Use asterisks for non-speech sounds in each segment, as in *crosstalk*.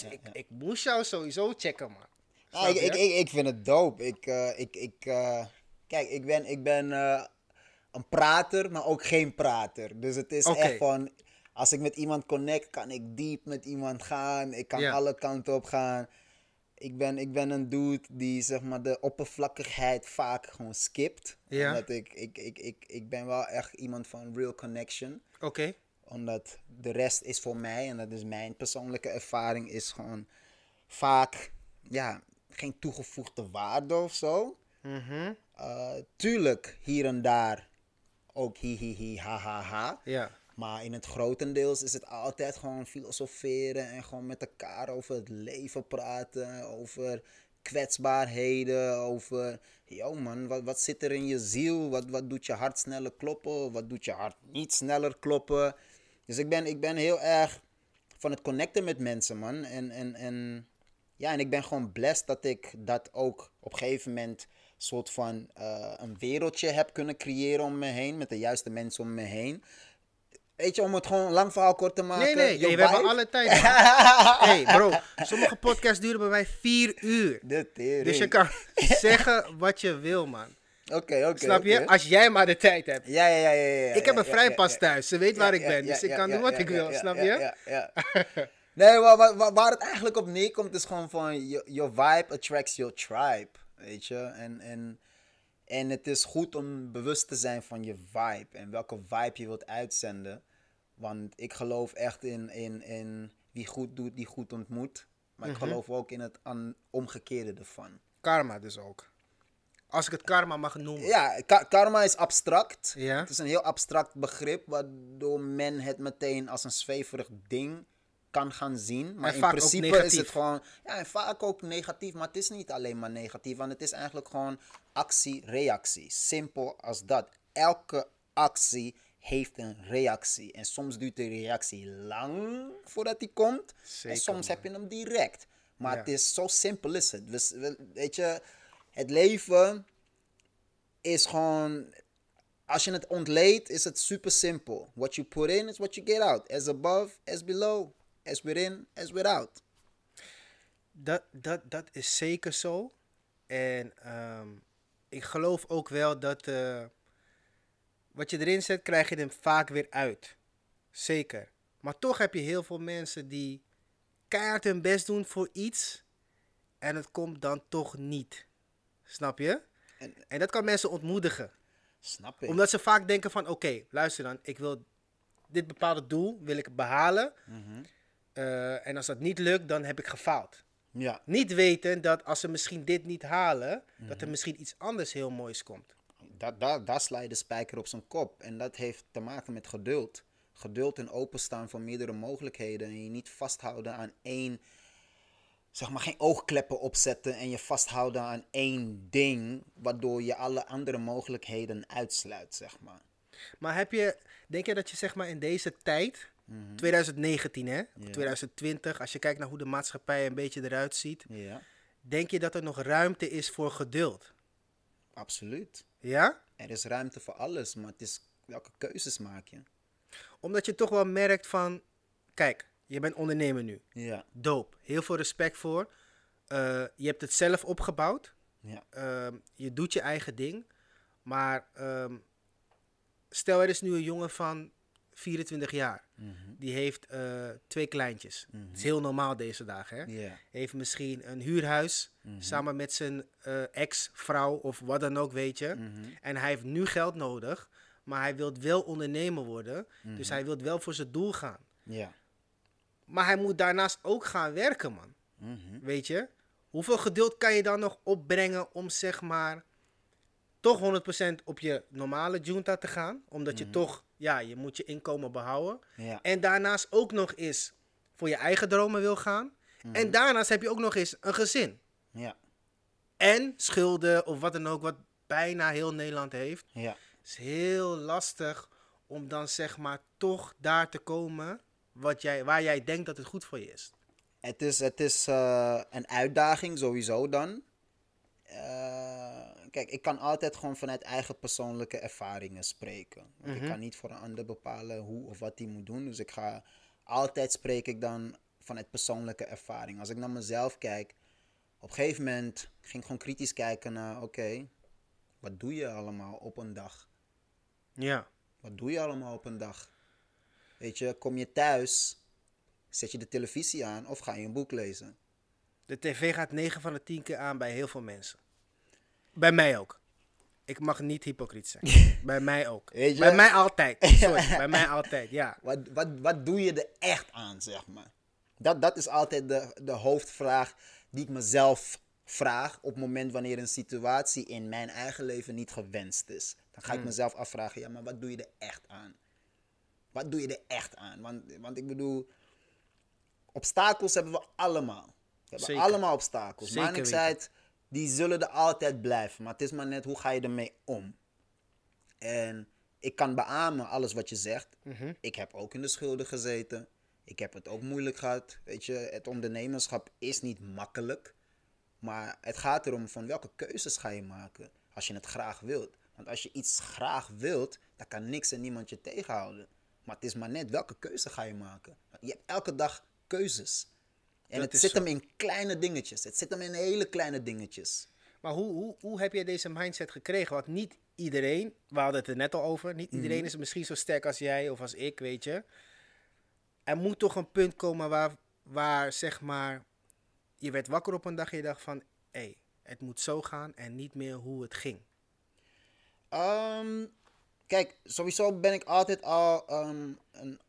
Dus ik, ik moest jou sowieso checken, man. Ja, ik, ik, ik, ik vind het dope. Ik, eh, ik, ik, eh, kijk, ik ben, ik ben eh, een prater, maar ook geen prater. Dus het is echt van, als ik met iemand connect, kan ik diep met iemand gaan. Ik kan alle kanten op gaan. Ik ben, ik ben een dude die zeg maar de oppervlakkigheid vaak gewoon skipt. Omdat ik, ik, ik, ik, ik ben wel echt iemand van real connection Oké. Omdat de rest is voor mij, en dat is mijn persoonlijke ervaring, is gewoon vaak ja, geen toegevoegde waarde of zo. Mhm. Eh, tuurlijk, hier en daar ook hi hi hi ha ha ha. Ja. Maar in het grotendeels is het altijd gewoon filosoferen en gewoon met elkaar over het leven praten, over kwetsbaarheden, over, yo man, wat, wat zit er in je ziel? Wat, wat doet je hart sneller kloppen? Wat doet je hart niet sneller kloppen? Dus ik ben, ik ben heel erg van het connecten met mensen, man. En, en, en, ja, en ik ben gewoon blessed dat ik dat ook op een gegeven moment soort van eh, een wereldje heb kunnen creëren om me heen, met de juiste mensen om me heen. Weet je, om het gewoon lang verhaal kort te maken. Nee, nee, we hebben alle tijd. *laughs* hey, bro, sommige podcasts duren bij mij vier uur. De tering. Dus je kan *laughs* zeggen wat je wil, man. Oké, oké. Snap je? Als jij maar de tijd hebt. Ja, ja, ja, ja, ja. Ik heb een vrijpas thuis. Ze weet waar ik ben. Dus ik kan doen wat ik wil. Snap je? ja, ja. *laughs* Nee, waar, waar, het eigenlijk op neerkomt is gewoon van... Your, vibe attracts your tribe, weet je? En, en, en het is goed om bewust te zijn van je vibe. En welke vibe je wilt uitzenden. Want ik geloof echt in, in, in wie goed doet, die goed ontmoet. Maar Mhm. ik geloof ook in het omgekeerde ervan. Karma dus ook. Als ik het karma mag noemen. Ja, ka- karma is abstract. Ja. Het is een heel abstract begrip, waardoor men het meteen als een zweverig ding kan gaan zien. Maar En in principe is het gewoon, ja, en vaak ook negatief, maar het is niet alleen maar negatief, want het is eigenlijk gewoon actie-reactie. Simpel als dat. Elke actie heeft een reactie. En soms duurt de reactie lang voordat die komt. Zeker, en soms man. heb je hem direct. Maar Ja. het is zo simpel is het. Dus, we- weet je, het leven is gewoon. Als je het ontleedt, is het super simpel. What you put in is what you get out. As above, as below. As within, as without. Dat, dat, dat is zeker zo. En ehm, ik geloof ook wel dat eh, wat je erin zet, krijg je er vaak weer uit. Zeker. Maar toch heb je heel veel mensen die keihard hun best doen voor iets. En het komt dan toch niet. Snap je? En- En dat kan mensen ontmoedigen. Snap ik. Omdat ze vaak denken van, oké, luister dan, ik wil dit bepaalde doel wil ik behalen. Eh, en als dat niet lukt, dan heb ik gefaald. Ja, Niet weten dat als ze misschien dit niet halen, dat er misschien iets anders heel moois komt. dat, dat, daar sla je de spijker op zijn kop. En dat heeft te maken met geduld. Geduld en openstaan voor meerdere mogelijkheden. En je niet vasthouden aan één. Zeg maar geen oogkleppen opzetten en je vasthouden aan één ding. Waardoor je alle andere mogelijkheden uitsluit, zeg maar. Maar heb je, denk je dat je zeg maar in deze tijd, 2019 hè, of Ja. 2020, als je kijkt naar hoe de maatschappij een beetje eruit ziet, denk je dat er nog ruimte is voor geduld? absoluut. Ja? Er is ruimte voor alles, maar het is welke keuzes maak je? Omdat je toch wel merkt van, kijk, je bent ondernemer nu. Ja, Doop. Heel veel respect voor. Eh, je hebt het zelf opgebouwd. ja, Ehm, je doet je eigen ding. Maar ehm, stel er is nu een jongen van 24 jaar. mhm, Die heeft eh, twee kleintjes. Mhm. Het is heel normaal deze dagen. Hè? ja, Heeft misschien een huurhuis. Mhm. Samen met zijn eh, ex-vrouw of wat dan ook, weet je. mhm, En hij heeft nu geld nodig. Maar hij wil wel ondernemer worden. Dus Mhm. hij wil wel voor zijn doel gaan. ja. Maar hij moet daarnaast ook gaan werken, man. mhm. Weet je? Hoeveel geduld kan je dan nog opbrengen om zeg maar toch 100% op je normale junta te gaan? Omdat je toch, ja, je moet je inkomen behouden. Ja, En daarnaast ook nog eens voor je eigen dromen wil gaan. En daarnaast heb je ook nog eens een gezin. ja, En schulden of wat dan ook, wat bijna heel Nederland heeft. ja. Het is heel lastig om dan zeg maar toch daar te komen wat jij, waar jij denkt dat het goed voor je is. Het is, het is eh, een uitdaging sowieso dan. Eh, kijk, ik kan altijd gewoon vanuit eigen persoonlijke ervaringen spreken. Want ik kan niet voor een ander bepalen hoe of wat hij moet doen. Dus ik ga altijd spreek ik dan vanuit persoonlijke ervaring. Als ik naar mezelf kijk, op een gegeven moment ging ik gewoon kritisch kijken naar, oké, wat doe je allemaal op een dag? Ja. Wat doe je allemaal op een dag? Weet je, kom je thuis, zet je de televisie aan of ga je een boek lezen? De tv gaat 9 van de 10 keer aan bij heel veel mensen. Bij mij ook. Ik mag niet hypocriet zijn. *laughs* bij mij ook. Weet je? Bij mij altijd. Sorry, *laughs* bij mij altijd, ja. Wat, wat, wat doe je er echt aan, zeg maar? Dat, dat is altijd de, de hoofdvraag die ik mezelf vraag op het moment wanneer een situatie in mijn eigen leven niet gewenst is. Dan ga ik mezelf afvragen, ja, maar wat doe je er echt aan? Wat doe je er echt aan? Want, want ik bedoel, obstakels hebben we allemaal. We hebben Zeker. allemaal obstakels. Zeker maar ik zei het, die zullen er altijd blijven. Maar het is maar net, hoe ga je ermee om? En ik kan beamen alles wat je zegt. Ik heb ook in de schulden gezeten. Ik heb het ook moeilijk gehad. Weet je, het ondernemerschap is niet makkelijk. Maar het gaat erom van welke keuzes ga je maken als je het graag wilt. Want als je iets graag wilt, dan kan niks en niemand je tegenhouden. Maar het is maar net welke keuze ga je maken. Je hebt elke dag keuzes. En Dat het zit zo. hem in kleine dingetjes. Het zit hem in hele kleine dingetjes. Maar hoe, hoe, hoe heb je deze mindset gekregen? Want niet iedereen, we hadden het er net al over, niet iedereen is misschien zo sterk als jij of als ik, weet je. Er moet toch een punt komen waar, waar zeg maar, je werd wakker op een dag en je dacht van, hé, hey, het moet zo gaan en niet meer hoe het ging. Ehm, kijk, sowieso ben ik altijd al ehm, een.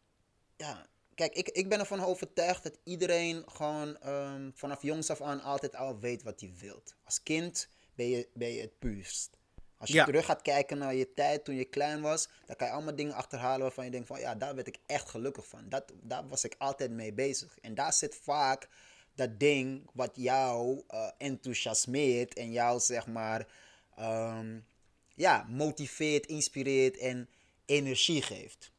Ja, kijk, ik, ik ben ervan overtuigd dat iedereen gewoon ehm, vanaf jongs af aan altijd al weet wat hij wilt. Als kind ben je, ben je het puurst. Als je Ja. terug gaat kijken naar je tijd toen je klein was, dan kan je allemaal dingen achterhalen waarvan je denkt van ja, daar werd ik echt gelukkig van. Dat, daar was ik altijd mee bezig. En daar zit vaak dat ding wat jou eh, enthousiasmeert en jou zeg maar ehm, ja, motiveert, inspireert en energie geeft.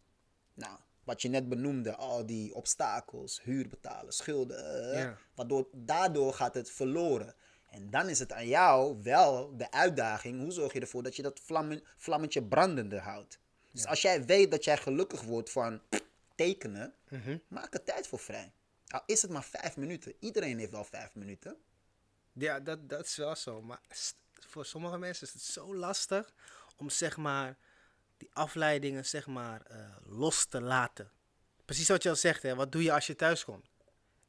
Nou, wat je net benoemde, al die obstakels, huur betalen, schulden, eh, Ja. waardoor daardoor gaat het verloren. En dan is het aan jou wel de uitdaging, hoe zorg je ervoor dat je dat vlammen, vlammetje brandende houdt. Dus als jij weet dat jij gelukkig wordt van tekenen, maak er tijd voor vrij. Al is het maar vijf minuten. Iedereen heeft wel vijf minuten. Ja, dat, dat is wel zo. Maar voor sommige mensen is het zo lastig om zeg maar die afleidingen zeg maar eh, los te laten. Precies wat je al zegt, hè. Wat doe je als je thuis komt?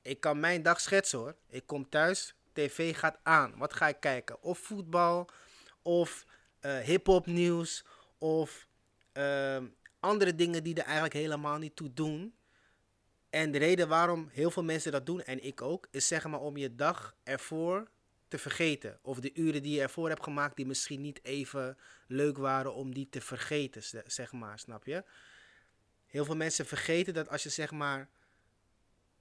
Ik kan mijn dag schetsen hoor. Ik kom thuis, tv gaat aan. Wat ga ik kijken? Of voetbal, of eh hip-hop nieuws, of ehm, andere dingen die er eigenlijk helemaal niet toe doen. En de reden waarom heel veel mensen dat doen, en ik ook, is zeg maar om je dag ervoor te vergeten. Of de uren die je ervoor hebt gemaakt, die misschien niet even leuk waren om die te vergeten, ze- zeg maar, snap je? Heel veel mensen vergeten dat als je zeg maar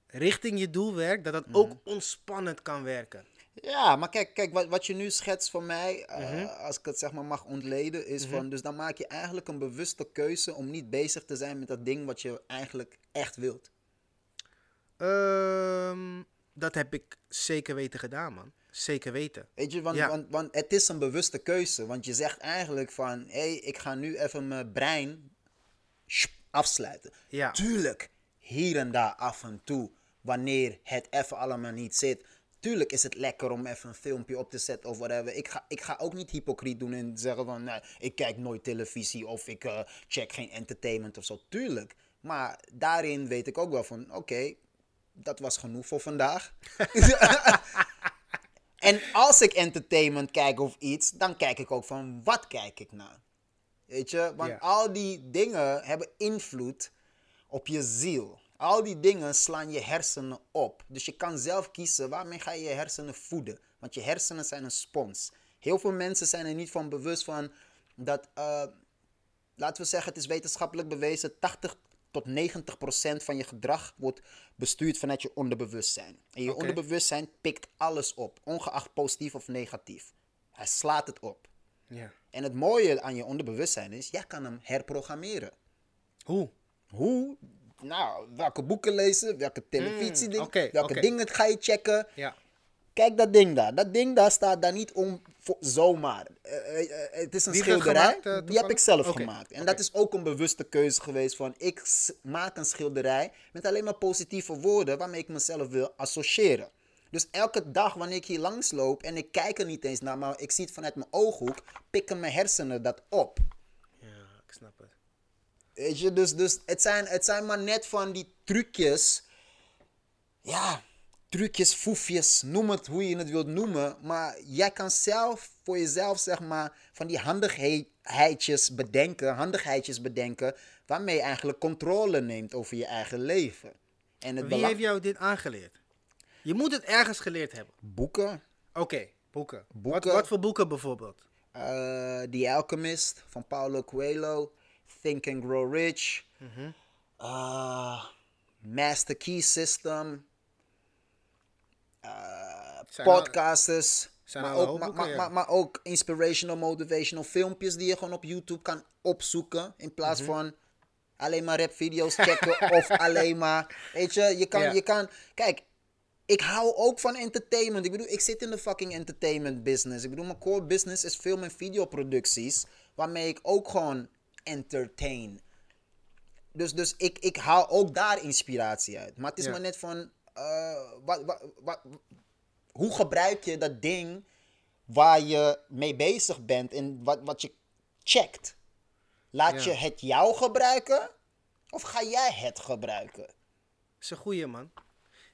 richting je doel werkt, dat dat ook ontspannend kan werken. Ja, maar kijk, kijk wat, wat je nu schetst voor mij, eh, als ik het zeg maar mag ontleden, is van, dus dan maak je eigenlijk een bewuste keuze om niet bezig te zijn met dat ding wat je eigenlijk echt wilt. Ehm, dat heb ik zeker weten gedaan, man. Zeker weten. Weet je, want, Ja. want, want het is een bewuste keuze, want je zegt eigenlijk van, hé, hey, ik ga nu even mijn brein afsluiten. Ja. Tuurlijk, hier en daar af en toe, wanneer het even allemaal niet zit. Tuurlijk is het lekker om even een filmpje op te zetten of whatever. Ik ga, ik ga ook niet hypocriet doen en zeggen van, nee, ik kijk nooit televisie of ik eh, check geen entertainment of zo. Tuurlijk. Maar daarin weet ik ook wel van, oké, dat was genoeg voor vandaag. *laughs* *laughs* en als ik entertainment kijk of iets, dan kijk ik ook van, wat kijk ik naar? Weet je, want al die dingen hebben invloed op je ziel. Al die dingen slaan je hersenen op. Dus je kan zelf kiezen waarmee ga je je hersenen voeden. Want je hersenen zijn een spons. Heel veel mensen zijn er niet van bewust van dat, eh, laten we zeggen, het is wetenschappelijk bewezen, 80 tot 90 procent van je gedrag wordt bestuurd vanuit je onderbewustzijn. En je onderbewustzijn pikt alles op, ongeacht positief of negatief. Hij slaat het op. Ja. En het mooie aan je onderbewustzijn is, jij kan hem herprogrammeren. Hoe? Hoe? Nou, welke boeken lezen, welke televisie, Mm, oké, welke dingen ga je checken. Ja. Kijk dat ding daar. Dat ding daar staat daar niet om voor, zomaar. Eh, eh, eh, het is een schilderij. gemaakt, die heb ik zelf gemaakt. En dat is ook een bewuste keuze geweest van ik maak een schilderij met alleen maar positieve woorden waarmee ik mezelf wil associëren. Dus elke dag wanneer ik hier langs loop en ik kijk er niet eens naar, maar ik zie het vanuit mijn ooghoek, pikken mijn hersenen dat op. Ja, ik snap het. Weet je, dus, dus het, zijn, het zijn maar net van die trucjes. Ja, trucjes, foefjes, noem het hoe je het wilt noemen. Maar jij kan zelf voor jezelf, zeg maar, van die handigheidjes bedenken, handigheidjes bedenken, waarmee je eigenlijk controle neemt over je eigen leven. En het Wie heeft jou dit aangeleerd? Je moet het ergens geleerd hebben. Boeken. Oké, boeken. Boeken. Wat, wat voor boeken bijvoorbeeld? eh The Alchemist van Paulo Coelho. Think and Grow Rich. eh, Master Key System. Eh, podcasters. zijn maar, ook, maar, boeken, maar, ja. maar, maar ook inspirational, motivational filmpjes die je gewoon op YouTube kan opzoeken. In plaats Mhm. van alleen maar rapvideo's checken *laughs* of alleen maar... Weet je, je kan, Ja. je kan... Kijk, ik hou ook van entertainment. Ik bedoel, ik zit in de fucking entertainment business. Ik bedoel, mijn core business is film- en videoproducties. Waarmee ik ook gewoon entertain. Dus, dus ik, ik haal ook daar inspiratie uit. Maar het is Ja. maar net van... eh, wat, wat, wat, hoe gebruik je dat ding waar je mee bezig bent en wat, wat je checkt? Laat Ja. je het jou gebruiken of ga jij het gebruiken? is een goeie, man.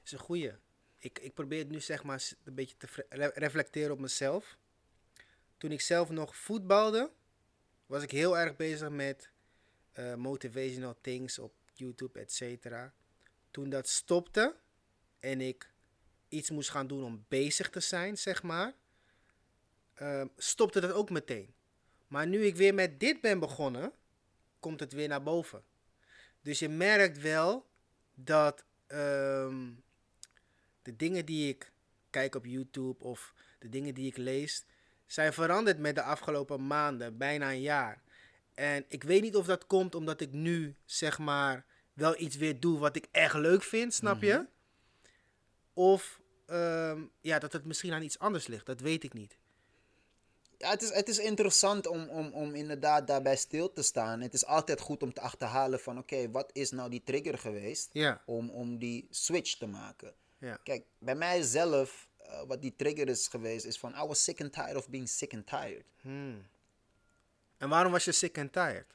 is een goeie. Ik, ik probeer het nu zeg maar een beetje te re- reflecteren op mezelf. Toen ik zelf nog voetbalde, was ik heel erg bezig met eh, motivational things op YouTube, et cetera. Toen dat stopte en ik iets moest gaan doen om bezig te zijn, zeg maar, ehm, stopte dat ook meteen. Maar nu ik weer met dit ben begonnen, komt het weer naar boven. Dus je merkt wel dat ehm, de dingen die ik kijk op YouTube of de dingen die ik lees, zijn veranderd met de afgelopen maanden, bijna een jaar. En ik weet niet of dat komt omdat ik nu, zeg maar, wel iets weer doe wat ik echt leuk vind, snap je? Of ehm, ja, dat het misschien aan iets anders ligt, dat weet ik niet. Ja, het is, het is interessant om, om, om inderdaad daarbij stil te staan. Het is altijd goed om te achterhalen van oké, wat is nou die trigger geweest Ja, om, om die switch te maken. ja. Kijk, bij mijzelf, eh, wat die trigger is geweest, is van I was sick and tired of being sick and tired. Hmm. En waarom was je sick and tired?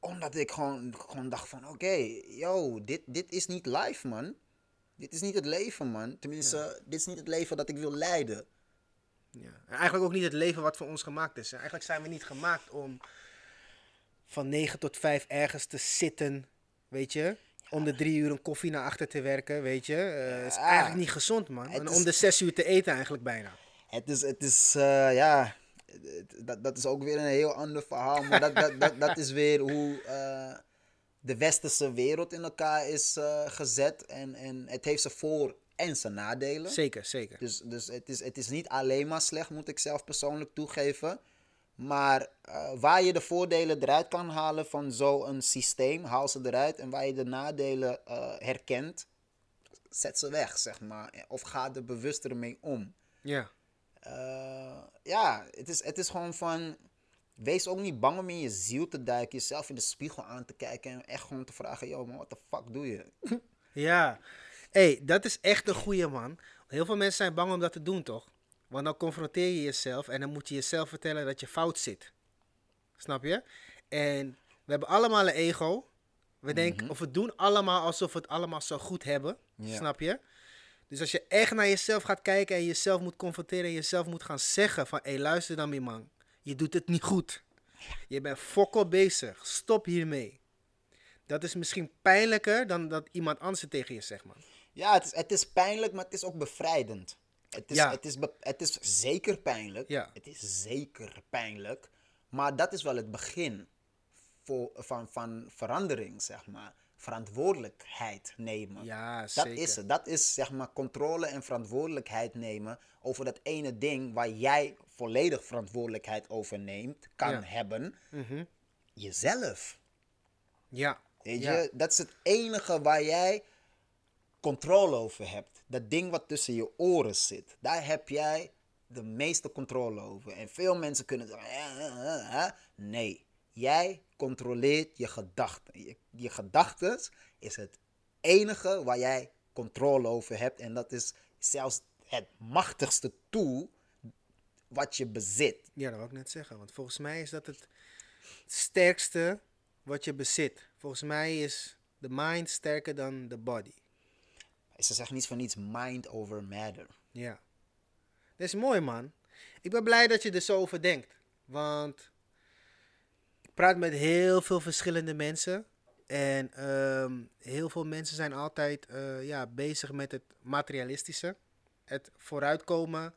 Omdat ik gewoon, gewoon dacht van oké, yo, dit, dit is niet life man. Dit is niet het leven man. Tenminste, dit is niet het leven dat ik wil leiden. Ja. En eigenlijk ook niet het leven wat voor ons gemaakt is. Eigenlijk zijn we niet gemaakt om van 9 tot 5 ergens te zitten, weet je. Om de drie uur een koffie naar achter te werken, weet je. Eh is eigenlijk niet gezond, man. En om de zes uur te eten eigenlijk bijna. Het is, het is eh, ja, dat, dat is ook weer een heel ander verhaal. Maar dat, dat, dat, dat is weer hoe eh, de westerse wereld in elkaar is eh, gezet. En, en het heeft zijn voor- en zijn nadelen. Zeker, zeker. Dus, dus het, is, het is niet alleen maar slecht, moet ik zelf persoonlijk toegeven. Maar eh, waar je de voordelen eruit kan halen van zo'n systeem, haal ze eruit. En waar je de nadelen eh, herkent, zet ze weg, zeg maar. Of ga er bewuster mee om. Ja. Ja, het is, het is gewoon van. Wees ook niet bang om in je ziel te duiken, jezelf in de spiegel aan te kijken en echt gewoon te vragen: yo, man, wat de fuck doe je? *laughs* Ja. hey, dat is echt een goeie, man. Heel veel mensen zijn bang om dat te doen, toch? Want dan confronteer je jezelf en dan moet je jezelf vertellen dat je fout zit. Snap je? En we hebben allemaal een ego. We denken, of we doen allemaal alsof we het allemaal zo goed hebben. Snap je? Dus als je echt naar jezelf gaat kijken en jezelf moet confronteren en jezelf moet gaan zeggen van, hé, luister dan, mijn man. Je doet het niet goed. Je bent fokkel bezig. Stop hiermee. Dat is misschien pijnlijker dan dat iemand anders het tegen je zegt, man. Ja, het is, het is pijnlijk, maar het is ook bevrijdend. Het is, Ja. het is, het is zeker pijnlijk. Ja. Het is zeker pijnlijk. Maar dat is wel het begin voor, van, van verandering, zeg maar. Verantwoordelijkheid nemen. Ja, Dat zeker. is het. Dat is zeg maar controle en verantwoordelijkheid nemen over dat ene ding waar jij volledig verantwoordelijkheid over neemt, kan Ja. hebben. Mhm. Jezelf. Ja. Weet Ja. je, dat is het enige waar jij controle over hebt. dat ding wat tussen je oren zit, daar heb jij de meeste controle over. En veel mensen kunnen zeggen, "Ja, ja, ja, ja." nee, jij controleert je gedachten. Je, je gedachten is het enige waar jij controle over hebt. En dat is zelfs het machtigste tool wat je bezit. Ja, dat wil ik net zeggen. Want volgens mij is dat het sterkste wat je bezit. Volgens mij is de mind sterker dan de body. Ze zeggen niets van niets mind over matter. Ja. Dat is mooi, man. Ik ben blij dat je er zo over denkt. Want ik praat met heel veel verschillende mensen. En ehm, heel veel mensen zijn altijd eh, ja, bezig met het materialistische. Het vooruitkomen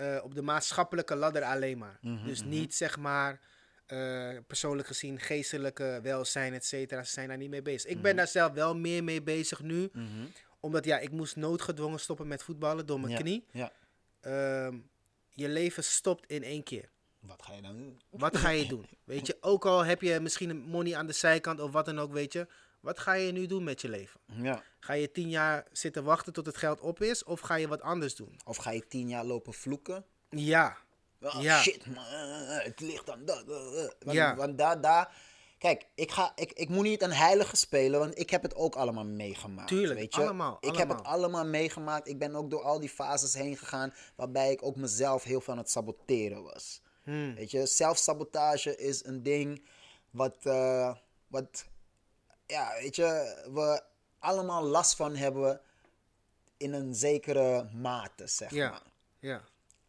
eh, op de maatschappelijke ladder alleen maar. dus niet zeg maar eh, persoonlijk gezien geestelijke welzijn, et cetera. Ze zijn daar niet mee bezig. Ik ben daar zelf wel meer mee bezig nu. Omdat ja, ik moest noodgedwongen stoppen met voetballen door mijn ja. knie. Ja. Ehm, je leven stopt in één keer. Wat ga je dan doen? Wat ga je *laughs* doen? Weet je, ook al heb je misschien een money aan de zijkant of wat dan ook, weet je. Wat ga je nu doen met je leven? Ja. Ga je tien jaar zitten wachten tot het geld op is? Of ga je wat anders doen? Of ga je tien jaar lopen vloeken? Ja, Oh, Ja. Shit, man, het ligt aan dat. eh, eh. Want, Ja. want daar, daar... Kijk, ik, ga, ik, ik moet niet een heilige spelen, want ik heb het ook allemaal meegemaakt. Tuurlijk, weet je? allemaal, Ik heb het allemaal. meegemaakt. Ik ben ook door al die fases heen gegaan, waarbij ik ook mezelf heel veel aan het saboteren was. Hmm. Weet je, zelfsabotage is een ding wat, eh, wat, ja, weet je, we allemaal last van hebben in een zekere mate, zeg ja, maar. ja.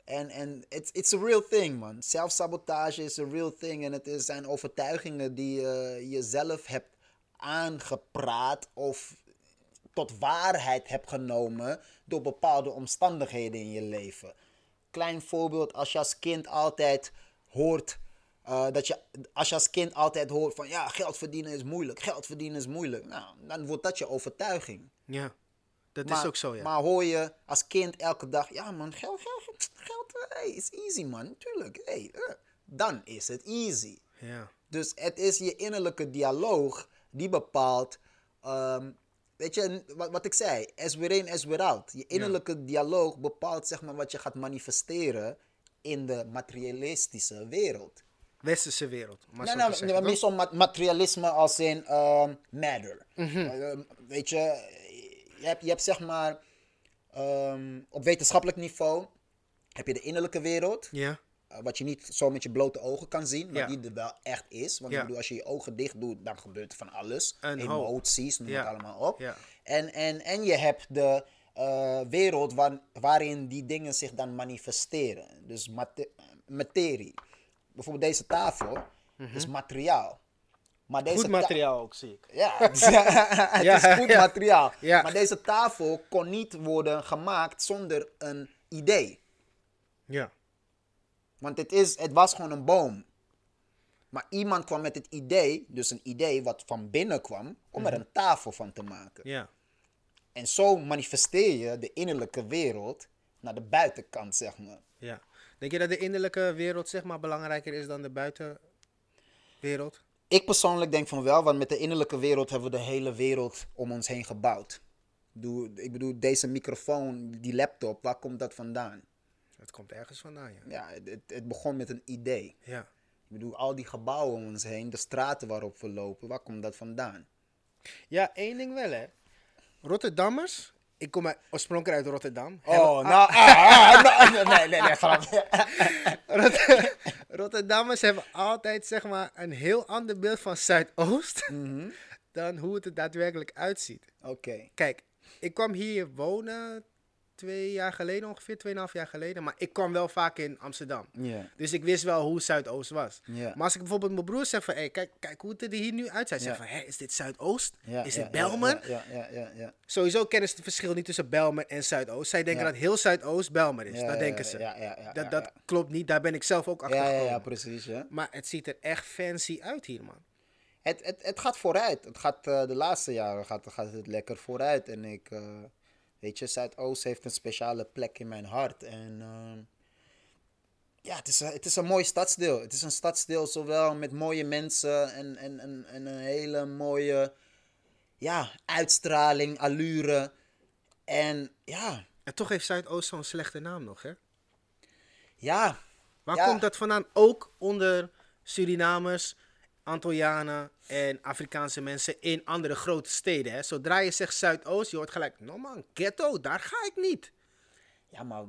En, en it's, it's a real thing, man. Zelfsabotage is a real thing. En het is, zijn overtuigingen die je jezelf hebt aangepraat of tot waarheid hebt genomen door bepaalde omstandigheden in je leven. Klein voorbeeld, als je als kind altijd hoort. Eh, dat je, als je als kind altijd hoort van ja, geld verdienen is moeilijk, geld verdienen is moeilijk. Nou, dan wordt dat je overtuiging. Ja, dat Maar, is ook zo, ja. maar hoor je als kind elke dag, ja man, geld, geld, geld hey, is easy man, tuurlijk. Hey, eh, dan is het easy. ja. Dus het is je innerlijke dialoog die bepaalt, ehm, weet je, wat, wat ik zei, as we're in, as we're out. Je innerlijke dialoog bepaalt zeg maar wat je gaat manifesteren in de materialistische wereld. Westerse wereld. Maar Nee, nou, zeggen, meer zo'n ma- materialisme als in ehm, matter. Mhm. Eh, weet je, je hebt, je hebt zeg maar ehm, op wetenschappelijk niveau heb je de innerlijke wereld. Ja, eh, wat je niet zo met je blote ogen kan zien, maar die er wel echt is. Want bedoel, als je je ogen dicht doet, dan gebeurt er van alles. Emoties, noem het allemaal op. Ja. En, en, en je hebt de eh, wereld waar, waarin die dingen zich dan manifesteren. Dus mate- materie. Bijvoorbeeld deze tafel is materiaal. Maar deze Mhm. goed ta- materiaal ook, zie ik. ja, *laughs* *laughs* het is, het Ja, is goed ja. materiaal. Ja. Maar deze tafel kon niet worden gemaakt zonder een idee. Ja, Want het, is, het was gewoon een boom. Maar iemand kwam met het idee, dus een idee wat van binnen kwam, om er een tafel van te maken. ja. En zo manifesteer je de innerlijke wereld naar de buitenkant, zeg maar. Ja. Denk je dat de innerlijke wereld zeg maar belangrijker is dan de buitenwereld? Ik persoonlijk denk van wel, want met de innerlijke wereld hebben we de hele wereld om ons heen gebouwd. Ik bedoel, deze microfoon, die laptop, waar komt dat vandaan? Het komt ergens vandaan, ja. Ja, het, het, het begon met een idee. Ja, Ik bedoel, al die gebouwen om ons heen, de straten waarop we lopen, waar komt dat vandaan? ja één ding wel, hè. Rotterdammers, ik kom uit- oorspronkelijk uit Rotterdam. Oh, nou, ah, ah, nou, nee, nee, nee, grapje. *laughs* Rot- *laughs* Rotterdammers hebben altijd zeg maar een heel ander beeld van Zuidoost *laughs* Mhm. dan hoe het er daadwerkelijk uitziet. Oké. Kijk, ik kwam hier wonen twee jaar geleden ongeveer, tweeënhalf jaar geleden. Maar ik kwam wel vaak in Amsterdam. Dus ik wist wel hoe Zuidoost was. Maar als ik bijvoorbeeld mijn broer zeg van, hey, kijk, kijk hoe het er hier nu uitziet. Zeg van, hé, is dit Zuidoost? Is dit Belmer? Sowieso kennen ze het verschil niet tussen Belmer en Zuidoost. Zij denken dat heel Zuidoost Belmer is. Dat denken ze. dat dat klopt niet. Daar ben ik zelf ook achter gekomen. ja, precies. Maar het ziet er echt fancy uit hier, man. Het, het, het gaat vooruit. Het gaat, eh, de laatste jaren gaat, gaat het lekker vooruit. En ik, eh, weet je, Zuidoost heeft een speciale plek in mijn hart. En ehm, ja, het is, een- het is een mooi stadsdeel. Het is een stadsdeel zowel met mooie mensen en, en, en, en een hele mooie ja, uitstraling, allure. En ja, En toch heeft Zuidoost zo'n slechte naam nog, hè? ja, Waar Ja. komt dat vandaan? Ook onder Surinamers, Antillianen en Afrikaanse mensen in andere grote steden. Hè? Zodra je zegt Zuidoost, je hoort gelijk, no man, ghetto, daar ga ik niet. ja, maar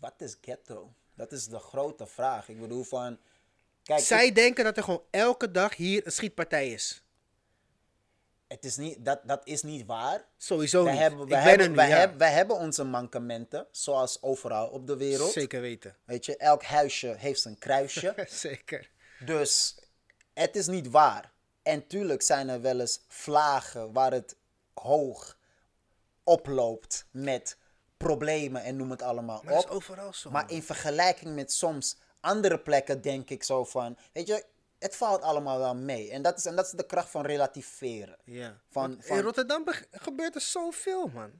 wat is ghetto? Dat is de grote vraag. Ik bedoel van, kijk, Zij denken dat er gewoon elke dag hier een schietpartij is. het is niet, dat, dat is niet waar. Sowieso We niet. hebben, we hebben, we, ja. hebben, we hebben onze mankementen, zoals overal op de wereld. Zeker weten. Weet je, elk huisje heeft zijn kruisje. *laughs* Zeker. dus het is niet waar. En tuurlijk zijn er wel eens vlagen waar het hoog oploopt met problemen en noem het allemaal Maar op. is overal zo. Maar in vergelijking met soms andere plekken denk ik zo van, weet je, het valt allemaal wel mee. En dat is, en dat is de kracht van relativeren. ja. van- In Rotterdam be- gebeurt er zoveel, man.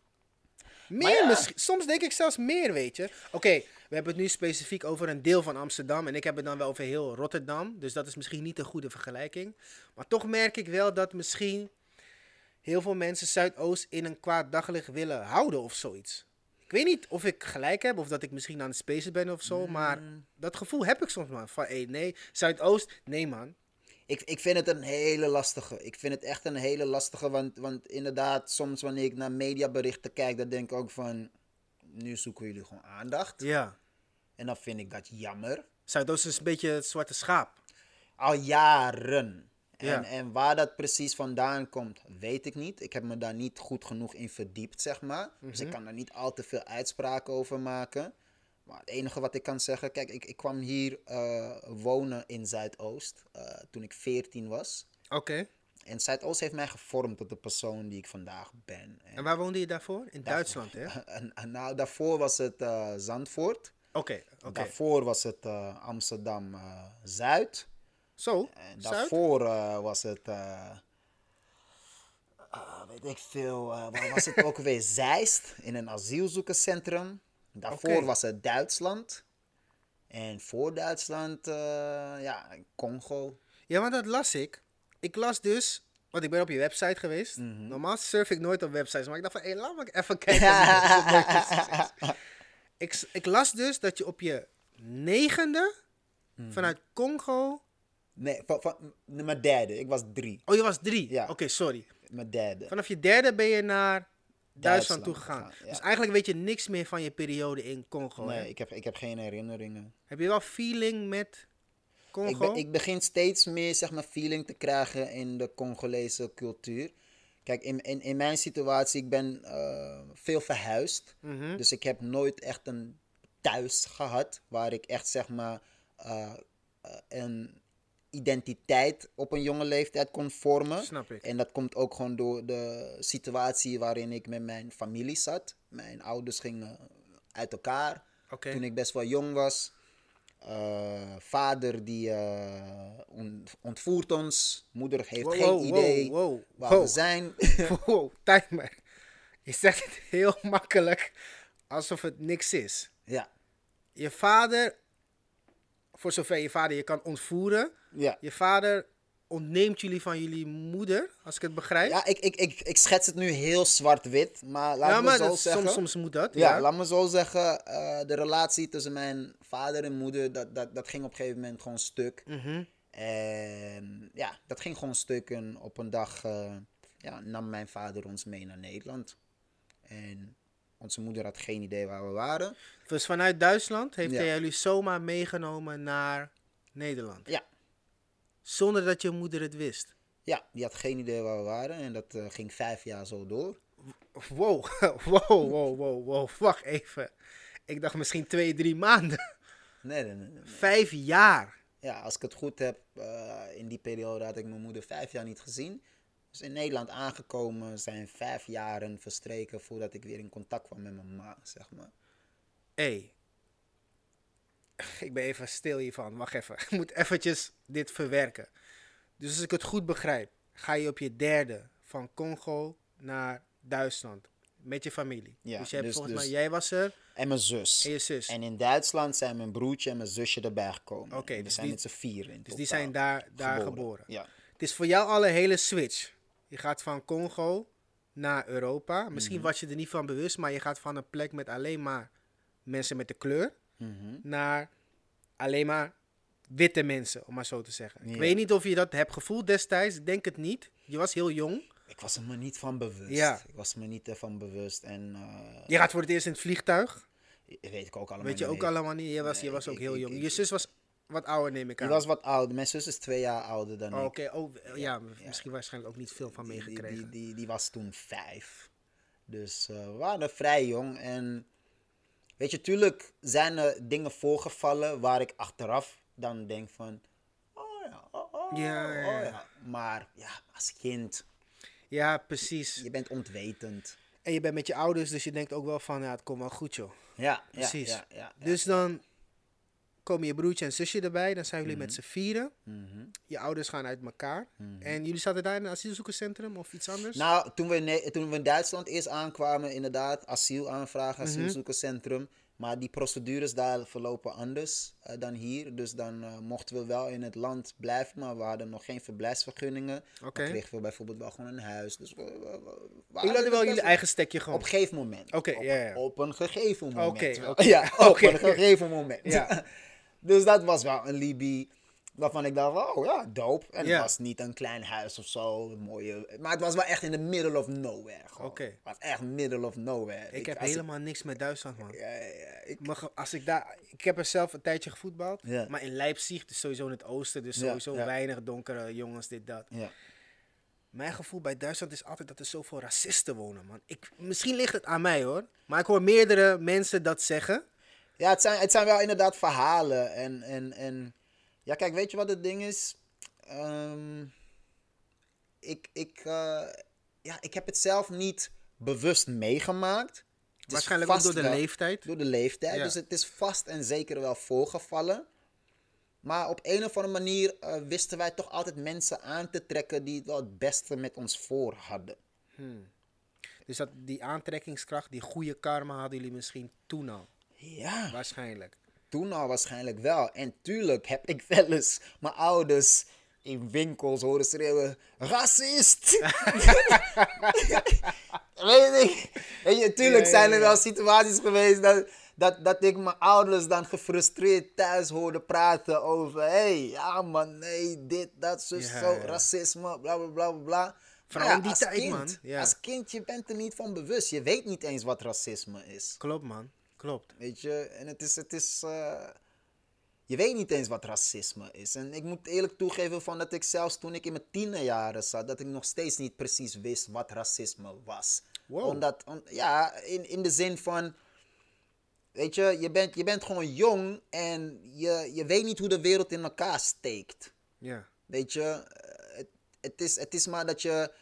Meer ja. Soms denk ik zelfs meer, weet je. Oké, we hebben het nu specifiek over een deel van Amsterdam. En ik heb het dan wel over heel Rotterdam. Dus dat is misschien niet een goede vergelijking. Maar toch merk ik wel dat misschien heel veel mensen Zuidoost in een kwaad daglicht willen houden of zoiets. Ik weet niet of ik gelijk heb of dat ik misschien aan het spacen ben of zo. Maar dat gevoel heb ik soms, man. Van, hé, nee, Zuidoost, nee, man. Ik, ik vind het een hele lastige. Ik vind het echt een hele lastige. Want, want inderdaad, soms wanneer ik naar mediaberichten kijk, dan denk ik ook van. Nu zoeken jullie gewoon aandacht. Ja. En dan vind ik dat jammer. Zuidoost is een beetje het zwarte schaap. Al jaren. En, Ja. en waar dat precies vandaan komt, weet ik niet. Ik heb me daar niet goed genoeg in verdiept, zeg maar. Dus Mhm. ik kan daar niet al te veel uitspraken over maken. Maar het enige wat ik kan zeggen, kijk, ik, ik kwam hier eh, wonen in Zuidoost eh, toen ik 14 was. Oké. En Zuidoost heeft mij gevormd tot de persoon die ik vandaag ben. En, En waar woonde je daarvoor? In Duitsland, hè? Oké, *laughs* en- en nou, daarvoor was het eh, Zandvoort. Oké. Daarvoor was het eh, Amsterdam eh, Zuid. Zo, En daarvoor eh, was het, weet ik veel, waar was het ook *laughs* weer? Zeist, in een asielzoekerscentrum. Daarvoor was het Duitsland. En voor Duitsland, eh, ja, Congo. Ja, maar dat las ik. Ik las dus, want ik ben op je website geweest. Mhm. Normaal surf ik nooit op websites, maar ik dacht van, hé, laat me even *laughs* kijken. *laughs* ik, ik las dus dat je op je negende Mhm. vanuit Congo... Nee, van, van, mijn derde. Ik was drie. Oh, je was drie? Ja. Oké, sorry. Mijn derde. Vanaf je derde ben je naar Duitsland Duitsland toegegaan. gegaan, ja. Dus eigenlijk weet je niks meer van je periode in Congo. hè? Nee, ik heb, ik heb geen herinneringen. Heb je wel feeling met Congo? Ik, ben, ik begin steeds meer zeg maar, feeling te krijgen in de Congolese cultuur. Kijk, in, in, in mijn situatie, ik ben eh, veel verhuisd. Mhm. Dus ik heb nooit echt een thuis gehad waar ik echt zeg maar eh, een identiteit op een jonge leeftijd kon vormen. Snap ik. En dat komt ook gewoon door de situatie waarin ik met mijn familie zat. Mijn ouders gingen uit elkaar toen ik best wel jong was. Eh, vader die eh, on- ontvoert ons. Moeder heeft Wow, geen wow, idee wow, waar we zijn. *laughs* Wow, timer. Je zegt het heel *laughs* makkelijk, alsof het niks is. ja, Je vader, voor zover je vader je kan ontvoeren, ja. je vader ontneemt jullie van jullie moeder, als ik het begrijp. Ja, ik, ik, ik, ik schets het nu heel zwart-wit, maar laat Ja, me maar zo dat- zeggen. soms, soms moet dat. ja, Ja, laat me zo zeggen, eh, de relatie tussen mijn vader en moeder, dat, dat, dat ging op een gegeven moment gewoon stuk. Mhm. En ja, dat ging gewoon stuk en op een dag eh, ja, nam mijn vader ons mee naar Nederland. En onze moeder had geen idee waar we waren. Dus vanuit Duitsland heeft Ja. hij jullie zomaar meegenomen naar Nederland. Ja, Zonder dat je moeder het wist. ja die had geen idee waar we waren en dat eh, ging vijf jaar zo door. Wow, *laughs* wow, wow, wow, wow. Wacht even. Ik dacht misschien twee, drie maanden. Nee, nee, nee. Vijf jaar. Ja, als ik het goed heb, eh, in die periode had ik mijn moeder vijf jaar niet gezien. Dus in Nederland aangekomen zijn vijf jaren verstreken voordat ik weer in contact kwam met mijn ma, zeg maar. Hé. Ik ben even stil hiervan. Wacht even. *laughs* Ik moet eventjes dit verwerken. Dus als ik het goed begrijp, ga je op je derde van Congo naar Duitsland. Met je familie. Ja, dus je hebt dus- volgens dus- mij, jij was er En mijn zus. en je zus. En in Duitsland zijn mijn broertje en mijn zusje erbij gekomen. Oké, we dus zijn die- met z'n vier in dus die zijn daar, daar geboren. Ja. Het is voor jou al een hele switch. Je gaat van Congo naar Europa. Misschien Mhm. was je er niet van bewust, maar je gaat van een plek met alleen maar mensen met de kleur Mhm. naar alleen maar witte mensen, om maar zo te zeggen. Ik weet niet of je dat hebt gevoeld destijds. Ik denk het niet. Je was heel jong. Ik was er me niet van bewust. Ja. Ik was me niet ervan bewust. En eh, Je gaat voor het eerst in het vliegtuig. weet ik ook allemaal Weet je niet ook allemaal niet. Je was, je was ook ik- heel ik- jong. ik- Je zus was wat ouder, neem ik Die aan. was wat ouder. Mijn zus is twee jaar ouder dan Oh, ik. Oké, oh, ja, Ja. misschien waarschijnlijk ook niet veel van Die- die, meegekregen. die, die, die was toen vijf. Dus eh, we waren vrij jong. En weet je, tuurlijk zijn er dingen voorgevallen waar ik achteraf dan denk van... Oh ja, oh, oh, Ja, ja, oh ja. ja. Maar ja, als kind, Ja, precies. je bent ontwetend. En je bent met je ouders, dus je denkt ook wel van, ja, het komt wel goed, joh. Ja, Precies. Ja, ja. Dus dan komen je broertje en zusje erbij. Dan zijn jullie met z'n vieren. Mhm, Je ouders gaan uit elkaar. mhm. En jullie zaten daar in een asielzoekerscentrum of iets anders? Nou, toen we, toen we in Duitsland eerst aankwamen, inderdaad, asiel aanvragen, Mhm. asielzoekerscentrum. Maar die procedures daar verlopen anders eh, dan hier. Dus dan eh, mochten we wel in het land blijven, maar we hadden nog geen verblijfsvergunningen. Oké. Dan kregen we bijvoorbeeld wel gewoon een huis. Dus we, hadden wel jullie eigen stekje Op gewoon. een gegeven moment. Oké, op, ja, ja. op een gegeven moment. Oké. *laughs* Ja, op een gegeven moment. Ja. *laughs* dus dat was wel een Libi waarvan ik dacht, oh ja, dope. En het was niet een klein huis of zo, een mooie... Maar het was wel echt in the middle of nowhere. Oké. Het was echt middle of nowhere. Ik heb helemaal niks met Duitsland, man. ja, ja, ja, ik, Maar als ik daar, ik heb er zelf een tijdje gevoetbald, maar in Leipzig, dus sowieso in het oosten, dus sowieso weinig donkere jongens, dit, dat. ja. Mijn gevoel bij Duitsland is altijd dat er zoveel racisten wonen, man. Ik, misschien ligt het aan mij, hoor. Maar ik hoor meerdere mensen dat zeggen. Ja, het zijn, het zijn wel inderdaad verhalen. En, en, en ja, kijk, weet je wat het ding is? Ehm, ik, ik, eh, ja, ik heb het zelf niet bewust meegemaakt. Het Waarschijnlijk ook door de wel- leeftijd. Door de leeftijd. Ja. Dus het is vast en zeker wel voorgevallen. Maar op een of andere manier eh, wisten wij toch altijd mensen aan te trekken die het wel het beste met ons voor hadden. Dus dat, die aantrekkingskracht, die goede karma hadden jullie misschien toen al. Ja. Waarschijnlijk. Toen al waarschijnlijk wel. En tuurlijk heb ik wel eens mijn ouders in winkels horen schreeuwen: racist! *laughs* weet ik. Weet je, tuurlijk Ja, ja, zijn er wel situaties geweest dat, dat, dat ik mijn ouders dan gefrustreerd thuis hoorde praten over: hé, hey, ja man, nee, dit, dat, zo, zo, racisme, bla bla bla bla. Vooral die als tijd, kind, man. Ja. Als kind, je bent er niet van bewust. Je weet niet eens wat racisme is. Klopt, man. Klopt. Weet je, en het is, het is, eh, je weet niet eens wat racisme is. En ik moet eerlijk toegeven van dat ik zelfs toen ik in mijn tienerjaren zat, dat ik nog steeds niet precies wist wat racisme was. Wow. Omdat, om- ja, in, in de zin van, weet je, je bent, je bent gewoon jong en je, je weet niet hoe de wereld in elkaar steekt. Ja. Weet je, eh, het, het, is, het is maar dat je,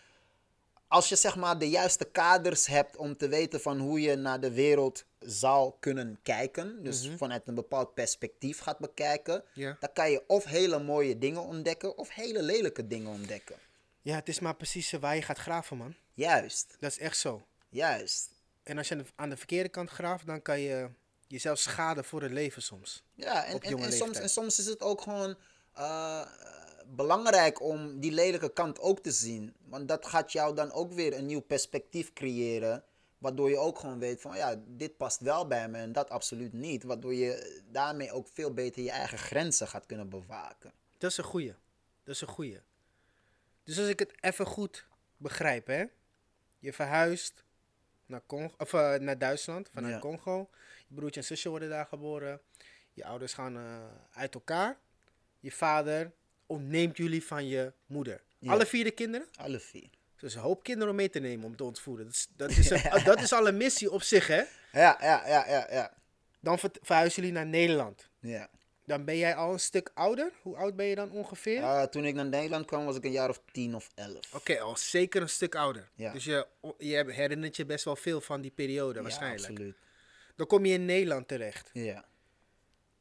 als je zeg maar de juiste kaders hebt om te weten van hoe je naar de wereld zou kunnen kijken, dus vanuit een bepaald perspectief gaat bekijken, Ja. dan kan je of hele mooie dingen ontdekken of hele lelijke dingen ontdekken. Ja, het is maar precies waar je gaat graven, man. Juist, Dat is echt zo. juist. En als je aan de, verkeerde kant graaft, dan kan je jezelf schaden voor het leven soms. Ja, en, en, soms, en soms is het ook gewoon eh, belangrijk om die lelijke kant ook te zien. Want dat gaat jou dan ook weer een nieuw perspectief creëren. Waardoor je ook gewoon weet van ja, dit past wel bij me en dat absoluut niet. Waardoor je daarmee ook veel beter je eigen grenzen gaat kunnen bewaken. Dat is een goeie. Dat is een goeie. Dus als ik het even goed begrijp, hè. Je verhuist naar, Congo, of, eh, naar Duitsland vanuit Ja. Congo. Je broertje en zusje worden daar geboren. Je ouders gaan eh, uit elkaar. Je vader ontneemt jullie van je moeder. Ja. Alle vier de kinderen? Alle vier. Dus een hoop kinderen om mee te nemen om te ontvoeren. Dat is, dat is, een- *laughs* dat is al een missie op zich, hè. Ja, ja, ja, ja, ja. Dan ver- verhuizen jullie naar Nederland. ja. Dan ben jij al een stuk ouder. Hoe oud ben je dan ongeveer? Eh, toen ik naar Nederland kwam was ik een jaar of tien of elf. Oké, al zeker een stuk ouder. Ja. Dus je, je herinnert je best wel veel van die periode Ja, waarschijnlijk. absoluut. Dan kom je in Nederland terecht. Ja.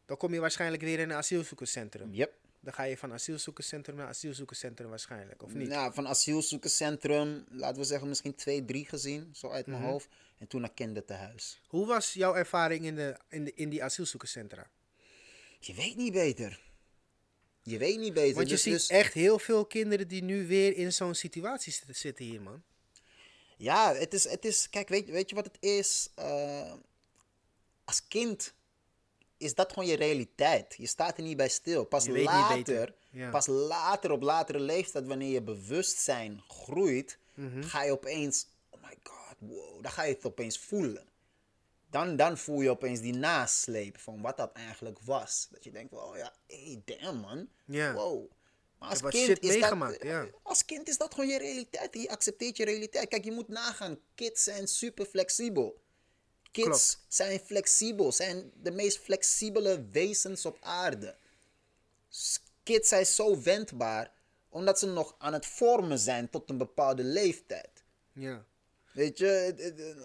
Dan kom je waarschijnlijk weer in een asielzoekerscentrum. Yep. Dan ga je van asielzoekerscentrum naar asielzoekerscentrum waarschijnlijk, of niet? Nou, van asielzoekerscentrum, laten we zeggen misschien twee, drie gezien, zo uit Mhm. mijn hoofd. En toen naar kinderthuis. Hoe was jouw ervaring in, de, in, de, in die asielzoekerscentra? Je weet niet beter. Je weet niet beter. Want je Dus- ziet dus- echt heel veel kinderen die nu weer in zo'n situatie zitten, zitten hier, man. Ja, het is, het is kijk, weet, weet je wat het is? Eh, als kind is dat gewoon je realiteit. Je staat er niet bij stil. Pas later. Ja. pas later op latere leeftijd, wanneer je bewustzijn groeit, Mhm. ga je opeens, oh my god, wow, dan ga je het opeens voelen. Dan, dan voel je opeens die nasleep van wat dat eigenlijk was. Dat je denkt, oh ja, hey, damn man, wow. Maar als kind, shit is dat, ja. als kind is dat gewoon je realiteit. Je accepteert je realiteit. Kijk, je moet nagaan, kids zijn super flexibel. Kids Klopt. zijn flexibel, zijn de meest flexibele wezens op aarde. Kids zijn zo wendbaar, omdat ze nog aan het vormen zijn tot een bepaalde leeftijd. Ja. Weet je,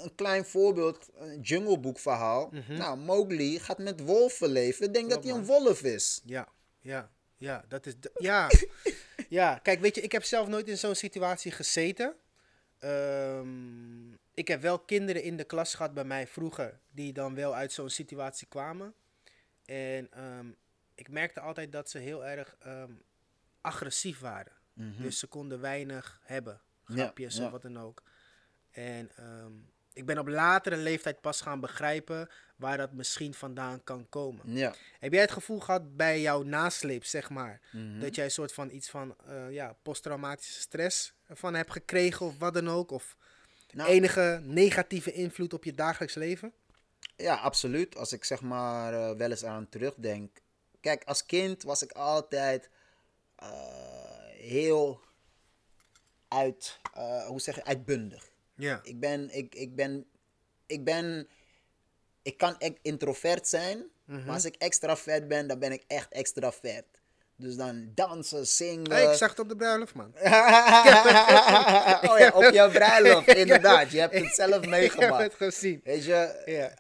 een klein voorbeeld, een Jungle Book verhaal. Nou, Mowgli gaat met wolven leven, denkt dat hij een wolf is. Ja, ja, ja, dat is. ja. *laughs* ja, kijk, weet je, ik heb zelf nooit in zo'n situatie gezeten. Ehm, ik heb wel kinderen in de klas gehad bij mij vroeger, die dan wel uit zo'n situatie kwamen. En ehm, ik merkte altijd dat ze heel erg ehm, agressief waren. Dus ze konden weinig hebben, grapjes ja. of wat dan ook. En ehm, ik ben op latere leeftijd pas gaan begrijpen waar dat misschien vandaan kan komen. Ja. Heb jij het gevoel gehad bij jouw nasleep, zeg maar, Mhm. dat jij een soort van iets van eh, ja, posttraumatische stress van hebt gekregen of wat dan ook? Of Nou- enige negatieve invloed op je dagelijks leven? Ja, absoluut. Als ik zeg maar eh, wel eens aan terugdenk. Kijk, als kind was ik altijd eh, heel uit, eh, hoe zeg je, uitbundig. Ja. Ik ben, ik, ik ben, ik ben, ik kan introvert zijn, maar als ik extravert ben, dan ben ik echt extravert. Dus dan dansen, zingen. Hey, ik zag het op de bruiloft, man. *laughs* oh ja, op jouw bruiloft, *laughs* inderdaad. Je hebt het zelf *laughs* Ik heb meegemaakt. het gezien. Weet je, Ja.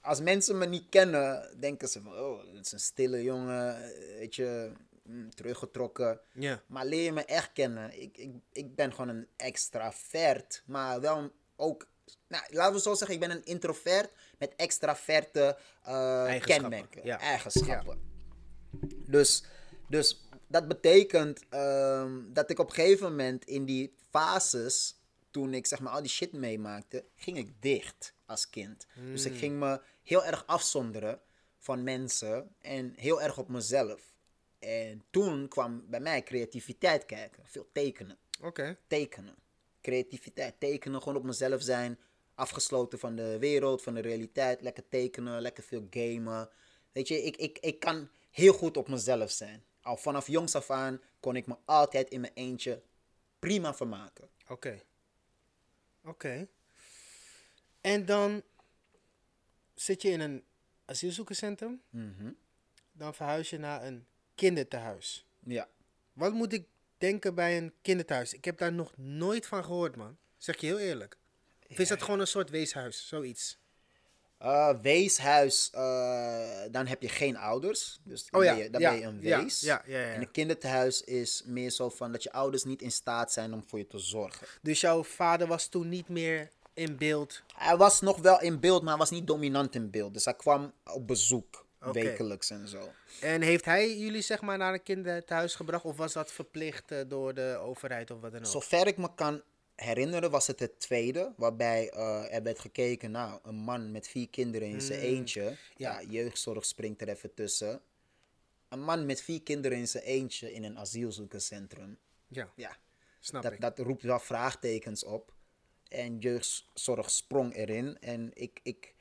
als mensen me niet kennen, denken ze van, oh, dat is een stille jongen, weet je, mm, teruggetrokken. Ja. Maar leer je me echt kennen, ik, ik, ik ben gewoon een extravert, maar wel ook, nou, laten we zo zeggen, ik ben een introvert met extraverte eh, Eigenschappen, kenmerken, ja. eigenschappen. Dus, dus dat betekent ehm, dat ik op een gegeven moment in die fases, toen ik zeg maar al die shit meemaakte, ging ik dicht als kind. Dus ik ging me heel erg afzonderen van mensen en heel erg op mezelf. En toen kwam bij mij creativiteit kijken, veel tekenen Oké. tekenen. Creativiteit, tekenen, gewoon op mezelf zijn. Afgesloten van de wereld, van de realiteit. Lekker tekenen, lekker veel gamen. Weet je, ik, ik, ik kan heel goed op mezelf zijn. Al vanaf jongs af aan kon ik me altijd in mijn eentje prima vermaken. Oké. Oké. En dan zit je in een asielzoekerscentrum. Mhm. Dan verhuis je naar een kindertehuis. Ja. Wat moet ik denken bij een kinderthuis? Ik heb daar nog nooit van gehoord, man. Zeg je heel eerlijk. Of is dat gewoon een soort weeshuis? Zoiets. Eh, weeshuis, eh, dan heb je geen ouders. Dus dan, Oh ja, ben, je, dan ja, ben je een wees. ja. En een kinderthuis is meer zo van dat je ouders niet in staat zijn om voor je te zorgen. Dus jouw vader was toen niet meer in beeld. Hij was nog wel in beeld, maar hij was niet dominant in beeld. Dus hij kwam op bezoek, wekelijks en zo. En heeft hij jullie zeg maar naar een kinderthuis gebracht? Of was dat verplicht eh, door de overheid of wat dan ook? Zover ik me kan herinneren was het het tweede, waarbij eh, er werd gekeken naar een man met vier kinderen in zijn eentje. Mm. ja. Ja, jeugdzorg springt er even tussen. Een man met vier kinderen in zijn eentje in een asielzoekerscentrum. Ja, Ja, snap dat, ik. dat roept wel vraagtekens op. En jeugdzorg sprong erin. En ik, ik,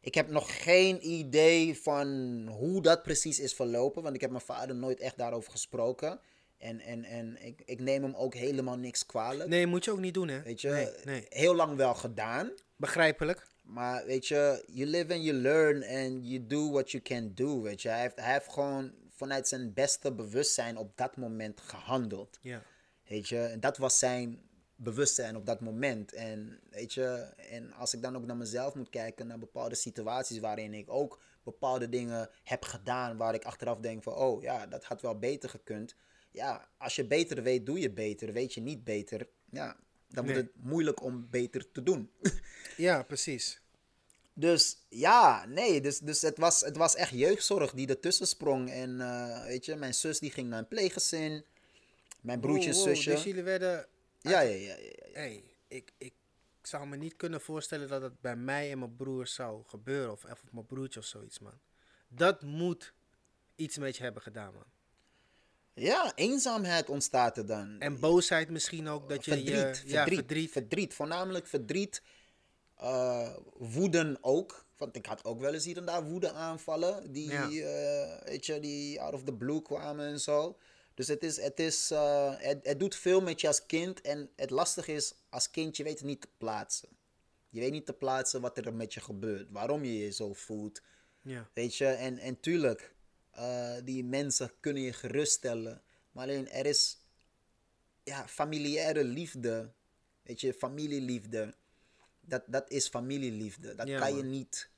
ik heb nog geen idee van hoe dat precies is verlopen. Want ik heb mijn vader nooit echt daarover gesproken. En, en, en ik, ik neem hem ook helemaal niks kwalijk. Nee, moet je ook niet doen, hè? Weet je, Nee, nee. heel lang wel gedaan. Begrijpelijk. Maar weet je, you live and you learn and you do what you can do. Weet je, hij heeft, hij heeft gewoon vanuit zijn beste bewustzijn op dat moment gehandeld. Ja. Weet je, en dat was zijn bewustzijn op dat moment. En weet je, en als ik dan ook naar mezelf moet kijken, naar bepaalde situaties waarin ik ook bepaalde dingen heb gedaan, waar ik achteraf denk van, oh ja, dat had wel beter gekund. Ja, als je beter weet, doe je beter. Weet je niet beter, ja, dan wordt Nee. het moeilijk om beter te doen. *laughs* Ja, precies. Dus ja, nee, dus, dus het, was, het was echt jeugdzorg die ertussen sprong. En eh, weet je, mijn zus die ging naar een pleeggezin. Mijn broertje, Wow, wow, zusje. Dus jullie werden... Ja, ja, ja, ja, ja. Hey, ik, ik zou me niet kunnen voorstellen dat het bij mij en mijn broer zou gebeuren. Of, of mijn broertje of zoiets, man. Dat moet iets met je hebben gedaan, man. Ja, eenzaamheid ontstaat er dan. En boosheid misschien ook. Dat je verdriet, je, verdriet, ja, verdriet, verdriet. verdriet. Voornamelijk verdriet. eh, woeden ook. Want ik had ook wel eens hier en daar woede aanvallen. Die, Ja. eh, weet je, die out of the blue kwamen en zo. Dus het, is, het, is, eh, het, het doet veel met je als kind. En het lastige is, als kind, je weet het niet te plaatsen. Je weet niet te plaatsen wat er met je gebeurt. Waarom je je zo voelt. Ja. Weet je, en, en tuurlijk, eh, die mensen kunnen je geruststellen. Maar alleen er is ja, familiaire liefde. Weet je, familieliefde. Dat, dat is familieliefde. Dat Ja, kan je niet.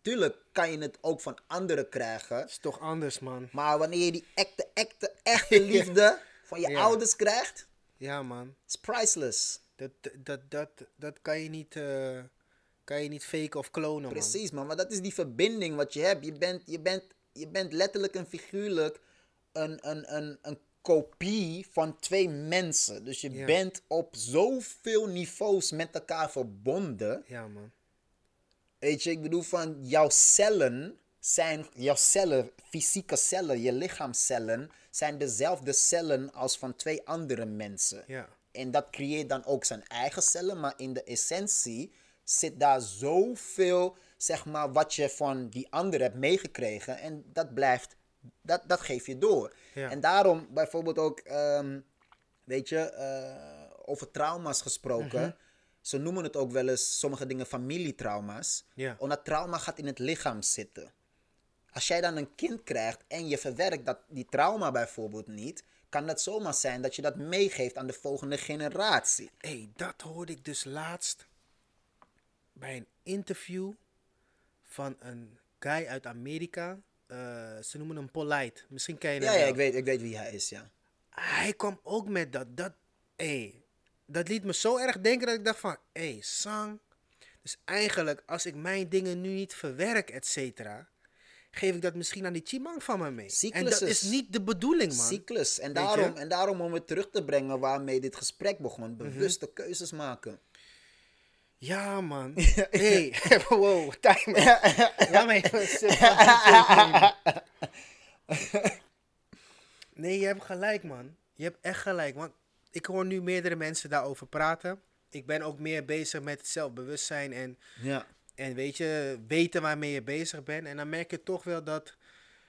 Tuurlijk kan je het ook van anderen krijgen. is toch anders, man. Maar wanneer je die echte, echte, echte *laughs* liefde van je Ja. ouders krijgt, Ja, man. is priceless. Dat, dat, dat, dat kan, je niet, eh, kan je niet faken of klonen, man. Precies, man. Maar dat is die verbinding wat je hebt. Je bent, je bent, je bent letterlijk en figuurlijk een, een, een, een kopie van twee mensen. Dus je Ja. bent op zoveel niveaus met elkaar verbonden. Ja, man. Weet je, ik bedoel van jouw cellen zijn, jouw cellen, fysieke cellen, je lichaamcellen, zijn dezelfde cellen als van twee andere mensen. Ja. En dat creëert dan ook zijn eigen cellen, maar in de essentie zit daar zoveel, zeg maar, wat je van die andere hebt meegekregen. En dat blijft, dat, dat geef je door. Ja. En daarom bijvoorbeeld ook, ehm, weet je, eh, over trauma's gesproken. Ze noemen het ook wel eens sommige dingen familietrauma's. Ja. Omdat trauma gaat in het lichaam zitten. Als jij dan een kind krijgt en je verwerkt dat, die trauma bijvoorbeeld niet, kan het zomaar zijn dat je dat meegeeft aan de volgende generatie. Hé, hey, dat hoorde ik dus laatst bij een interview van een guy uit Amerika. Eh, ze noemen hem Polite. Misschien ken je hem Ja, wel. ik, weet, ik weet wie hij is, ja. Hij kwam ook met dat. Dat, hey, dat liet me zo erg denken dat ik dacht van... Hé, hey, Sang. Dus eigenlijk, als ik mijn dingen nu niet verwerk, et cetera... Geef ik dat misschien aan die chimang van me mee. En dat is niet de bedoeling, man. Cyclus. En Weet je? daarom, en daarom om het terug te brengen waarmee dit gesprek begon. Mhm. Bewuste keuzes maken. Ja, man. *laughs* hey, *laughs* wow, time. Laat me even. Nee, je hebt gelijk, man. Je hebt echt gelijk. Want ik hoor nu meerdere mensen daarover praten. Ik ben ook meer bezig met het zelfbewustzijn en, Ja. en weet je, weten waarmee je bezig bent. En dan merk je toch wel dat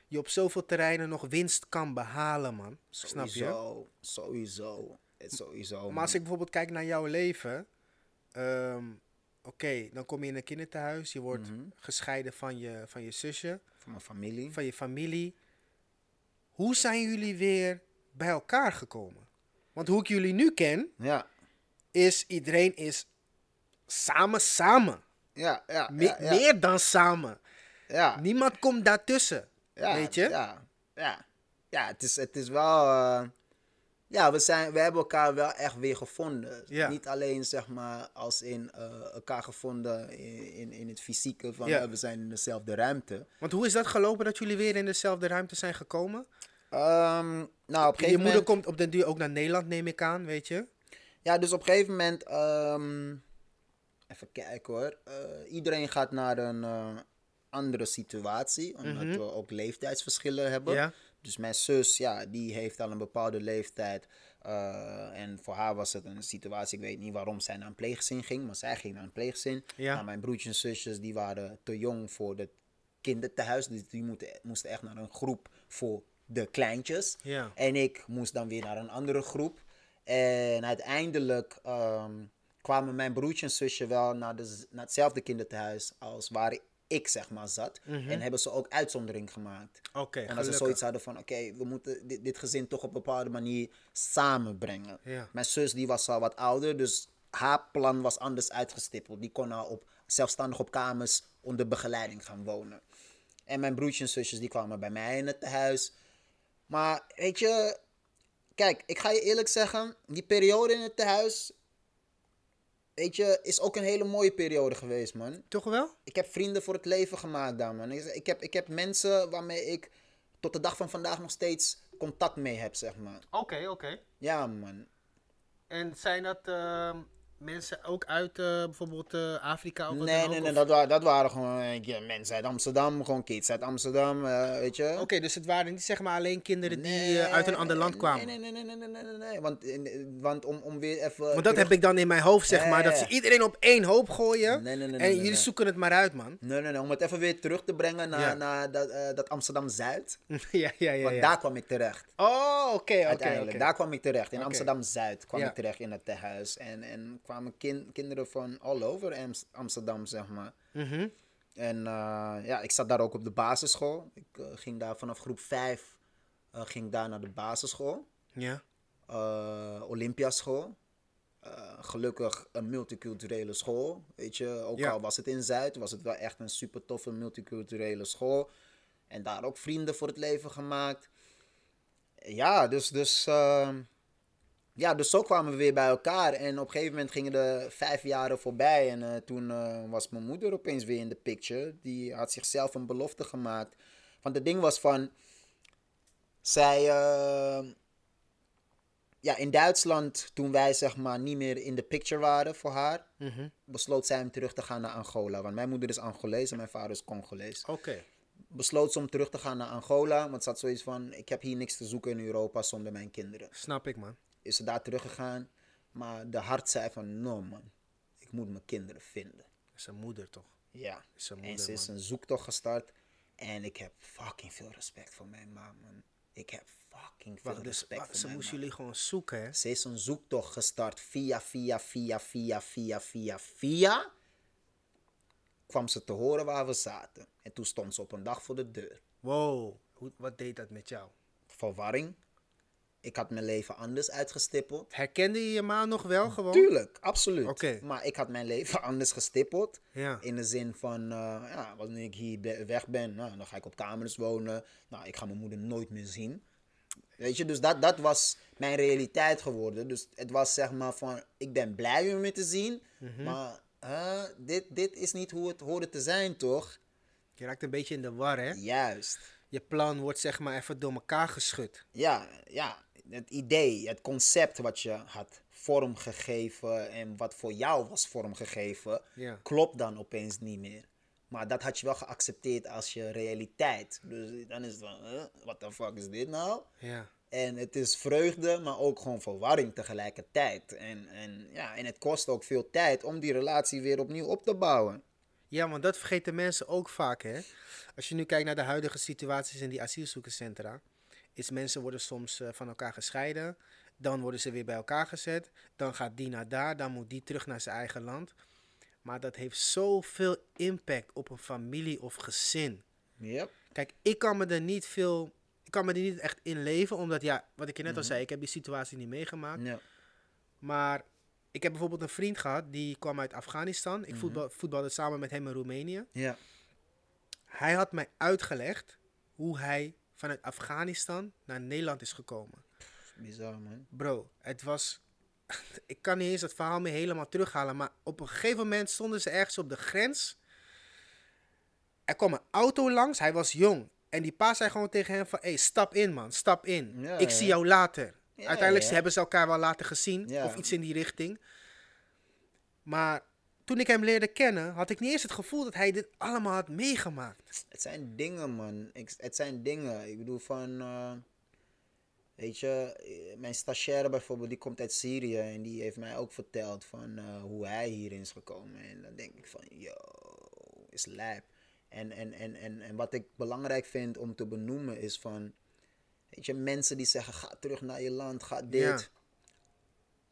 je op zoveel terreinen nog winst kan behalen, man. Snap je? Sowieso. Sowieso. Maar als ik bijvoorbeeld kijk naar jouw leven. ehm, Oké, dan kom je in een kinderthuis. Je wordt Mhm. gescheiden van je, van je zusje, Van mijn familie. van je familie. Hoe zijn jullie weer bij elkaar gekomen? Want hoe ik jullie nu ken, Ja. is iedereen is samen, samen. Ja, ja, Me- ja, ja. Meer dan samen. Ja. Niemand komt daartussen. Ja, weet je? Ja, ja. ja het, is, het is wel... eh, ja, we, zijn, we hebben elkaar wel echt weer gevonden. Ja. Niet alleen, zeg maar, als in eh, elkaar gevonden in, in, in het fysieke van Ja. eh, we zijn in dezelfde ruimte. Want hoe is dat gelopen dat jullie weer in dezelfde ruimte zijn gekomen? Ehm, nou, op Je gegeven moeder moment... komt op den duur ook naar Nederland, neem ik aan, weet je? Ja, dus op een gegeven moment... ehm, even kijken hoor. Eh, iedereen gaat naar een andere situatie. Omdat we ook leeftijdsverschillen hebben. Ja. Dus mijn zus, ja, die heeft al een bepaalde leeftijd. eh, en voor haar was het een situatie, ik weet niet waarom zij naar een pleeggezin ging. Maar zij ging naar een pleeggezin. Ja. Maar mijn broertjes en zusjes, die waren te jong voor het kinderthuis. Dus die moeten, moesten echt naar een groep voor de kleintjes. Ja. En ik moest dan weer naar een andere groep. En uiteindelijk ehm, kwamen mijn broertje en zusje wel naar, de, naar hetzelfde kinderthuis als waar ik zeg maar zat. En hebben ze ook uitzondering gemaakt. Oké, En als ze zoiets hadden van, oké, we moeten dit, dit gezin toch op een bepaalde manier samenbrengen. Ja. Mijn zus die was al wat ouder, dus haar plan was anders uitgestippeld. Die kon al op, zelfstandig op kamers onder begeleiding gaan wonen. En mijn broertjes en zusjes die kwamen bij mij in het huis. Maar weet je, kijk, ik ga je eerlijk zeggen, die periode in het tehuis, weet je, is ook een hele mooie periode geweest, man. Toch wel? Ik heb vrienden voor het leven gemaakt daar, man. Ik, ik, heb, ik heb mensen waarmee ik tot de dag van vandaag nog steeds contact mee heb, zeg maar. Oké, oké. Ja, man. En zijn dat, ehm, mensen ook uit eh, bijvoorbeeld eh, Afrika of Nee, nee, ook, nee, of- dat, wa- dat waren gewoon eh, ja, mensen uit Amsterdam, gewoon kids uit Amsterdam, weet je. Oké, dus het waren niet zeg maar alleen kinderen die uit een ander land kwamen. Nee, nee, nee, nee, nee, nee, nee. Want, in- want om, om weer even... Want dat heb ik dan in mijn hoofd, zeg maar. Dat ze iedereen op één hoop gooien. Nee, nee, nee, en jullie zoeken het maar uit, man. Nee, nee, nee, om het even weer terug te brengen naar, Ja. naar dat, dat Amsterdam-Zuid. *laughs* ja, ja, ja. Want ja. daar kwam ik terecht. Oh, oké, oké, Uiteindelijk, daar kwam ik terecht. In. Amsterdam-Zuid kwam ik terecht in het tehuis. En, en kwamen kin- kinderen van all over Ams- Amsterdam, zeg maar. Mhm. En eh, ja, ik zat daar ook op de basisschool. Ik eh, ging daar vanaf groep 5 eh, ging daar naar de basisschool. Ja. Olympiaschool. Gelukkig een multiculturele school. Weet je, ook Ja. al was het in Zuid, was het wel echt een super toffe multiculturele school. En daar ook vrienden voor het leven gemaakt. Ja, dus, dus, ehm, ja, dus zo kwamen we weer bij elkaar. En op een gegeven moment gingen de vijf jaren voorbij. En eh, toen eh, was mijn moeder opeens weer in de picture. Die had zichzelf een belofte gemaakt. Want het ding was van. Zij. eh, ja, in Duitsland, toen wij zeg maar niet meer in de picture waren voor haar, Mhm. besloot zij om terug te gaan naar Angola. Want mijn moeder is Angolees en mijn vader is Congolees. Oké. Besloot ze om terug te gaan naar Angola, want ze had zoiets van: ik heb hier niks te zoeken in Europa zonder mijn kinderen. Snap ik, man. Is ze daar teruggegaan, maar de hart zei van: no man, ik moet mijn kinderen vinden. Is een moeder toch? Ja, Is een en moeder, ze is man. een zoektocht gestart en ik heb fucking veel respect voor mijn ma, man. Ik heb fucking veel Wacht, dus respect wacht, voor ze mijn ma. jullie gewoon zoeken, hè? Ze is een zoektocht gestart via, via, via, via, via, via, via. Kwam ze te horen waar we zaten. En toen stond ze op een dag voor de deur. Wow. Hoe, wat deed dat met jou? Verwarring. Ik had mijn leven anders uitgestippeld. Herkende je je ma nog wel gewoon? Tuurlijk, absoluut. Maar ik had mijn leven *laughs* anders gestippeld. Ja. In de zin van, eh, ja, wanneer ik hier weg ben, nou, dan ga ik op kamers wonen. Nou, ik ga mijn moeder nooit meer zien. Weet je, dus dat, dat was mijn realiteit geworden. Dus het was zeg maar van, ik ben blij om je te zien. Mhm. Maar dit, dit is niet hoe het hoorde te zijn, toch? Je raakt een beetje in de war, hè? Juist. Je plan wordt zeg maar even door elkaar geschud. Ja, ja, het idee, het concept wat je had vormgegeven en wat voor jou was vormgegeven, Ja. klopt dan opeens niet meer. Maar dat had je wel geaccepteerd als je realiteit. Dus dan is het van, huh, what the fuck is dit nou? Ja. En het is vreugde, maar ook gewoon verwarring tegelijkertijd. En, en, ja, en het kost ook veel tijd om die relatie weer opnieuw op te bouwen. Ja, want dat vergeten mensen ook vaak, hè? Als je nu kijkt naar de huidige situaties in die asielzoekerscentra, is mensen worden soms eh, van elkaar gescheiden, dan worden ze weer bij elkaar gezet, dan gaat die naar daar, dan moet die terug naar zijn eigen land. Maar dat heeft zoveel impact op een familie of gezin. Yep. Kijk, ik kan me er niet veel, ik kan me er niet echt in leven, omdat ja, wat ik je net al zei, ik heb die situatie niet meegemaakt. Ja. Maar ik heb bijvoorbeeld een vriend gehad, die kwam uit Afghanistan. Ik voetbal, voetbalde samen met hem in Roemenië. Ja. Hij had mij uitgelegd hoe hij vanuit Afghanistan naar Nederland is gekomen. Bizar, man. Bro, het was. *laughs* Ik kan niet eens het verhaal meer helemaal terughalen. Maar op een gegeven moment stonden ze ergens op de grens. Er kwam een auto langs. Hij was jong. En die pa zei gewoon tegen hem van... Hé, hey, stap in man, stap in. Ja, ik ja. zie jou later. Ja, Uiteindelijk hebben ze elkaar wel later gezien. Of iets in die richting. Maar toen ik hem leerde kennen... had ik niet eens het gevoel dat hij dit allemaal had meegemaakt. Het zijn dingen, man. Ik, het zijn dingen. Ik bedoel van... eh, weet je, eh, mijn stagiaire bijvoorbeeld, die komt uit Syrië. En die heeft mij ook verteld van eh, hoe hij hierin is gekomen. En dan denk ik van, yo, is lijp. En, en, en, en, en wat ik belangrijk vind om te benoemen is van... Weet je, mensen die zeggen, ga terug naar je land, ga dit. Ja.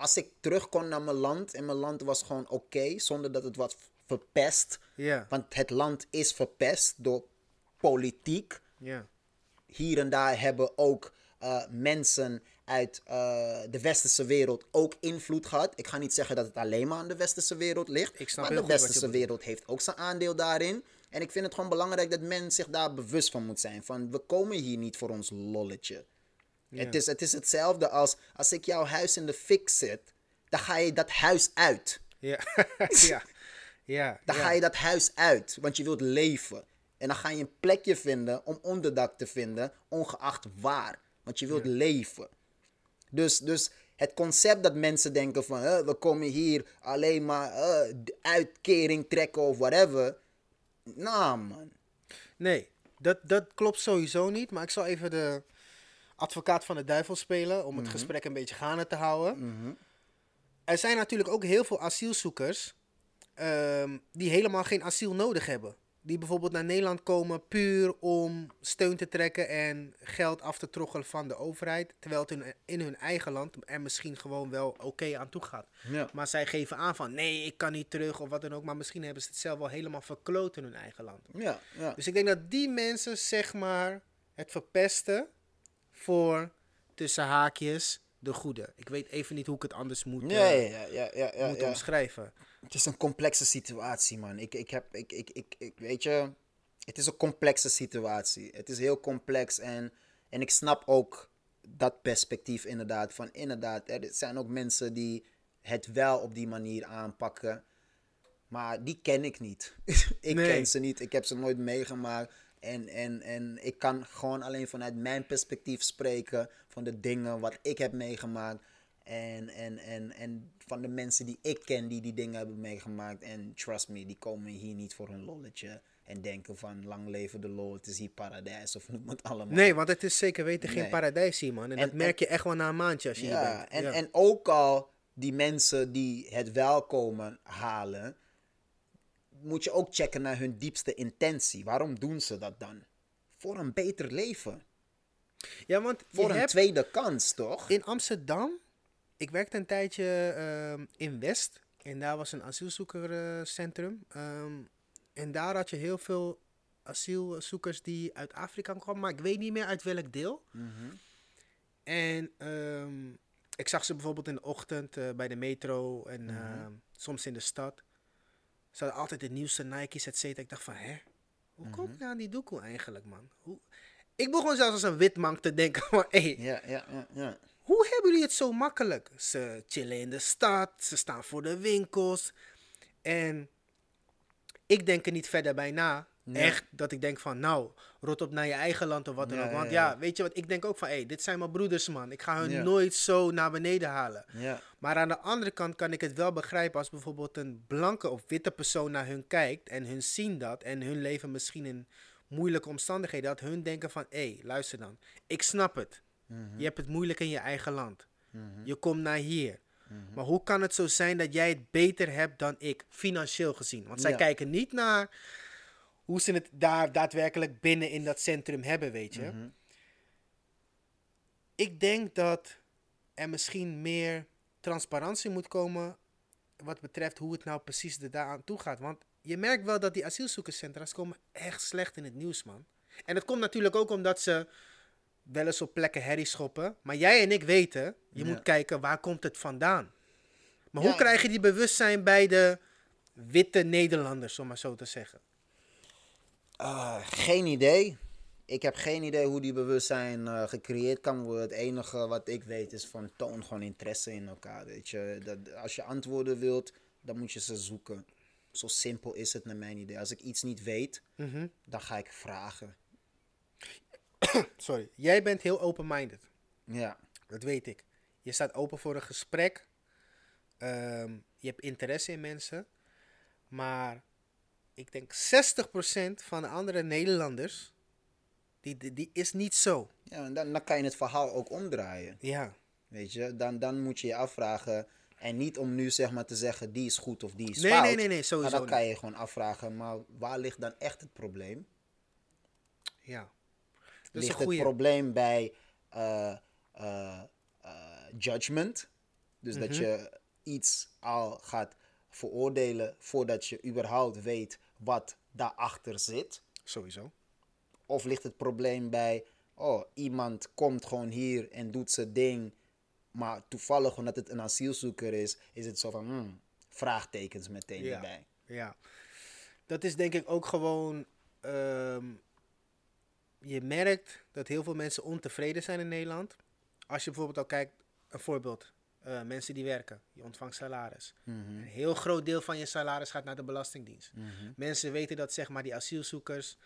Als ik terug kon naar mijn land en mijn land was gewoon oké, zonder dat het was verpest. Ja, Want het land is verpest door politiek. ja, Hier en daar hebben ook eh, mensen uit eh, de westerse wereld ook invloed gehad. Ik ga niet zeggen dat het alleen maar aan de westerse wereld ligt. Ik snap maar de westerse wereld heeft ook zijn aandeel daarin. En ik vind het gewoon belangrijk dat men zich daar bewust van moet zijn. Van we komen hier niet voor ons lolletje. Het, is, het is hetzelfde als als ik jouw huis in de fik zet, dan ga je dat huis uit. ja, *laughs* ja, ja. Dan ga je dat huis uit, want je wilt leven. En dan ga je een plekje vinden om onderdak te vinden, ongeacht waar. Want je wilt leven. Dus, dus het concept dat mensen denken van "Huh, we komen hier alleen maar uitkering trekken of whatever. Nou man. Nee, dat, dat klopt sowieso niet. Maar ik zal even de advocaat van de duivel spelen om het gesprek een beetje gaande te houden. Er zijn natuurlijk ook heel veel asielzoekers ehm, die helemaal geen asiel nodig hebben. Die bijvoorbeeld naar Nederland komen puur om steun te trekken en geld af te troggelen van de overheid. Terwijl het in, hun eigen land er misschien gewoon wel oké aan toe gaat. Ja. Maar zij geven aan van nee, ik kan niet terug of wat dan ook. Maar misschien hebben ze het zelf wel helemaal verkloot in hun eigen land. Ja, ja. Dus ik denk dat die mensen, zeg maar, het verpesten voor tussen haakjes de goede. Ik weet even niet hoe ik het anders moet, Ja, eh, ja, ja, moet omschrijven. Het is een complexe situatie, man. Ik, ik heb, ik, ik, ik, ik, weet je, het is een complexe situatie. Het is heel complex en, en ik snap ook dat perspectief inderdaad. Van inderdaad, er zijn ook mensen die het wel op die manier aanpakken. Maar die ken ik niet. *laughs* ik Nee. ken ze niet. Ik heb ze nooit meegemaakt. En, en, en ik kan gewoon alleen vanuit mijn perspectief spreken. Van de dingen wat ik heb meegemaakt. En, en, en, en van de mensen die ik ken die die dingen hebben meegemaakt. En trust me, die komen hier niet voor een lolletje. En denken van lang leven de lol, het is hier paradijs. Of noem het allemaal. Nee, want het is zeker weten geen Nee. paradijs hier, man. En, En- dat merk je echt wel na een maandje als je hier Ja, bent. en, Ja. en ook al die mensen die het wel komen halen, moet je ook checken naar hun diepste intentie. Waarom doen ze dat dan? Voor een beter leven. ja, want je Voor een hebt tweede kans, toch? in Amsterdam, ik werkte een tijdje ehm, in West. En daar was een asielzoekerscentrum. Ehm, en daar had je heel veel asielzoekers die uit Afrika kwamen. Maar ik weet niet meer uit welk deel. En ehm, ik zag ze bijvoorbeeld in de ochtend eh, bij de metro en ehm, soms in de stad. Ze hadden altijd de nieuwste Nike's, et cetera. Ik dacht van, hè? Hoe kom je aan die doekoe eigenlijk, man? Hoe... Ik begon zelfs als een witman te denken van, hé, Ja, ja, ja, ja. hoe hebben jullie het zo makkelijk? Ze chillen in de stad, ze staan voor de winkels. En ik denk er niet verder bij na. Nee. Echt, dat ik denk van, nou, rot op naar je eigen land of wat dan Ja, ook. Want ja, weet je wat, ik denk ook van, hé, dit zijn mijn broeders, man. Ik ga hun Ja. nooit zo naar beneden halen. Maar aan de andere kant kan ik het wel begrijpen als bijvoorbeeld een blanke of witte persoon naar hun kijkt en hun zien dat en hun leven misschien in moeilijke omstandigheden, dat hun denken van, hé, luister dan, ik snap het. Je hebt het moeilijk in je eigen land. Je komt naar hier. Maar hoe kan het zo zijn dat jij het beter hebt dan ik, financieel gezien? Want zij kijken niet naar hoe ze het daar daadwerkelijk binnen in dat centrum hebben, weet je. Ik denk dat er misschien meer transparantie moet komen wat betreft hoe het nou precies er daaraan toe gaat. Want je merkt wel dat die asielzoekerscentra's komen echt slecht in het nieuws, man. En dat komt natuurlijk ook omdat ze wel eens op plekken herrie schoppen. Maar jij en ik weten, je Ja. moet kijken waar komt het vandaan. Maar Ja. hoe krijg je die bewustzijn bij de witte Nederlanders, om maar zo te zeggen? Ah, geen idee. Ik heb geen idee hoe die bewustzijn eh, gecreëerd kan worden. Het enige wat ik weet is van toon gewoon interesse in elkaar. Weet je? Dat, als je antwoorden wilt, dan moet je ze zoeken. Zo simpel is het naar mijn idee. Als ik iets niet weet, Mhm. dan ga ik vragen. *coughs* Sorry, jij bent heel open-minded. Ja, Dat weet ik. Je staat open voor een gesprek. Ehm, je hebt interesse in mensen. Maar ik denk 60% van de andere Nederlanders, die, die, die is niet zo. ja en dan, dan kan je het verhaal ook omdraaien. Ja. Weet je, dan, dan moet je je afvragen. En niet om nu zeg maar te zeggen die is goed of die is Nee, fout. nee, nee, nee, sowieso Maar dan kan je gewoon afvragen, maar waar ligt dan echt het probleem? Ja. Dat ligt het probleem bij eh, judgment? Dus dat Mhm. je iets al gaat veroordelen voordat je überhaupt weet wat daarachter zit? Sowieso. Of ligt het probleem bij, oh, iemand komt gewoon hier en doet zijn ding, maar toevallig omdat het een asielzoeker is, is het zo van, hmm, vraagtekens meteen Ja. erbij. Ja. Dat is denk ik ook gewoon. ehm, je merkt dat heel veel mensen ontevreden zijn in Nederland. Als je bijvoorbeeld al kijkt, een voorbeeld. Eh, mensen die werken, je ontvangt salaris. Een heel groot deel van je salaris gaat naar de Belastingdienst. Mensen weten dat zeg maar die asielzoekers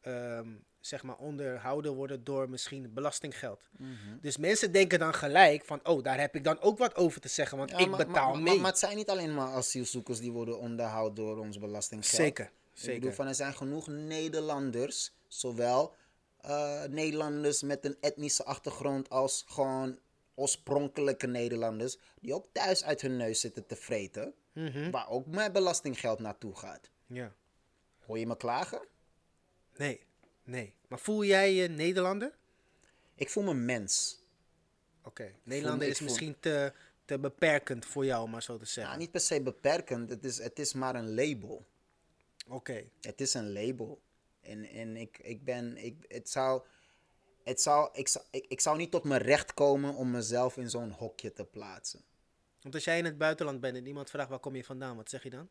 ehm, zeg maar onderhouden worden door misschien belastinggeld. Mhm. Dus mensen denken dan gelijk van, oh, daar heb ik dan ook wat over te zeggen, want Ja, ik maar- betaal maar, mee. Maar, maar het zijn niet alleen maar asielzoekers die worden onderhouden door ons belastinggeld. zeker, Ik zeker. bedoel, van, er zijn genoeg Nederlanders, zowel eh, Nederlanders met een etnische achtergrond als gewoon oorspronkelijke Nederlanders, die ook thuis uit hun neus zitten te vreten, Mhm. waar ook mijn belastinggeld naartoe gaat. Ja. Hoor je me klagen? Nee, nee. Maar voel jij je Nederlander? Ik voel me mens. Oké. Nederlander is voel- misschien te, te beperkend voor jou, maar zo te zeggen. Nou, niet per se beperkend, het is, het is maar een label. Oké. Het is een label. En, en ik, ik ben, ik, het zou, het zou, ik, zou, ik, ik zou niet tot mijn recht komen om mezelf in zo'n hokje te plaatsen. Want als jij in het buitenland bent en iemand vraagt waar kom je vandaan, wat zeg je dan?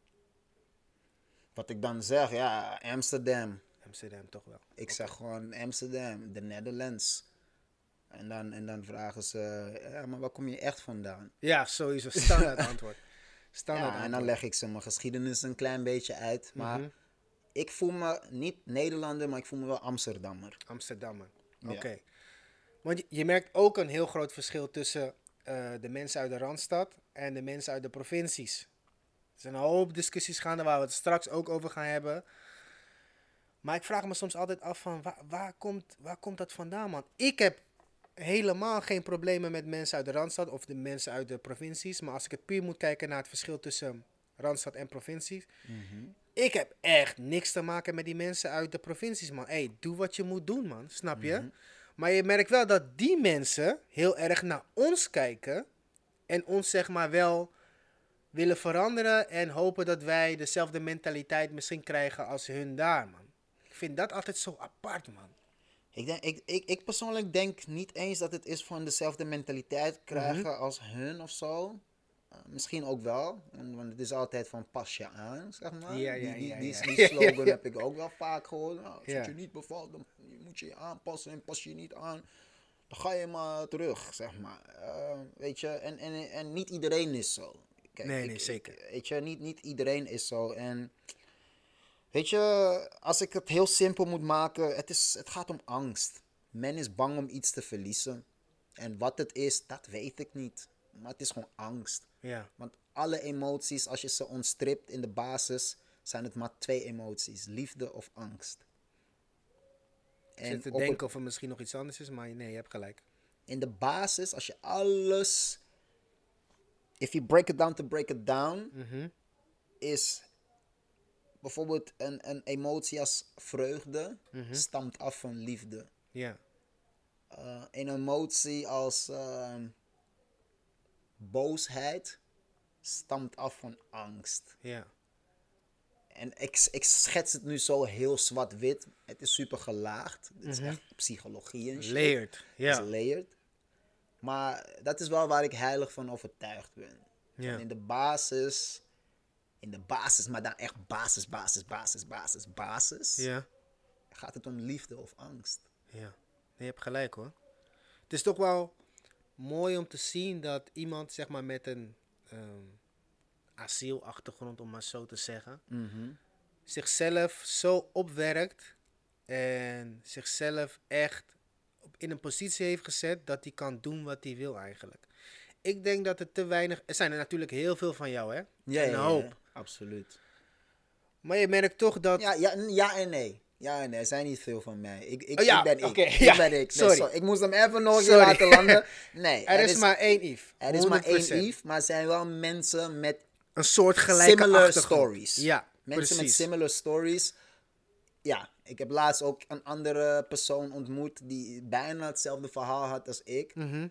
Wat ik dan zeg, ja, Amsterdam. Amsterdam toch wel. Ik zeg gewoon Amsterdam, de Netherlands. En dan, en dan vragen ze, ja, maar waar kom je echt vandaan? Ja, sowieso. Standaard *laughs* antwoord. Standaard Ja, en dan antwoord. leg ik ze mijn geschiedenis een klein beetje uit. Maar Mhm. ik voel me niet Nederlander, maar ik voel me wel Amsterdammer. Amsterdammer. Ja. Oké. Want je, merkt ook een heel groot verschil tussen eh, de mensen uit de Randstad en de mensen uit de provincies. Er zijn een hoop discussies gaande waar we het straks ook over gaan hebben. Maar ik vraag me soms altijd af van waar, waar, komt, waar komt dat vandaan, man? Ik heb helemaal geen problemen met mensen uit de Randstad of de mensen uit de provincies. Maar als ik het puur moet kijken naar het verschil tussen Randstad en provincies. Ik heb echt niks te maken met die mensen uit de provincies, man. Hé, doe wat je moet doen, man. Snap je? Maar je merkt wel dat die mensen heel erg naar ons kijken. En ons zeg maar wel willen veranderen. En hopen dat wij dezelfde mentaliteit misschien krijgen als hun daar, man. Ik vind dat altijd zo apart, man. Ik, denk, ik, ik, ik persoonlijk denk niet eens dat het is van dezelfde mentaliteit krijgen Mhm. als hun of zo. Misschien ook wel, want het is altijd van pas je aan, zeg maar. Ja, ja, die, die, ja, die, ja. die *laughs* slogan heb ik ook wel vaak gehoord. Nou, als het je niet bevalt, dan moet je je aanpassen en pas je niet aan. Dan ga je maar terug, zeg maar. Uh, weet je, en, en, en niet iedereen is zo. Kijk, Nee, nee, ik- zeker. weet je, niet, niet iedereen is zo. En Weet je, als ik het heel simpel moet maken, het, is, het gaat om angst. Men is bang om iets te verliezen. En wat het is, dat weet ik niet. Maar het is gewoon angst. Ja, Want alle emoties, als je ze ontstript in de basis, zijn het maar twee emoties: liefde of angst. zit te denken of er misschien nog iets anders is, maar nee, je hebt gelijk. in de basis, als je alles. If you break it down to break it down, Mhm. is bijvoorbeeld een, een emotie als vreugde, Mhm. stamt af van liefde. Ja, Uh, een emotie als ehm, boosheid stamt af van angst. ja. En ik, ik schets het nu zo heel zwart-wit. Het is super gelaagd. Het is echt psychologie en shit. Layered. Het Mhm. Ja. is layered. Maar dat is wel waar ik heilig van overtuigd ben. Ja. En in de basis, in de basis, maar dan echt basis, basis, basis, basis, basis, Ja. gaat het om liefde of angst. Ja, nee, je hebt gelijk hoor. Het is toch wel mooi om te zien dat iemand zeg maar met een ehm, asielachtergrond, om maar zo te zeggen, zichzelf zo opwerkt en zichzelf echt in een positie heeft gezet dat hij kan doen wat hij wil eigenlijk. Ik denk dat er te weinig, er zijn er natuurlijk heel veel van jou hè, een hoop. absoluut. Maar je merkt toch dat, Ja, ja, ja en nee. Ja nee, er zijn niet veel van mij. Ik, ik, Oh ja, ik ben ik. oké, ik ja, ben ik. Nee, sorry. sorry. Ik moest hem even nog Sorry. laten landen. *laughs* Nee, er, is, maar één Yves. er is maar één 100%. Yves, maar er zijn wel mensen met Een soort gelijke similar achtergrond. stories. Ja, Mensen met similar stories. Ja, ik heb laatst ook een andere persoon ontmoet die bijna hetzelfde verhaal had als ik. Mhm.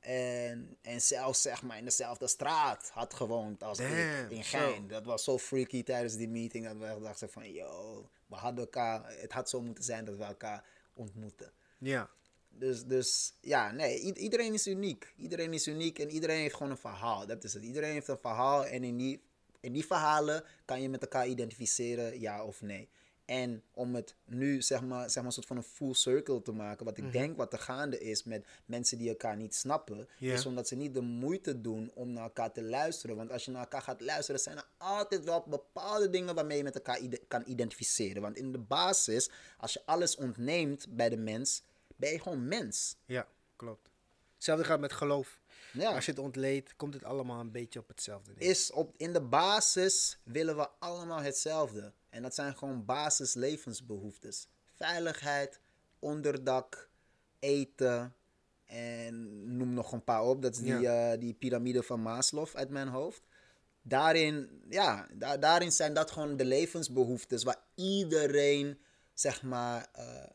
En, en zelfs zeg maar in dezelfde straat had gewoond als Damn, ik in zo. Gein. Dat was zo freaky tijdens die meeting dat we dachten van yo, we hadden elkaar, het had zo moeten zijn dat we elkaar ontmoeten. Ja, Dus, dus ja, nee, iedereen is uniek. Iedereen is uniek en iedereen heeft gewoon een verhaal. Dat is het. Iedereen heeft een verhaal en in die, in die verhalen kan je met elkaar identificeren, ja of nee. En om het nu zeg maar, zeg maar een soort van een full circle te maken, wat ik denk wat er gaande is met mensen die elkaar niet snappen, is omdat ze niet de moeite doen om naar elkaar te luisteren. Want als je naar elkaar gaat luisteren, zijn er altijd wel bepaalde dingen waarmee je met elkaar ide- kan identificeren. Want in de basis, als je alles ontneemt bij de mens, ben je gewoon mens. Ja, klopt. Hetzelfde gaat met geloof. Ja. Als je het ontleedt, komt het allemaal een beetje op hetzelfde neer. is op, in de basis willen we allemaal hetzelfde. En dat zijn gewoon basis levensbehoeftes. Veiligheid, onderdak, eten en noem nog een paar op. Dat is die, eh, die piramide van Maslow uit mijn hoofd. Daarin, ja, da- daarin zijn dat gewoon de levensbehoeftes waar iedereen, zeg maar, eh,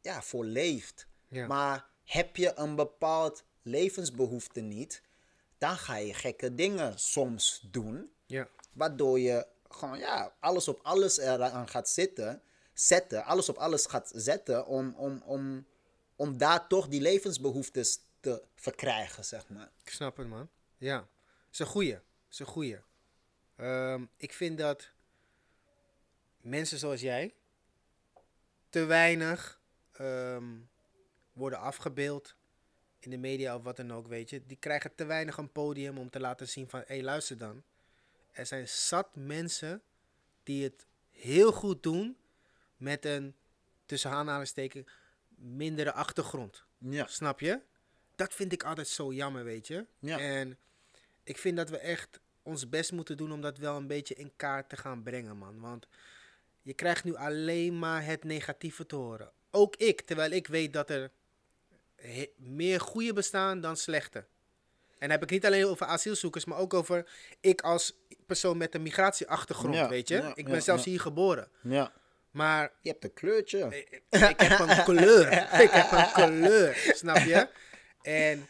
ja, voor leeft. Ja. Maar heb je een bepaald levensbehoefte niet, dan ga je gekke dingen soms doen. Ja, Waardoor je gewoon ja, alles op alles eraan gaat zitten, zetten, alles op alles gaat zetten om, om, om, om daar toch die levensbehoeftes te verkrijgen, zeg maar. ik snap het, man. Ja, is een goeie. is goeie. Ehm, ik vind dat mensen zoals jij te weinig ehm, worden afgebeeld in de media of wat dan ook, weet je. Die krijgen te weinig een podium om te laten zien van, hé, hey, luister dan. Er zijn zat mensen die het heel goed doen met een, tussen aanhalingstekens, mindere achtergrond. Ja. Snap je? Dat vind ik altijd zo jammer, weet je. Ja. En ik vind dat we echt ons best moeten doen om dat wel een beetje in kaart te gaan brengen, man. Want je krijgt nu alleen maar het negatieve te horen. Ook ik, terwijl ik weet dat er meer goede bestaan dan slechte. En dan heb ik niet alleen over asielzoekers, maar ook over ik als persoon met een migratieachtergrond, Ja, weet je. ja, ik ben ja, zelfs hier geboren. ja. Maar Je hebt een kleurtje. *laughs* ik, ik heb een kleur. Ik heb een kleur. Snap je? En,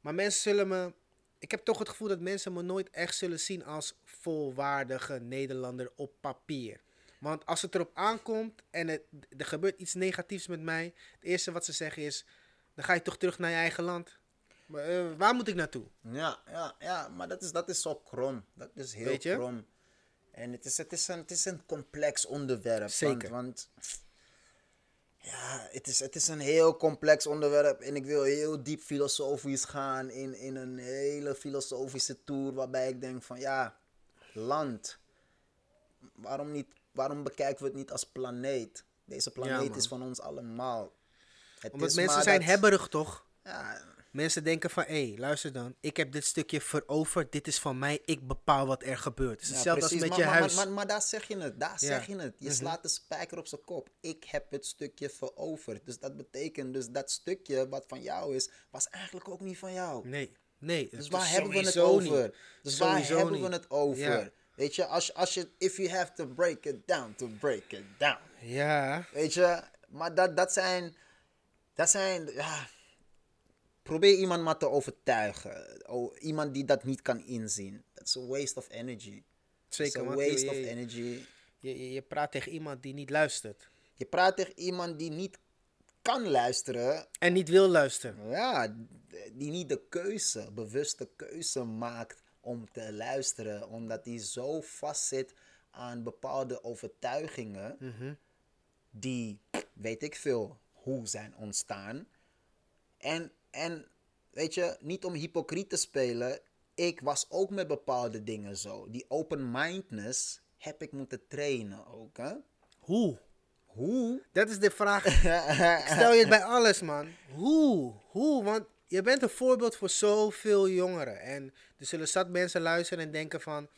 maar mensen zullen me. Ik heb toch het gevoel dat mensen me nooit echt zullen zien als volwaardige Nederlander op papier. Want als het erop aankomt en het, er gebeurt iets negatiefs met mij, het eerste wat ze zeggen is: dan ga je toch terug naar je eigen land. Maar, eh, waar moet ik naartoe? Ja, ja, ja, maar dat is, dat is zo krom. Dat is heel krom. En het is, het, is een, het is een complex onderwerp. Zeker. Want, want ja, het is, het is een heel complex onderwerp. En ik wil heel diep filosofisch gaan in, in een hele filosofische tour. Waarbij ik denk van ja, land. Waarom, niet, waarom bekijken we het niet als planeet? Deze planeet is van ons allemaal. Het Omdat mensen zijn dat- hebberig toch? Ja, Mensen denken van, hé, luister dan. Ik heb dit stukje veroverd. Dit is van mij. Ik bepaal wat er gebeurt. Het is Ja, hetzelfde als met maar, je maar, huis. Maar, maar, maar daar zeg je het, daar zeg je het. Je Mhm. slaat de spijker op zijn kop. Ik heb het stukje veroverd. Dus dat betekent dus dat stukje wat van jou is, was eigenlijk ook niet van jou. Nee, nee. Dus waar hebben we het over? niet. Dus waar hebben niet. we het over? Ja. Weet je, als, als je, if you have to break it down, to break it down. Ja, Weet je, maar dat, dat zijn, dat zijn, ja, probeer iemand maar te overtuigen. Oh, iemand die dat niet kan inzien. That's a waste of energy. zeker. It's a je- waste of je, energy. je, je, je praat tegen iemand die niet luistert. Je praat tegen iemand die niet kan luisteren. En niet wil luisteren. Ja, die niet de keuze, bewuste keuze maakt om te luisteren. Omdat die zo vastzit aan bepaalde overtuigingen. Die, weet ik veel, hoe zijn ontstaan. En, en weet je, niet om hypocriet te spelen. Ik was ook met bepaalde dingen zo. Die open-mindedness heb ik moeten trainen ook. Hè? Hoe? Hoe? Dat is de vraag. *laughs* Ik stel je het bij alles, man. Hoe? Hoe? Want je bent een voorbeeld voor zoveel jongeren. En er zullen zat mensen luisteren en denken van...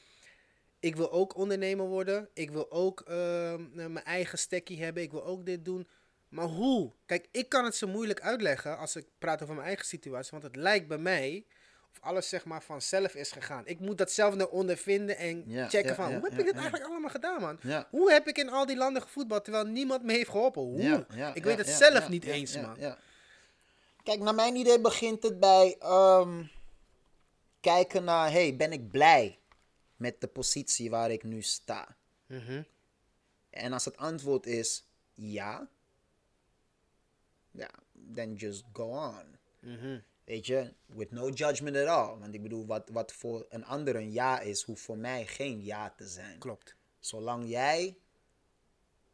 Ik wil ook ondernemer worden. Ik wil ook ehm, mijn eigen stekkie hebben. Ik wil ook dit doen. Maar hoe? Kijk, ik kan het zo moeilijk uitleggen als ik praat over mijn eigen situatie. Want het lijkt bij mij of alles zeg maar vanzelf is gegaan. Ik moet dat zelf nou ondervinden en Ja, checken ja, van... ja, hoe heb ja, ik dit ja. eigenlijk allemaal gedaan, man? Ja. Hoe heb ik in al die landen gevoetbald terwijl niemand me heeft geholpen? Hoe? Ja, ja, ik ja, weet het ja, zelf ja, niet ja, eens, ja, man. ja. Kijk, naar mijn idee begint het bij ehm, kijken naar, hey, ben ik blij met de positie waar ik nu sta? Mhm. En als het antwoord is ja, ja, then just go on. Mhm. Weet je, with no judgment at all. Want ik bedoel, wat, wat voor een ander een ja is, hoeft voor mij geen ja te zijn. Klopt. Zolang jij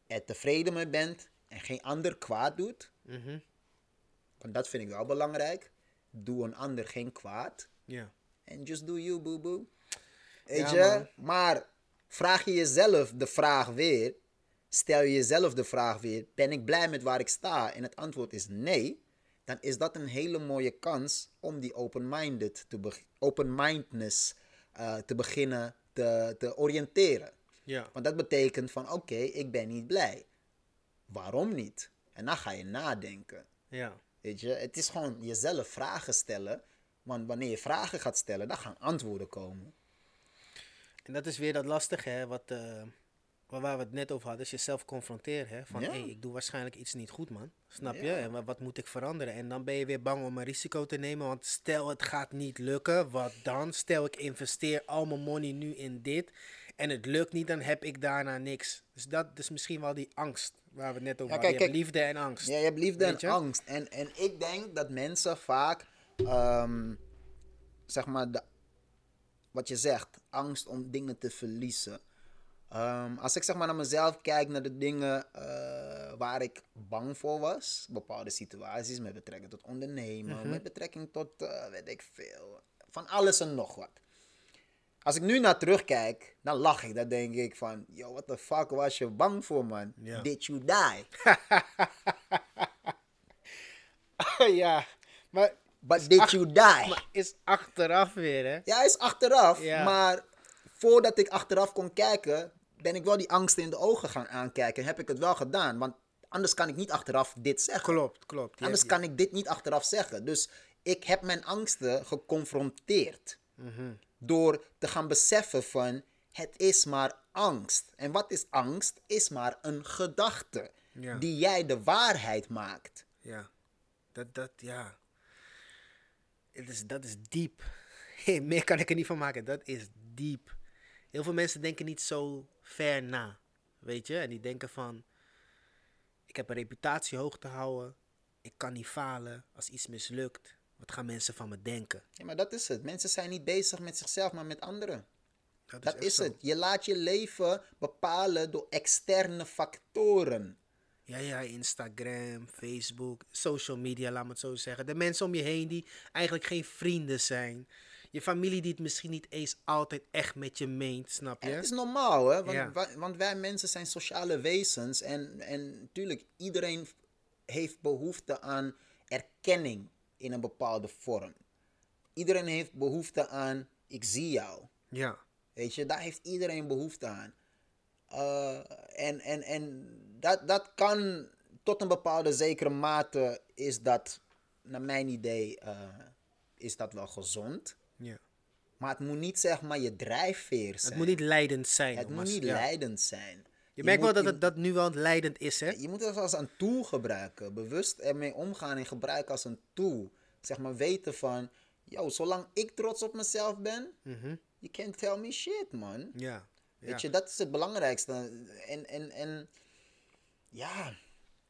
er tevreden mee bent en geen ander kwaad doet. Mhm. Want dat vind ik wel belangrijk. Doe een ander geen kwaad. Ja. En just do you, boo boo. Weet Ja, je? man. Maar vraag je jezelf de vraag weer. Stel je jezelf de vraag weer. Ben ik blij met waar ik sta? En het antwoord is nee. Dan is dat een hele mooie kans om die open-minded te open-mindedness eh, te beginnen te, te oriënteren. Ja. Want dat betekent van oké, ik ben niet blij. Waarom niet? En dan ga je nadenken. Ja. Weet je, het is gewoon jezelf vragen stellen. Want wanneer je vragen gaat stellen, dan gaan antwoorden komen. En dat is weer dat lastige, hè, wat, eh, waar waar we het net over hadden, is jezelf confronteren. Hè, van, Ja. hey, ik doe waarschijnlijk iets niet goed, man. Snap je? En wa- wat moet ik veranderen? En dan ben je weer bang om een risico te nemen, want stel het gaat niet lukken, wat dan? Stel ik investeer al mijn money nu in dit en het lukt niet, dan heb ik daarna niks. Dus dat is misschien wel die angst waar we het net over Ja, hadden. kijk, Je kijk. liefde en angst. Ja, je hebt liefde Weet en je? angst. En, en ik denk dat mensen vaak, ehm, zeg maar, de, wat je zegt, angst om dingen te verliezen. Ehm, als ik zeg maar naar mezelf kijk, naar de dingen eh, waar ik bang voor was, bepaalde situaties met betrekking tot ondernemen, Mhm. met betrekking tot, eh, weet ik veel, van alles en nog wat. Als ik nu naar terugkijk, dan lach ik. Dan denk ik van, yo, what the fuck was je bang voor, man? Did you die? *laughs* ja, maar But did you die? maar is achteraf weer, hè? Ja, is achteraf. Ja. Maar voordat ik achteraf kon kijken, ben ik wel die angsten in de ogen gaan aankijken. Heb ik het wel gedaan. Want anders kan ik niet achteraf dit zeggen. Klopt, klopt. Anders hebt- kan ik dit niet achteraf zeggen. Dus ik heb mijn angsten geconfronteerd. Mhm. Door te gaan beseffen van, het is maar angst. En wat is angst? Is maar een gedachte. Ja. Die jij de waarheid maakt. Ja, dat, dat, ja. Het is, dat is diep. *laughs* Hey, meer kan ik er niet van maken. Dat is diep. Heel veel mensen denken niet zo ver na. Weet je? En die denken van... Ik heb een reputatie hoog te houden. Ik kan niet falen. Als iets mislukt, wat gaan mensen van me denken? Ja, maar dat is het. Mensen zijn niet bezig met zichzelf, maar met anderen. Dat is het. Je laat je leven bepalen door externe factoren. Ja, ja, Instagram, Facebook, social media, laat me het zo zeggen. De mensen om je heen die eigenlijk geen vrienden zijn. Je familie die het misschien niet eens altijd echt met je meent, snap je? En het is normaal, hè? Want, Ja. wa- want wij mensen zijn sociale wezens. En, en natuurlijk, iedereen heeft behoefte aan erkenning in een bepaalde vorm. Iedereen heeft behoefte aan, ik zie jou. Ja, Weet je, daar heeft iedereen behoefte aan. Eh, en en, en dat, dat kan tot een bepaalde zekere mate, is dat, naar mijn idee, eh, is dat wel gezond. Ja. Maar het moet niet zeg maar je drijfveer zijn. Het moet niet leidend zijn. Het moet niet ja. leidend zijn. Je merkt wel moet- dat het dat nu wel leidend is, hè? je moet het als een tool gebruiken. Bewust ermee omgaan en gebruiken als een tool. Zeg maar weten van, yo, zolang ik trots op mezelf ben, Mhm. you can't tell me shit, man. Ja. Weet ja. je, dat is het belangrijkste. En, en, en ja.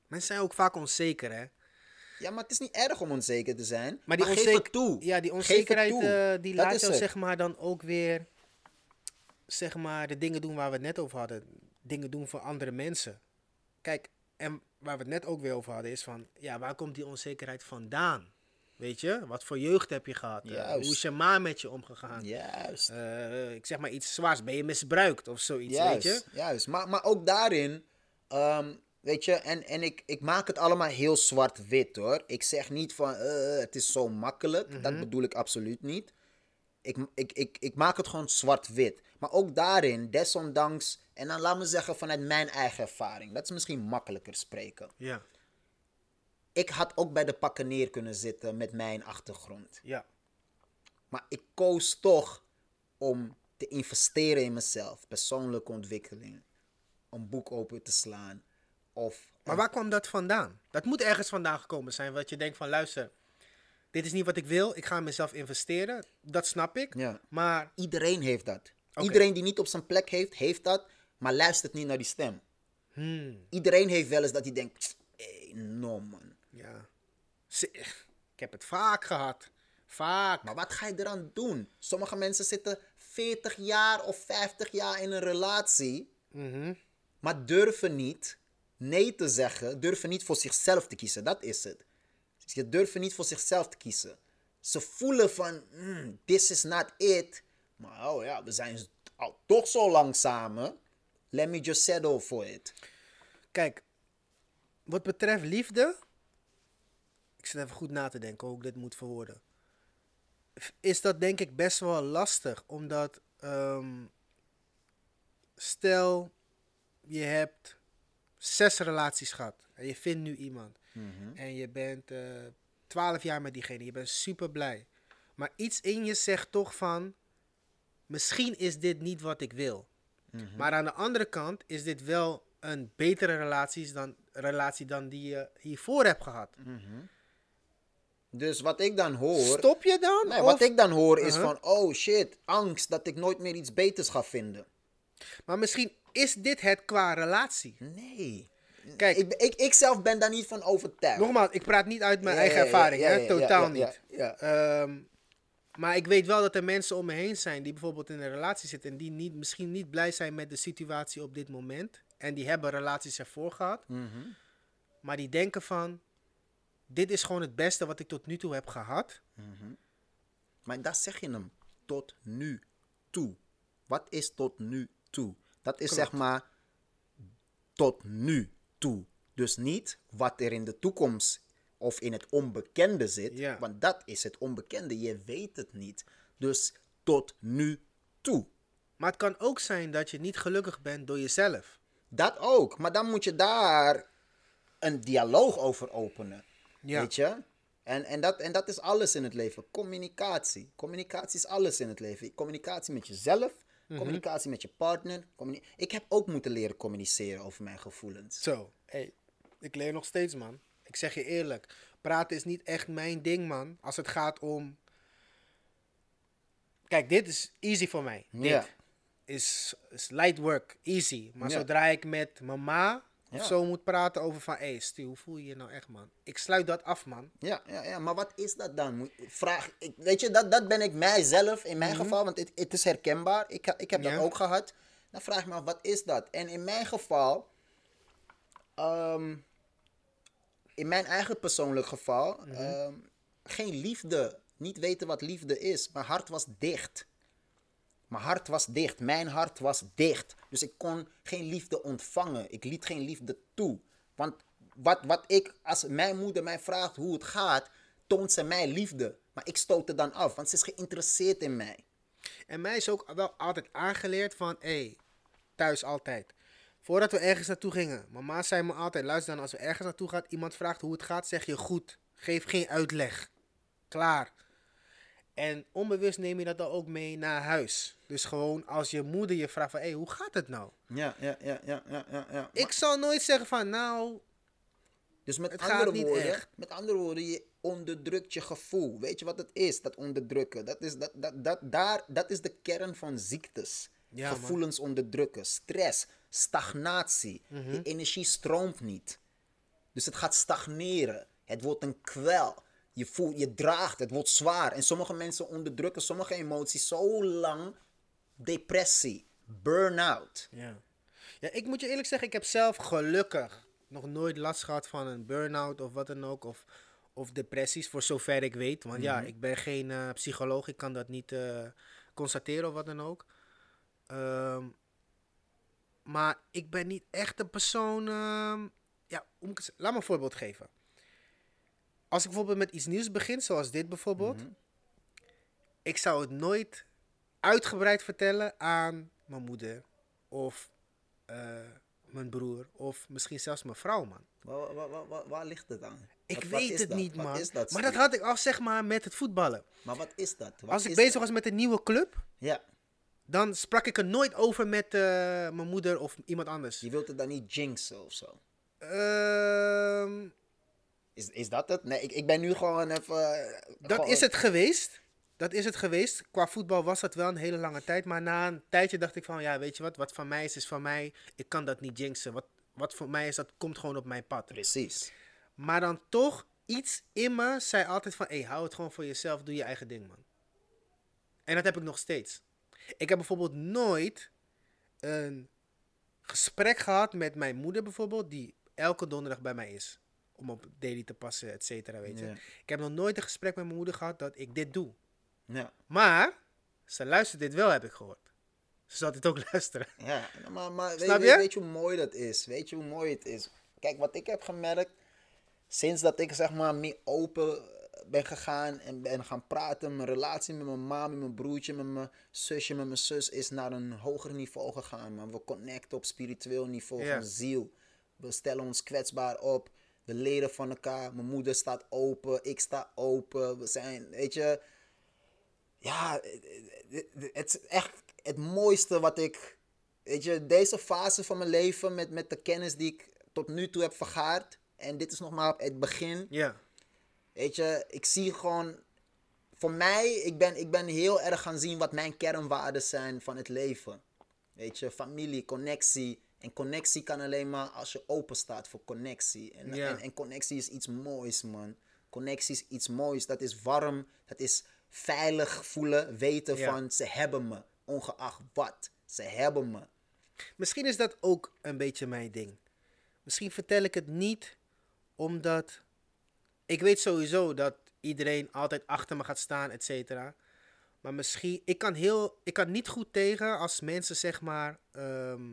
Mensen zijn ook vaak onzeker, hè? Ja, maar het is niet erg om onzeker te zijn. Maar die, geef onzeker- het toe. Ja, die onzekerheid eh, die Dat laat jou het. zeg maar dan ook weer zeg maar de dingen doen waar we het net over hadden. Dingen doen voor andere mensen. Kijk, en waar we het net ook weer over hadden is van, ja, waar komt die onzekerheid vandaan? Weet je, wat voor jeugd heb je gehad? Eh, hoe is je ma met je omgegaan? Juist. Eh, ik zeg maar iets zwaars, ben je misbruikt of zoiets, Juist, weet je? juist. Maar, maar ook daarin, ehm, weet je, en, en ik, ik maak het allemaal heel zwart-wit hoor. Ik zeg niet van eh, het is zo makkelijk. Mhm. Dat bedoel ik absoluut niet. Ik, ik, ik, ik maak het gewoon zwart-wit. Maar ook daarin, desondanks, en dan laat me zeggen vanuit mijn eigen ervaring. Dat is misschien makkelijker spreken. Ja, Ik had ook bij de pakken neer kunnen zitten met mijn achtergrond. ja, Maar ik koos toch om te investeren in mezelf. Persoonlijke ontwikkeling. Een boek open te slaan. Of Maar waar kwam dat vandaan? Dat moet ergens vandaan gekomen zijn. Wat je denkt van, luister, dit is niet wat ik wil. Ik ga in mezelf investeren. Dat snap ik. Ja. Maar iedereen heeft dat. Iedereen die niet op zijn plek heeft, heeft dat. Maar luistert niet naar die stem. hmm, Iedereen heeft wel eens dat hij denkt, hey, no man. ja. Ik heb het vaak gehad. Vaak. Maar wat ga je eraan doen? Sommige mensen zitten 40 jaar of 50 jaar in een relatie. Mhm. Maar durven niet nee te zeggen, durven niet voor zichzelf te kiezen. Dat is het. Ze durven niet voor zichzelf te kiezen. Ze voelen van, "Hmm, this is not it. Maar oh ja, we zijn al toch zo lang samen. Let me just settle for it. Kijk, wat betreft liefde. Ik zit even goed na te denken hoe ik dit moet verwoorden. Is dat denk ik best wel lastig, omdat. ehm, stel, je hebt zes relaties gehad en je vindt nu iemand. En je bent eh, twaalf jaar met diegene, je bent super blij. Maar iets in je zegt toch van. Misschien is dit niet wat ik wil. Maar aan de andere kant is dit wel een betere relatie dan, relatie dan die je hiervoor hebt gehad. Dus wat ik dan hoor. Stop je dan? Nee, Of- wat ik dan hoor is Uh-huh. van, oh shit, angst dat ik nooit meer iets beters ga vinden. Maar misschien is dit het qua relatie. Nee. Kijk, Ik, ik, ik zelf ben daar niet van overtuigd. nogmaals, ik praat niet uit mijn Ja, eigen ja, ervaring, ja, hè? totaal niet. ja, Ehm, maar ik weet wel dat er mensen om me heen zijn die bijvoorbeeld in een relatie zitten en die niet, misschien niet blij zijn met de situatie op dit moment. En die hebben relaties ervoor gehad. Mhm. Maar die denken van, dit is gewoon het beste wat ik tot nu toe heb gehad. Maar dat zeg je hem. Tot nu toe. Wat is tot nu toe? Dat is zeg maar tot nu toe. Dus niet wat er in de toekomst of in het onbekende zit. Ja. Want dat is het onbekende. Je weet het niet. Dus tot nu toe. Maar het kan ook zijn dat je niet gelukkig bent door jezelf. Dat ook. Maar dan moet je daar een dialoog over openen. Ja. Weet je? En, en, dat, en dat is alles in het leven. Communicatie. Communicatie is alles in het leven. Communicatie met jezelf. Mhm. Communicatie met je partner. ik heb ook moeten leren communiceren over mijn gevoelens. Zo, hey, ik leer nog steeds, man. Ik zeg je eerlijk, praten is niet echt mijn ding, man. Als het gaat om... Kijk, dit is easy voor mij. Dit Ja. is, is light work, easy. Maar Ja. zodra ik met mama of zo moet praten over van... Hé, hey, Stu, hoe voel je je nou echt, man? Ik sluit dat af, man. Ja, ja, ja, maar wat is dat dan? Vraag, ik, weet je, dat, dat ben ik mijzelf in mijn geval, want het, het is herkenbaar. Ik, ik heb Mhm. Ja. dat ook gehad. Dan vraag ik me af, wat is dat? En in mijn geval, ehm, in mijn eigen persoonlijk geval, Mhm. ehm, geen liefde. Niet weten wat liefde is. Mijn hart was dicht. Mijn hart was dicht. Mijn hart was dicht. Dus ik kon geen liefde ontvangen. Ik liet geen liefde toe. Want wat, wat ik, als mijn moeder mij vraagt hoe het gaat, toont ze mij liefde. Maar ik stoot het dan af, want ze is geïnteresseerd in mij. En mij is ook wel altijd aangeleerd van, hé, hey, thuis altijd. Voordat we ergens naartoe gingen, mama zei me altijd, luister dan, als we ergens naartoe gaan, iemand vraagt hoe het gaat, zeg je goed. Geef geen uitleg. Klaar. En onbewust neem je dat dan ook mee naar huis. Dus gewoon als je moeder je vraagt van, hé, hey, hoe gaat het nou? Ja, ja, ja, ja, ja, ja. ja. Ik zal nooit zeggen van, nou, Dus met Het andere, woorden, echt. met andere woorden, je onderdrukt je gevoel. Weet je wat het is, dat onderdrukken? Dat is, dat, dat, dat, daar, dat is de kern van ziektes. Ja, man. Gevoelens onderdrukken, stress, stagnatie. Mhm. Je energie stroomt niet. Dus het gaat stagneren. Het wordt een kwel. Je, voelt, je draagt, het wordt zwaar. En sommige mensen onderdrukken sommige emoties zo lang. Depressie, burn-out. Ja. ja, ik moet je eerlijk zeggen, ik heb zelf gelukkig nog nooit last gehad van een burn-out of wat dan ook. Of, of depressies, voor zover ik weet. Want ja, ik ben geen eh, psycholoog, ik kan dat niet eh, constateren of wat dan ook. Ehm, maar ik ben niet echt een persoon. ehm, ja, z- laat me een voorbeeld geven. Als ik bijvoorbeeld met iets nieuws begin, zoals dit bijvoorbeeld. Ik zou het nooit uitgebreid vertellen aan mijn moeder of eh, mijn broer of misschien zelfs mijn vrouw, man. Waar, waar, waar, waar, waar ligt het aan? Ik Wat- weet het dat? niet, man. dat, maar dat had ik al zeg maar met het voetballen. Maar wat is dat? Wat Als ik bezig dat? was met een nieuwe club, Ja, dan sprak ik er nooit over met eh, mijn moeder of iemand anders. je wilt het dan niet jinxen of zo. Ehm, Is, is dat het? Nee, ik, ik ben nu gewoon even... eh, dat gewoon- is het geweest. Dat is het geweest. Qua voetbal was dat wel een hele lange tijd. Maar na een tijdje dacht ik van, ja, weet je wat? Wat van mij is, is van mij. Ik kan dat niet jinxen. Wat, wat voor mij is, dat komt gewoon op mijn pad. Precies. Maar dan toch, iets in me zei altijd van... Hé, hey, hou het gewoon voor jezelf. Doe je eigen ding, man. En dat heb ik nog steeds. Ik heb bijvoorbeeld nooit een gesprek gehad met mijn moeder bijvoorbeeld... die elke donderdag bij mij is. Om op daily te passen, et cetera, weet je. Ja. Ik heb nog nooit een gesprek met mijn moeder gehad dat ik dit doe. Ja. Maar, ze luistert dit wel, heb ik gehoord. Ze zal dit ook *laughs* luisteren. Ja, maar, maar weet, je? weet je hoe mooi dat is? Weet je hoe mooi het is? Kijk, wat ik heb gemerkt, sinds dat ik zeg maar meer open ben gegaan en ben gaan praten, mijn relatie met mijn ma, met mijn broertje, met mijn zusje, met mijn zus is naar een hoger niveau gegaan. Man. We connecten op spiritueel niveau Ja. van ziel. We stellen ons kwetsbaar op. We leren van elkaar. Mijn moeder staat open, ik sta open. We zijn, weet je, ja, het is echt het mooiste wat ik. Weet je, deze fase van mijn leven met, met de kennis die ik tot nu toe heb vergaard. En dit is nog maar het begin. Ja. Weet je, ik zie gewoon. Voor mij, ik ben, ik ben heel erg gaan zien wat mijn kernwaarden zijn van het leven. Weet je, familie, connectie. En connectie kan alleen maar als je open staat voor connectie. En, en, en connectie is iets moois, man. Connectie is iets moois. Dat is warm. Dat is veilig voelen. Weten van ze hebben me. Ongeacht wat. Ze hebben me. Misschien is dat ook een beetje mijn ding. Misschien vertel ik het niet omdat ik weet sowieso dat iedereen altijd achter me gaat staan, et cetera. Maar misschien, ik kan, heel, ik kan niet goed tegen als mensen zeg maar ehm,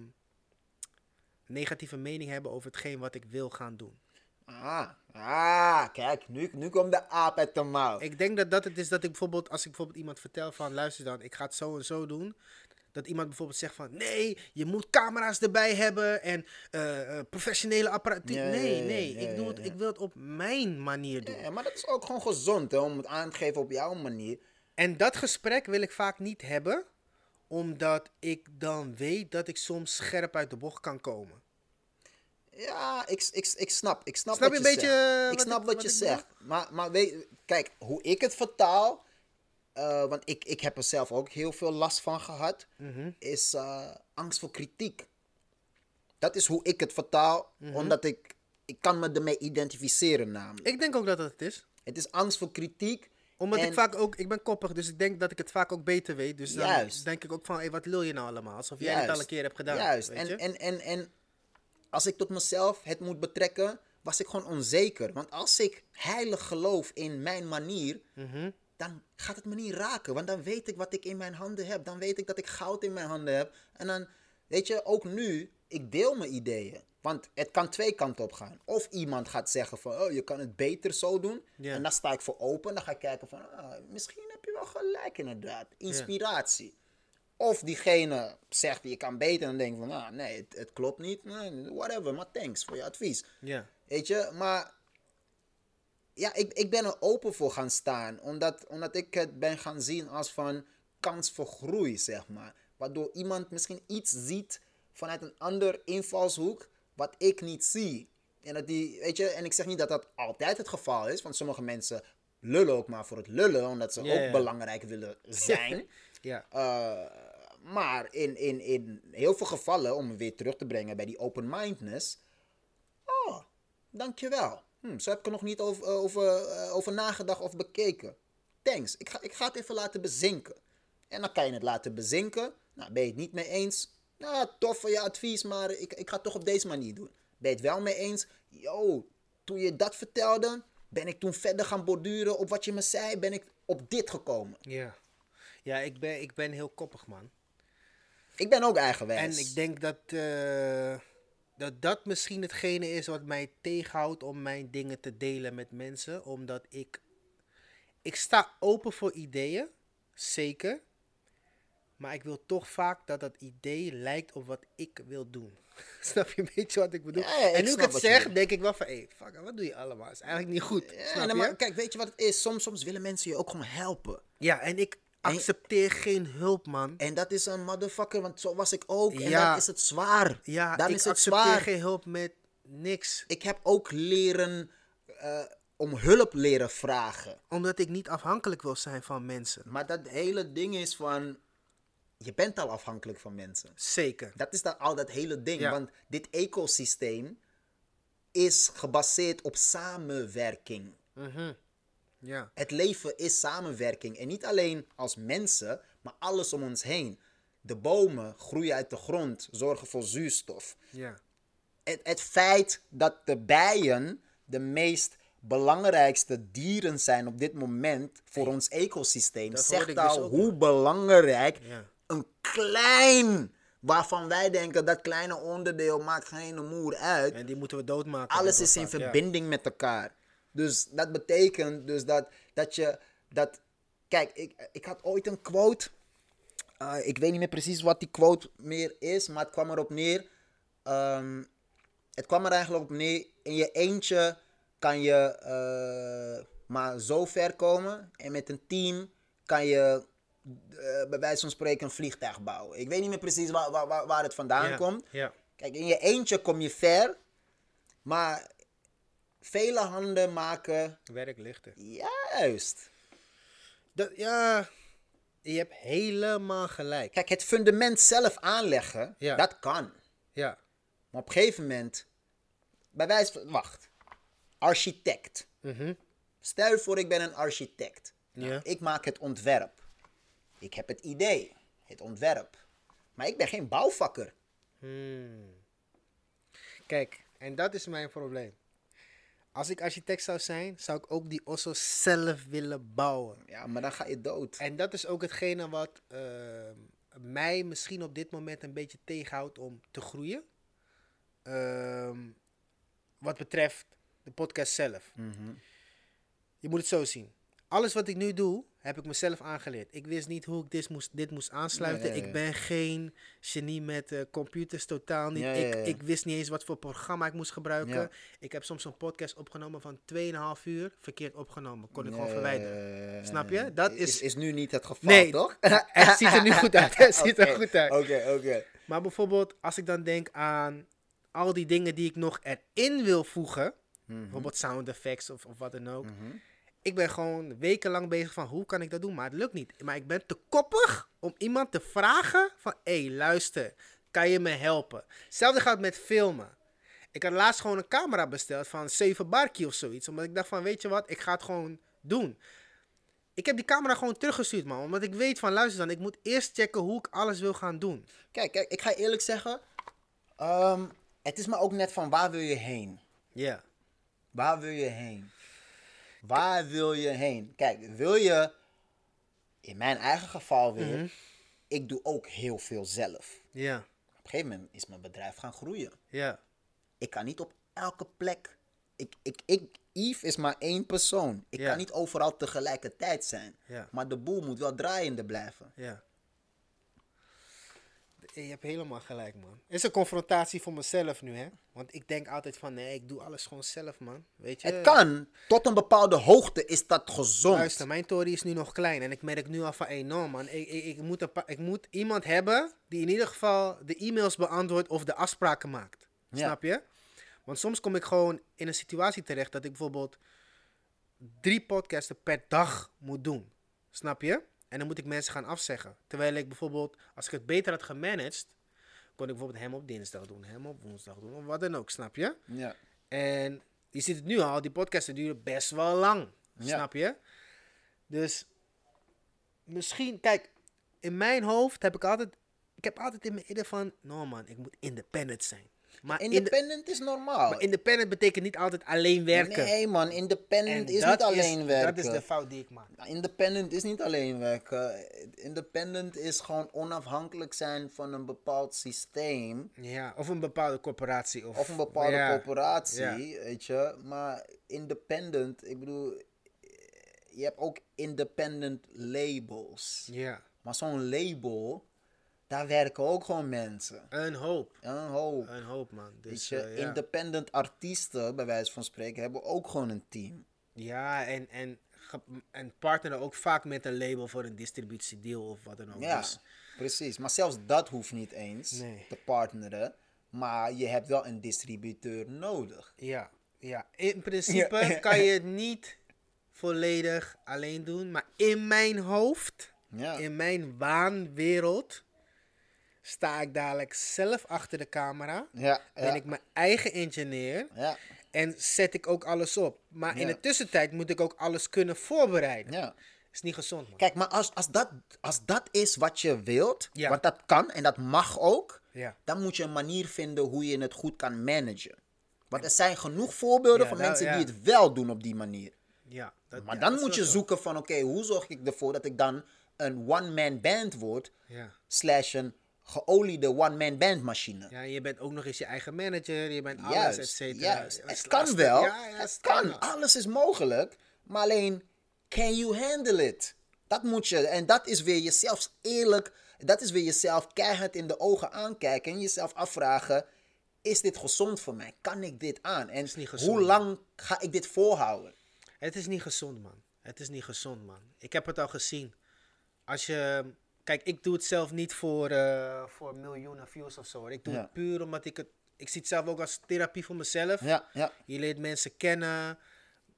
negatieve mening hebben over hetgeen wat ik wil gaan doen. Ah, ah kijk, nu, nu komt de aap uit de mouw. Ik denk dat dat het is dat ik bijvoorbeeld, als ik bijvoorbeeld iemand vertel van luister dan, ik ga het zo en zo doen. Dat iemand bijvoorbeeld zegt van nee, je moet camera's erbij hebben en eh, eh, professionele apparatuur. Nee, nee, ik, doe het, ik wil het op mijn manier doen. Ja, maar dat is ook gewoon gezond, hè, om het aan te geven op jouw manier. En dat gesprek wil ik vaak niet hebben, omdat ik dan weet dat ik soms scherp uit de bocht kan komen. Ja, ik, ik, ik snap. Ik snap, Snap wat je een beetje, zegt. eh, Ik snap ik- wat, je zegt. Maar, maar weet, kijk, hoe ik het vertaal, eh, want ik, ik heb er zelf ook heel veel last van gehad, Mhm. is eh, angst voor kritiek. Dat is hoe ik het vertaal, Mhm. omdat ik, ik kan me ermee identificeren namelijk. Ik denk ook dat dat het is. Het is angst voor kritiek. Omdat En- ik vaak ook, ik ben koppig, dus ik denk dat ik het vaak ook beter weet. Dus dan Juist. denk ik ook van, hé, wat lul je nou allemaal? Alsof jij Juist. het al een keer hebt gedaan. Juist. weet En, je? en, en, en als ik tot mezelf het moet betrekken, was ik gewoon onzeker. Want als ik heilig geloof in mijn manier, Mhm. dan gaat het me niet raken. Want dan weet ik wat ik in mijn handen heb. Dan weet ik dat ik goud in mijn handen heb. En dan, weet je, ook nu, ik deel mijn ideeën. Want het kan twee kanten op gaan. Of iemand gaat zeggen van, oh, je kan het beter zo doen. En dan sta ik voor open. Dan ga ik kijken van, ah, misschien heb je wel gelijk inderdaad. Inspiratie. Of diegene zegt, je kan beter. En dan denk ik van, ah, nee, het, het klopt niet. Whatever, maar thanks voor je advies. Ja. Weet je, maar ja, ik, ik ben er open voor gaan staan. Omdat, omdat ik het ben gaan zien als van kans voor groei, zeg maar. Waardoor iemand misschien iets ziet vanuit een ander invalshoek wat ik niet zie. En, dat die, weet je, en ik zeg niet dat dat altijd het geval is, want sommige mensen lullen ook maar voor het lullen, omdat ze Ja, ook ja. belangrijk willen zijn. *laughs* Ja. Uh, maar in, in, in heel veel gevallen, om weer terug te brengen bij die open-mindedness. Oh, dankjewel. Hm, zo heb ik er nog niet over, over, eh, over nagedacht of bekeken. Thanks. Ik ga, ik ga het even laten bezinken. En dan kan je het laten bezinken. Nou, ben je het niet mee eens? Nou, tof voor je advies, maar ik, ik ga het toch op deze manier doen. Ben je het wel mee eens? Yo, toen je dat vertelde, ben ik toen verder gaan borduren op wat je me zei, ben ik op dit gekomen. Ja. Ja, ik ben, ik ben heel koppig, man. Ik ben ook eigenwijs. En ik denk dat, eh, dat dat misschien hetgene is wat mij tegenhoudt om mijn dingen te delen met mensen. Omdat ik. Ik sta open voor ideeën, zeker. Maar ik wil toch vaak dat dat idee lijkt op wat ik wil doen. *laughs* Snap je een beetje wat ik bedoel? Ja, ja, ik en nu ik het zeg, denk ik wel van, hé, hey, fuck, wat doe je allemaal? is eigenlijk niet goed. Ja, snap nee, je? maar kijk, weet je wat het is? Soms, soms willen mensen je ook gewoon helpen. Ja, en ik accepteer geen hulp, man. En dat is een motherfucker, want zo was ik ook. En Ja. dan is het zwaar. Ja, dan ik is het accepteer zwaar. geen hulp met niks. Ik heb ook leren eh, om hulp leren vragen. Omdat ik niet afhankelijk wil zijn van mensen. Maar dat hele ding is van, je bent al afhankelijk van mensen. Zeker. Dat is dan al dat hele ding. Ja. Want dit ecosysteem is gebaseerd op samenwerking. Ja. Het leven is samenwerking. En niet alleen als mensen, maar alles om ons heen. De bomen groeien uit de grond, zorgen voor zuurstof. Ja. het, het feit dat de bijen de meest belangrijkste dieren zijn op dit moment voor ons ecosysteem, Dat zegt dus al hoe belangrijk Ja. Een klein, waarvan wij denken dat kleine onderdeel maakt geen moer uit, En die moeten we doodmaken. alles is in ja. verbinding met elkaar. Dus dat betekent dus dat, dat je dat. Kijk, ik, ik had ooit een quote. eh, ik weet niet meer precies wat die quote meer is, maar het kwam erop neer. ehm, het kwam er eigenlijk op neer. In je eentje kan je eh, maar zo ver komen. En met een team kan je bij wijze van spreken een vliegtuig bouwen. Ik weet niet meer precies waar, waar, waar, het vandaan komt. Kijk, in je eentje kom je ver, maar vele handen maken Werk lichter. juist. Dat, ja, je hebt helemaal gelijk. Kijk, het fundament zelf aanleggen, Ja. dat kan. Ja, Maar op een gegeven moment, bij wijze van, wacht, architect. Mhm. Stel je voor, ik ben een architect. Nou, Ja. Ik maak het ontwerp. Ik heb het idee, het ontwerp. Maar ik ben geen bouwvakker. Hmm. Kijk, en dat is mijn probleem. Als ik architect zou zijn, zou ik ook die osso zelf willen bouwen. Ja, maar dan ga je dood. En dat is ook hetgene wat eh, mij misschien op dit moment een beetje tegenhoudt om te groeien. Ehm, wat betreft de podcast zelf. Je moet het zo zien. Alles wat ik nu doe, heb ik mezelf aangeleerd. Ik wist niet hoe ik dit moest, dit moest aansluiten. Ja, ja, ja. Ik ben geen genie met eh, computers, totaal niet. Ik, ik wist niet eens wat voor programma ik moest gebruiken. Ik heb soms een podcast opgenomen van 2,5 uur, verkeerd opgenomen. Kon ik gewoon verwijderen. Snap je? Dat is, is- is nu niet het geval, Nee, toch? *laughs* het ziet er nu goed uit. *laughs* Het ziet er goed uit. Oké, oké. Maar bijvoorbeeld, als ik dan denk aan al die dingen die ik nog erin wil voegen, Mhm. bijvoorbeeld sound effects of, of wat dan ook. Ik ben gewoon wekenlang bezig van hoe kan ik dat doen, maar het lukt niet. Maar ik ben te koppig om iemand te vragen van, hé, hey, luister, kan je me helpen? Hetzelfde gaat met filmen. Ik had laatst gewoon een camera besteld van 7 barkie of zoiets, omdat ik dacht van, weet je wat, ik ga het gewoon doen. Ik heb die camera gewoon teruggestuurd, man. Omdat ik weet van, luister dan, ik moet eerst checken hoe ik alles wil gaan doen. Kijk, kijk, ik ga eerlijk zeggen. ehm, het is maar ook net van waar wil je heen? Ja. Waar wil je heen? Waar wil je heen? Kijk, wil je, in mijn eigen geval weer, Mhm. ik doe ook heel veel zelf. Ja. Op een gegeven moment is mijn bedrijf gaan groeien. Ja. Ik kan niet op elke plek. Ik, ik, ik, Yves is maar één persoon. Ik kan niet overal tegelijkertijd zijn. Ja. Maar de boel moet wel draaiende blijven. Ja. Je hebt helemaal gelijk, man. Het is een confrontatie voor mezelf nu, hè? Want ik denk altijd van, nee, ik doe alles gewoon zelf, man. Weet je? Het kan, tot een bepaalde hoogte is dat gezond. Luister, mijn tory is nu nog klein. En ik merk nu al van, no, man. Ik, ik, ik, moet een ik moet iemand hebben die in ieder geval de e-mails beantwoordt of de afspraken maakt. Ja. Snap je? Want soms kom ik gewoon in een situatie terecht dat ik bijvoorbeeld drie podcasten per dag moet doen. Snap je? En dan moet ik mensen gaan afzeggen. Terwijl ik bijvoorbeeld, als ik het beter had gemanaged, kon ik bijvoorbeeld hem op dinsdag doen, hem op woensdag doen, of wat dan ook, snap je? Ja. En je ziet het nu al, die podcasten duren best wel lang. Ja. Snap je? Dus misschien, kijk, in mijn hoofd heb ik altijd, ik heb altijd in mijn idee van, no man, ik moet independent zijn. Maar, inde- Independent is normaal. maar independent betekent niet altijd alleen werken. Nee man, independent En is niet alleen werken. Dat is de fout die ik maak. Nou, Independent is niet alleen werken. Independent is gewoon onafhankelijk zijn van een bepaald systeem. Ja, of een bepaalde corporatie. Of, Of een bepaalde ja, corporatie, ja. weet je. Maar independent, ik bedoel, je hebt ook independent labels. Ja, Maar zo'n label, daar werken ook gewoon mensen. een hoop. Een hoop. Een hoop, man. Dus, je, eh, ja. independent artiesten, bij wijze van spreken, hebben ook gewoon een team. Ja, en, en, en partneren ook vaak met een label voor een distributiedeal of wat dan ook. Ja, Dus, precies. Maar zelfs dat hoeft niet eens Nee. te partneren. Maar je hebt wel een distributeur nodig. ja, ja, in principe Ja. kan je het niet volledig alleen doen. Maar in mijn hoofd, Ja. in mijn waanwereld, sta ik dadelijk zelf achter de camera. Ja, Ben ja, ik mijn eigen engineer. ja, En zet ik ook alles op. Maar in de tussentijd moet ik ook alles kunnen voorbereiden. ja. Is niet gezond, man. Kijk, maar als, als, dat, als dat is wat je wilt, want dat kan en dat mag ook, Ja. dan moet je een manier vinden hoe je het goed kan managen. Want er zijn genoeg voorbeelden van nou, mensen die het wel doen op die manier. Ja, dat, Maar dan dat moet je zo. zoeken van, oké, hoe zorg ik ervoor dat ik dan een one-man band word, Ja. slash een geoliede one-man band machine. ja, je bent ook nog eens je eigen manager, je bent alles, et cetera. Het kan wel, Ja, ja, het kan. kan, alles is mogelijk, maar alleen, can you handle it? Dat moet je, en dat is weer jezelf eerlijk, dat is weer jezelf keihard in de ogen aankijken en jezelf afvragen, is dit gezond voor mij? Kan ik dit aan? En is niet gezond. hoe lang ga ik dit volhouden? Het is niet gezond, man. Het is niet gezond, man. Ik heb het al gezien. Als je... Kijk, ik doe het zelf niet voor, eh, voor miljoenen views of zo. Ik doe Ja. het puur omdat ik het... Ik zie het zelf ook als therapie voor mezelf. Ja, ja. Je leert mensen kennen.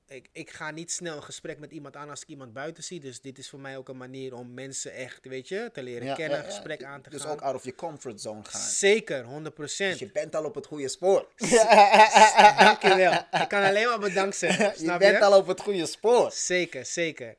Ik, ik ga niet snel een gesprek met iemand aan als ik iemand buiten zie. Dus dit is voor mij ook een manier om mensen echt, weet je, te leren ja, kennen, ja, een gesprek aan te Dus gaan. ook out of je comfort zone gaan. Zeker, 100%. Dus je bent al op het goede spoor. *laughs* Dankjewel. Ik kan alleen maar bedankt zeggen. *laughs* je bent je? al op het goede spoor. Zeker, zeker.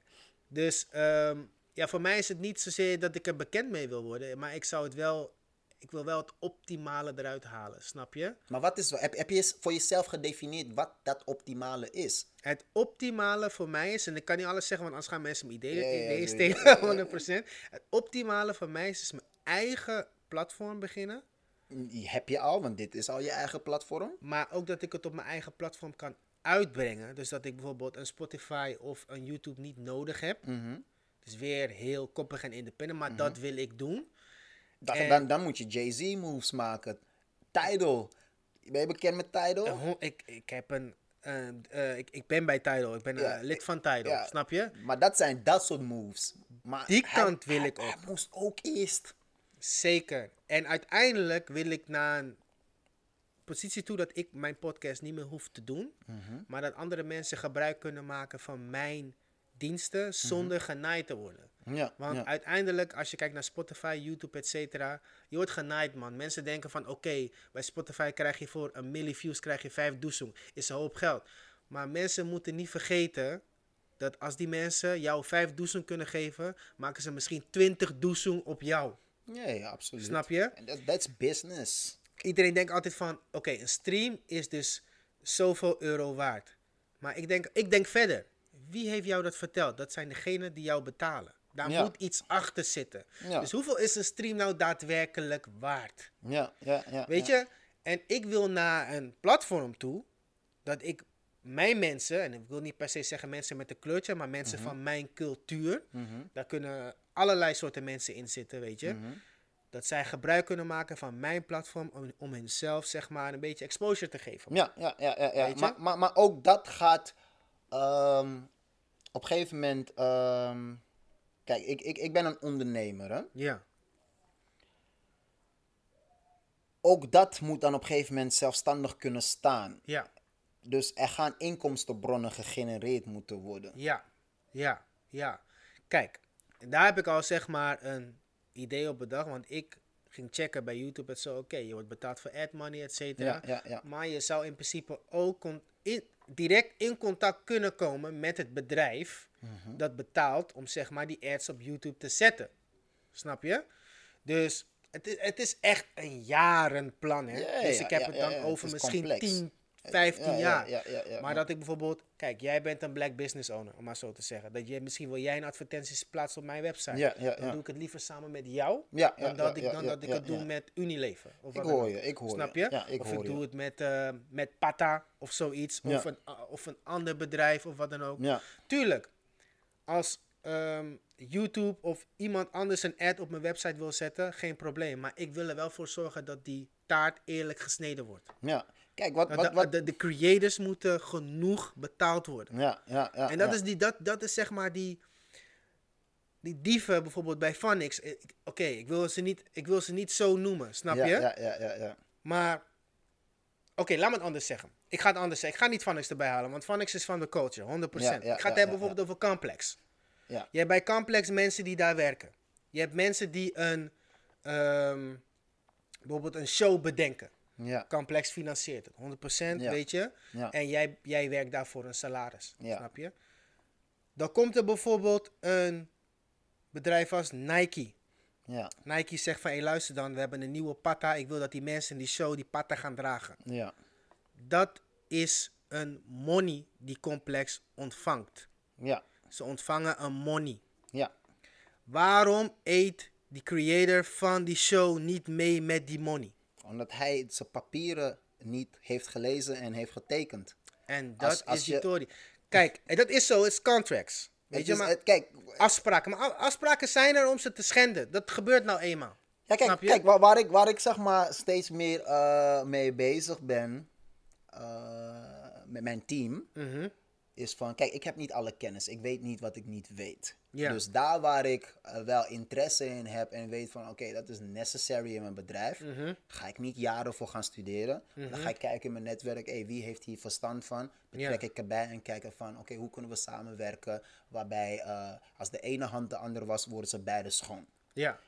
Dus ehm, ja, voor mij is het niet zozeer dat ik er bekend mee wil worden. Maar ik zou het wel... Ik wil wel het optimale eruit halen, snap je? Maar wat is, heb, heb je voor jezelf gedefinieerd wat dat optimale is? Het optimale voor mij is, en ik kan niet alles zeggen, want anders gaan mensen mijn ideeën, Ja, ja, ideeën stelen, 100%. *laughs* Het optimale voor mij is, is mijn eigen platform beginnen. Die heb je al, want dit is al je eigen platform. Maar ook dat ik het op mijn eigen platform kan uitbrengen. Dus dat ik bijvoorbeeld een Spotify of een YouTube niet nodig heb. Mhm. Dus weer heel koppig en independent, maar dat wil ik doen. Dan, En- dan, dan moet je Jay-Z moves maken. Tidal. Ben je bekend met Tidal? Ik, ik heb een... eh, ik, ik ben bij Tidal, ik ben eh, lid van Tidal, snap je? Maar dat zijn dat soort moves. Maar Die hij- kant wil hij- ik ook. Hij moest ook eerst. Zeker. En uiteindelijk wil ik naar een positie toe dat ik mijn podcast niet meer hoef te doen. Mhm. Maar dat andere mensen gebruik kunnen maken van mijn diensten zonder genaaid te worden. Ja, Want ja. uiteindelijk, als je kijkt naar Spotify, YouTube, et cetera, je wordt genaaid, man. Mensen denken van, oké, bij Spotify krijg je voor een milli views krijg je vijf doezoen. Is een hoop geld. Maar mensen moeten niet vergeten dat als die mensen jou vijf doezoen kunnen geven, maken ze misschien twintig doezoen op jou. ja, ja, absoluut. Snap je? En dat that's business. Iedereen denkt altijd van, oké, een stream is dus zoveel euro waard. Maar ik denk, ik denk verder. Wie heeft jou dat verteld? Dat zijn degenen die jou betalen. Daar Ja. moet iets achter zitten. Ja. Dus hoeveel is een stream nou daadwerkelijk waard? Ja, ja, ja. Weet ja. je? En ik wil naar een platform toe dat ik mijn mensen, en ik wil niet per se zeggen mensen met een kleurtje, maar mensen Mhm. van mijn cultuur, daar kunnen allerlei soorten mensen in zitten, weet je. Mhm. Dat zij gebruik kunnen maken van mijn platform om, om hunzelf, zeg maar, een beetje exposure te geven. Ja, ja, ja, ja. ja. Maar, maar, maar ook dat gaat ehm, op een gegeven moment. ehm, kijk, ik, ik, ik ben een ondernemer. Hè? Ja, Ook dat moet dan op een gegeven moment zelfstandig kunnen staan. ja, Dus er gaan inkomstenbronnen gegenereerd moeten worden. ja, ja, ja. Kijk, daar heb ik al zeg maar een idee op bedacht, want ik ging checken bij YouTube en zo, oké, je wordt betaald voor ad money, et cetera. Ja, ja, ja. Maar je zou in principe ook in, direct in contact kunnen komen met het bedrijf Mhm. dat betaalt om zeg maar die ads op YouTube te zetten. Snap je? Dus het is, het is echt een jarenplan. Hè? Ja, dus ik heb ja, het dan ja, over is misschien complex. 10, 15 Ja, ja, jaar. ja, ja, ja, maar dat ik bijvoorbeeld, kijk, jij bent een black business owner, om maar zo te zeggen. Dat je, misschien wil jij een advertenties plaatsen op mijn website. Dan doe ik het liever samen met jou, dan dat ik, dan dat ik het doe met Unilever. Of Ik dan hoor je, ik hoor Snap je. ik of hoor ik je. doe het met, eh, met Pata of zoiets. Of, een, uh, of een ander bedrijf of wat dan ook. Tuurlijk, als ehm, YouTube of iemand anders een ad op mijn website wil zetten, geen probleem. Maar ik wil er wel voor zorgen dat die taart eerlijk gesneden wordt. ja. Kijk, wat, Dat wat, de, wat... de, de creators moeten genoeg betaald worden. Ja, ja, ja. en dat, ja. is die, dat, dat is zeg maar die, die dieven bijvoorbeeld bij Phonics. Oké, ik, wil ze niet- ik wil ze niet zo noemen, snap ja, je? Ja, ja, ja, ja. Maar, oké, laat me het anders zeggen. Ik ga het anders zeggen. Ik ga niet Phonics erbij halen, want Phonics is van de culture, 100%. Ja, ja, ik ga het hebben bijvoorbeeld over Complex. Ja. Je hebt bij Complex mensen die daar werken. Je hebt mensen die een, ehm, bijvoorbeeld een show bedenken. Ja, Complex financiert het, 100%, Ja. weet je. Ja. En jij, jij werkt daarvoor een salaris, snap je? Dan komt er bijvoorbeeld een bedrijf als Nike. Ja, Nike zegt van, hé luister dan, we hebben een nieuwe patta. Ik wil dat die mensen in die show die patta gaan dragen. ja, Dat is een money die Complex ontvangt. ja, Ze ontvangen een money. ja. Waarom eet die creator van die show niet mee met die money? Omdat hij zijn papieren niet heeft gelezen en heeft getekend. En dat Als- als is je- Tory. Kijk, dat is zo, het is contracts. Weet Het je, is- maar het- kijk, afspraken. Maar afspraken zijn er om ze te schenden. Dat gebeurt nou eenmaal. Ja, kijk, kijk waar, waar, ik, waar ik zeg maar steeds meer eh, mee bezig ben eh, met mijn team, Mhm. Is van, kijk, ik heb niet alle kennis. Ik weet niet wat ik niet weet. Dus daar waar ik eh, wel interesse in heb en weet van, oké, dat is necessary in mijn bedrijf, Mhm. ga ik niet jaren voor gaan studeren. Dan ga ik kijken in mijn netwerk, hey, wie heeft hier verstand van? Betrek ik erbij en kijken van, oké, hoe kunnen we samenwerken? Waarbij, eh, als de ene hand de andere was, worden ze beide schoon. Ja.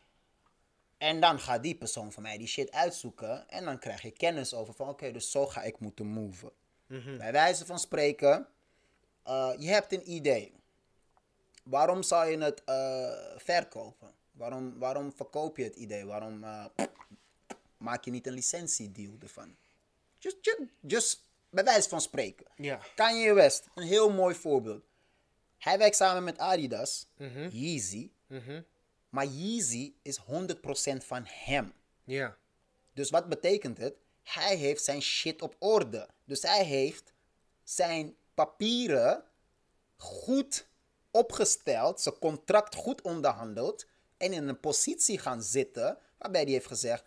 En dan gaat die persoon van mij die shit uitzoeken. En dan krijg je kennis over van oké, dus zo ga ik moeten moven. Bij wijze van spreken, eh, je hebt een idee. Waarom zou je het eh, verkopen? Waarom, waarom verkoop je het idee? Waarom eh, maak je niet een licentiedeal ervan? Just, just, just bij wijze van spreken. Ja. Kanye West, een heel mooi voorbeeld. Hij werkt samen met Adidas, Yeezy. Maar Yeezy is 100% van hem. Ja. Dus wat betekent het? Hij heeft zijn shit op orde. Dus hij heeft zijn papieren goed opgesteld, zijn contract goed onderhandeld en in een positie gaan zitten waarbij hij heeft gezegd: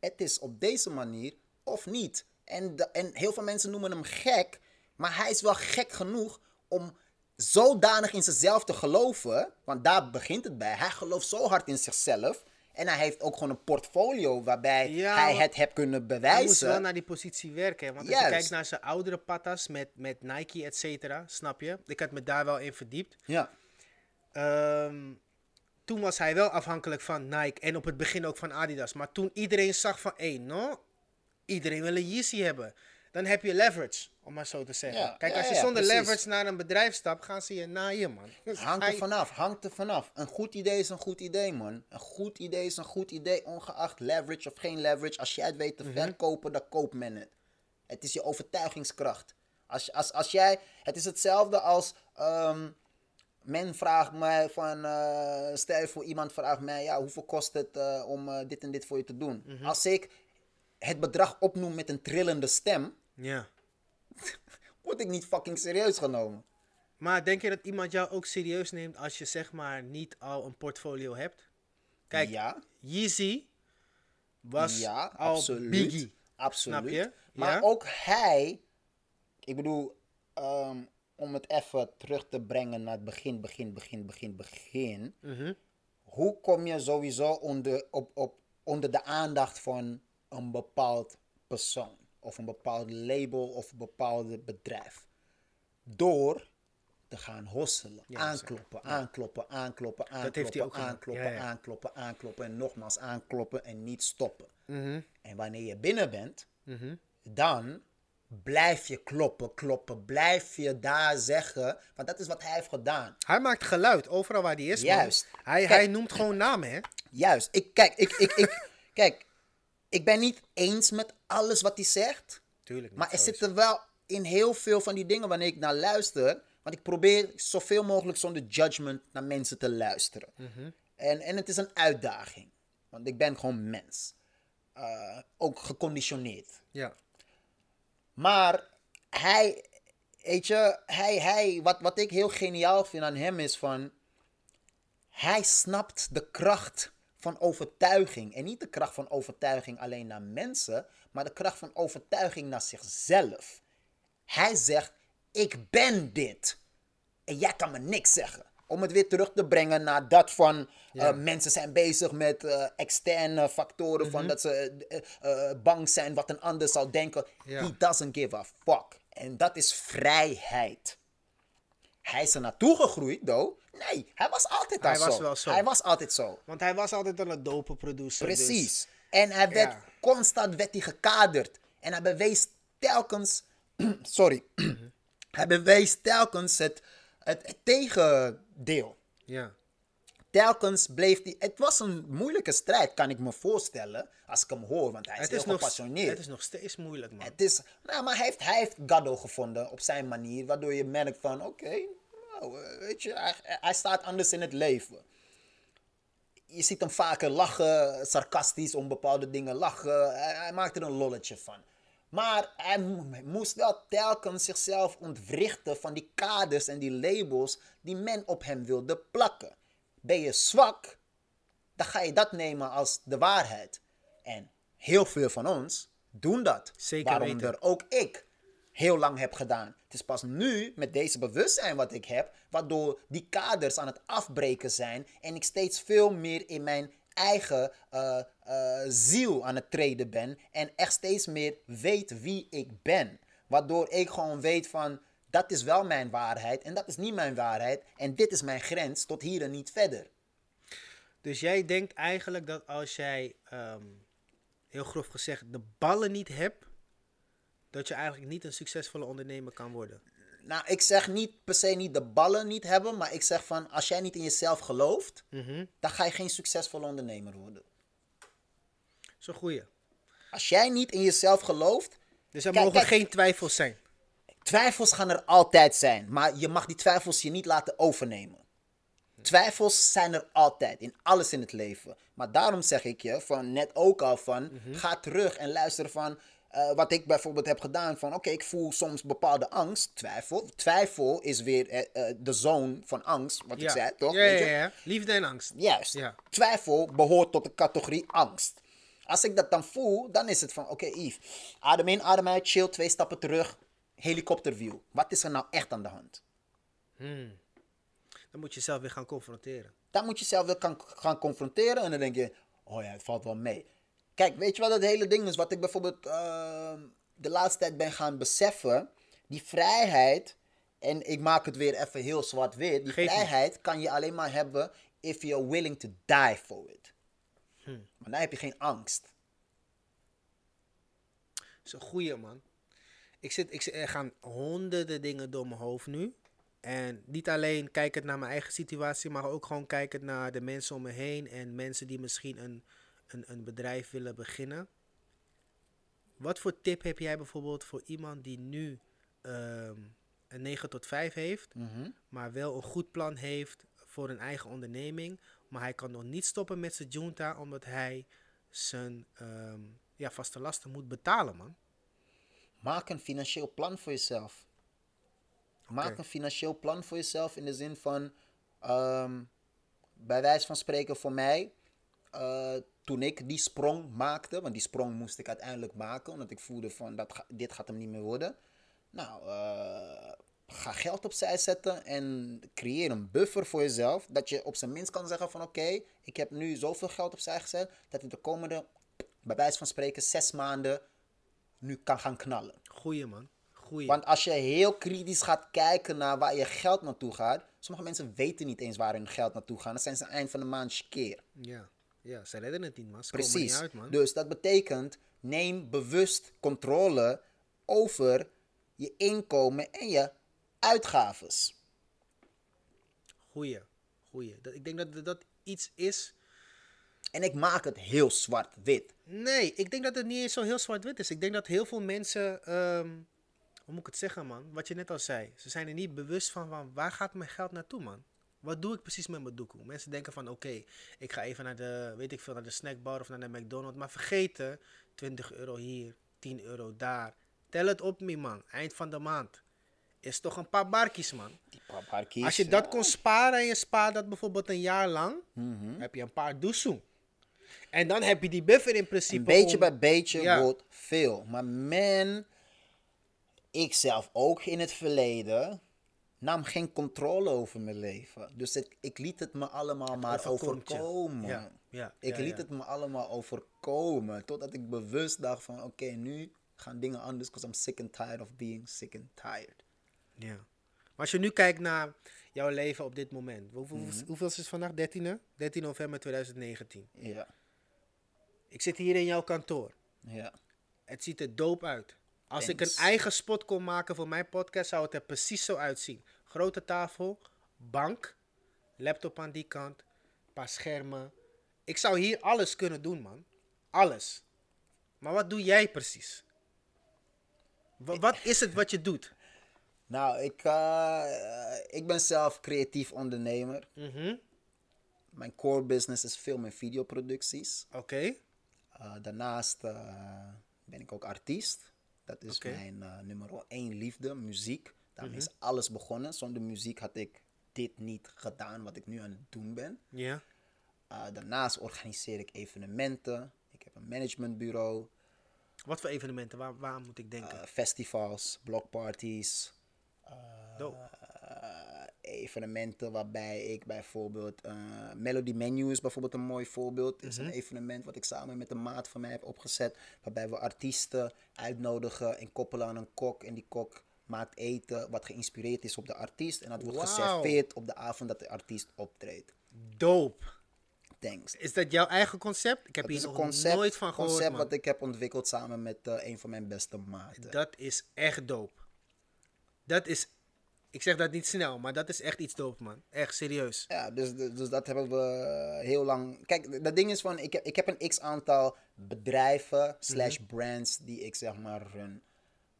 het is op deze manier of niet. En, en heel veel mensen noemen hem gek, maar hij is wel gek genoeg om zodanig in zichzelf te geloven, want daar begint het bij. Hij gelooft zo hard in zichzelf. En hij heeft ook gewoon een portfolio waarbij Ja, hij het heeft kunnen Hij moest bewijzen. wel naar die positie werken. Want als je kijkt naar zijn oudere patas met, met Nike, et cetera, snap je? Ik had me daar wel in verdiept. Ja, Ehm, toen was hij wel afhankelijk van Nike en op het begin ook van Adidas. Maar toen iedereen zag van, hé, no, iedereen wil een Yeezy hebben. Dan heb je leverage, om maar zo te zeggen. Ja, Kijk, ja, als je zonder leverage naar een bedrijf stapt, gaan ze je naaien, man. *laughs* Dus hangt er vanaf, hangt er vanaf. Een goed idee is een goed idee, man. Een goed idee is een goed idee, ongeacht leverage of geen leverage. Als jij het weet te verkopen, dan koopt men het. Het is je overtuigingskracht. Als, als, als jij, het is hetzelfde als ehm, men vraagt mij van, eh, stel je voor iemand vraagt mij, ja, hoeveel kost het eh, om eh, dit en dit voor je te doen? Als ik het bedrag opnoem met een trillende stem, Ja. *laughs* word ik niet fucking serieus genomen. Maar denk je dat iemand jou ook serieus neemt als je zeg maar niet al een portfolio hebt? Kijk, ja, Yeezy was ja, al absoluut. biggie. Absoluut. Snap je? Maar Ja? ook hij, ik bedoel, ehm, om het even terug te brengen naar het begin, begin, begin, begin, begin. Mhm. Hoe kom je sowieso onder, op, op, onder de aandacht van een bepaald persoon? Of een bepaald label of een bepaald bedrijf? Door te gaan hosselen. Ja, aankloppen, aankloppen, aankloppen, aankloppen, heeft hij ook aankloppen, ja. aankloppen, aankloppen en nogmaals aankloppen en niet stoppen. Mhm. En wanneer je binnen bent, Mhm. dan blijf je kloppen, kloppen. Blijf je daar zeggen. Want dat is wat hij heeft gedaan. Hij maakt geluid overal waar hij is. man. Juist. Hij, Kijk. hij noemt gewoon namen, hè? Juist. Ik, kijk, ik, ik, ik, *laughs* kijk, ik ben niet eens met alles wat hij zegt. Tuurlijk niet. Maar er sowieso. zitten wel in heel veel van die dingen wanneer ik naar luister. Want ik probeer zoveel mogelijk zonder judgment naar mensen te luisteren. Mhm. en, en het is een uitdaging. Want ik ben gewoon mens. Eh, ook geconditioneerd. Ja. Maar hij, weet je, hij, hij, wat, wat ik heel geniaal vind aan hem is van, hij snapt de kracht van overtuiging. En niet de kracht van overtuiging alleen naar mensen, maar de kracht van overtuiging naar zichzelf. Hij zegt, ik ben dit. En jij kan me niks zeggen. Om het weer terug te brengen naar dat van eh, mensen zijn bezig met eh, externe factoren. Van dat ze eh, bang zijn wat een ander zal denken. Ja. He doesn't give a fuck. En dat is vrijheid. Hij is er naartoe gegroeid, though. Nee, hij was altijd Hij al was zo. wel zo. Hij was altijd zo. Want hij was altijd al een dope producer. dus- Precies. En hij werd Ja. constant werd hij gekaderd. En hij bewees telkens. *clears throat* sorry. *clears throat* hij bewees telkens het, het, het tegendeel. ja. Telkens bleef hij... Het was een moeilijke strijd, kan ik me voorstellen. Als ik hem hoor, want hij is Het heel is, nog, gepassioneerd. het is nog steeds moeilijk, man. Het is, nou, maar hij heeft, hij heeft Gaddo gevonden op zijn manier, waardoor je merkt van, oké, nou, eh, weet je, hij, hij staat anders in het leven. Je ziet hem vaker lachen, sarcastisch om bepaalde dingen lachen. Hij, hij maakt er een lolletje van. Maar hij mo- moest wel telkens zichzelf ontwrichten van die kaders en die labels die men op hem wilde plakken. Ben je zwak, dan ga je dat nemen als de waarheid. En heel veel van ons doen dat. Zeker weten. Waaronder ook ik heel lang heb gedaan. Het is pas nu, met deze bewustzijn wat ik heb, waardoor die kaders aan het afbreken zijn en ik steeds veel meer in mijn eigen eh, eh, ziel aan het treden ben en echt steeds meer weet wie ik ben. Waardoor ik gewoon weet van, dat is wel mijn waarheid en dat is niet mijn waarheid en dit is mijn grens tot hier en niet verder. Dus jij denkt eigenlijk dat als jij, ehm, heel grof gezegd, de ballen niet hebt, dat je eigenlijk niet een succesvolle ondernemer kan worden. Nou, ik zeg niet per se niet de ballen niet hebben, maar ik zeg van als jij niet in jezelf gelooft, Mhm. dan ga je geen succesvolle ondernemer worden. Zo'n goeie. Als jij niet in jezelf gelooft, Dus er Kijk, mogen kijk. geen twijfels zijn. Twijfels gaan er altijd zijn, maar je mag die twijfels je niet laten overnemen. Twijfels zijn er altijd, in alles in het leven. Maar daarom zeg ik je, van net ook al van, ga terug en luister van, eh, wat ik bijvoorbeeld heb gedaan, van oké, ik voel soms bepaalde angst, twijfel. Twijfel is weer eh, eh, de zoon van angst, wat ik zei, toch? Ja, Weet ja, je? ja. Liefde en angst. Juist. Ja. Twijfel behoort tot de categorie angst. Als ik dat dan voel, dan is het van, oké Yves, adem in, adem uit, chill, twee stappen terug, helikopterview. Wat is er nou echt aan de hand? Dan moet je zelf weer gaan confronteren. Dan moet je zelf weer gaan confronteren en dan denk je, oh ja, het valt wel mee. Kijk, weet je wat het hele ding is? Wat ik bijvoorbeeld ehm, de laatste tijd ben gaan beseffen, die vrijheid, en ik maak het weer even heel zwart-wit, die Geef vrijheid kan je alleen maar hebben if you're willing to die for it. Maar dan heb je geen angst. Dat is een goeie, man. Ik zit, ik er gaan honderden dingen door mijn hoofd nu. En niet alleen kijkend naar mijn eigen situatie, maar ook gewoon kijkend naar de mensen om me heen en mensen die misschien een, een, een bedrijf willen beginnen. Wat voor tip heb jij bijvoorbeeld voor iemand die nu ehm, een 9 tot 5 heeft, maar wel een goed plan heeft voor een eigen onderneming, maar hij kan nog niet stoppen met zijn junta omdat hij zijn ehm, ja, vaste lasten moet betalen, man. Maak een financieel plan voor jezelf. Maak een financieel plan voor jezelf in de zin van, ehm, bij wijze van spreken voor mij, eh, toen ik die sprong maakte, want die sprong moest ik uiteindelijk maken, omdat ik voelde van, dat ga- dit gaat hem niet meer worden. Nou, eh, ga geld opzij zetten en creëer een buffer voor jezelf, dat je op zijn minst kan zeggen van, oké, ik heb nu zoveel geld opzij gezet, dat ik de komende, bij wijze van spreken, zes maanden nu kan gaan knallen. Goeie, man. Goeie. Want als je heel kritisch gaat kijken naar waar je geld naartoe gaat, sommige mensen weten niet eens waar hun geld naartoe gaat. Dan zijn ze eind van de maand keer. Ja. ja, ze redden het niet, man. Ze komen Precies. niet uit, man. Dus dat betekent, neem bewust controle over je inkomen en je uitgaves. Goeie. Goeie. Dat, ik denk dat dat- dat iets is... En ik maak het heel zwart-wit. Nee, ik denk dat het niet eens zo heel zwart-wit is. Ik denk dat heel veel mensen... ehm, hoe moet ik het zeggen, man? Wat je net al zei. Ze zijn er niet bewust van, van waar gaat mijn geld naartoe, man? Wat doe ik precies met mijn doekoe? Mensen denken van, oké, ik ga even naar de, weet ik veel, naar de snackbar of naar de McDonald's. Maar vergeten, 20 euro hier, 10 euro daar. Tel het op, me man. Eind van de maand. Is toch een paar barkies, man. Die paparkies, Als je dat kon sparen en je spaart dat bijvoorbeeld een jaar lang, Mhm. heb je een paar doezoen. En dan heb je die buffer in principe. Een beetje om- bij beetje Ja. wordt veel. Maar man, ik zelf ook in het verleden nam geen controle over mijn leven. Dus ik, ik liet het me allemaal maar overkomen. Ja, ja, ik liet het me allemaal overkomen. Totdat ik bewust dacht van oké, nu gaan dingen anders. Because I'm sick and tired of being sick and tired. Ja. Maar als je nu kijkt naar jouw leven op dit moment. Hoeveel, Mhm. hoeveel is het vandaag? 13e? 13 november 2019. Ja, Ik zit hier in jouw kantoor. ja. Het ziet er dope uit. Als ik een eigen spot kon maken voor mijn podcast, zou het er precies zo uitzien. Grote tafel, bank, laptop aan die kant, paar schermen. Ik zou hier alles kunnen doen, man. Alles. Maar wat doe jij precies? Wa- wat is het wat je doet? *laughs* Nou, ik, eh, ik ben zelf creatief ondernemer. Mhm. Mijn core business is film- en videoproducties. Oké. Uh, daarnaast uh, ben ik ook artiest. Dat is mijn uh, nummer één liefde, muziek. Daarmee is alles begonnen. Zonder muziek had ik dit niet gedaan wat ik nu aan het doen ben. Daarnaast organiseer ik evenementen. Ik heb een managementbureau, Wat voor evenementen? Waar, waar moet ik denken? festivals, blockparties. Evenementen waarbij ik bijvoorbeeld uh, Melody Menu is bijvoorbeeld een mooi voorbeeld. Is een evenement wat ik samen met een maat van mij heb opgezet. Waarbij we artiesten uitnodigen en koppelen aan een kok. En die kok maakt eten wat geïnspireerd is op de artiest. En dat wordt Wauw. geserveerd op de avond dat de artiest optreedt. Dope. Thanks. Is dat jouw eigen concept? Ik heb hier nog concept, nooit van gehoord, concept man. wat ik heb ontwikkeld samen met uh, een van mijn beste maten. Dat is echt dope. Dat is... Ik zeg dat niet snel, maar dat is echt iets dope, man. Echt serieus. Ja, dus, dus dat hebben we heel lang. Kijk, dat ding is van, ik heb, ik heb een x aantal bedrijven slash brands die ik zeg maar run.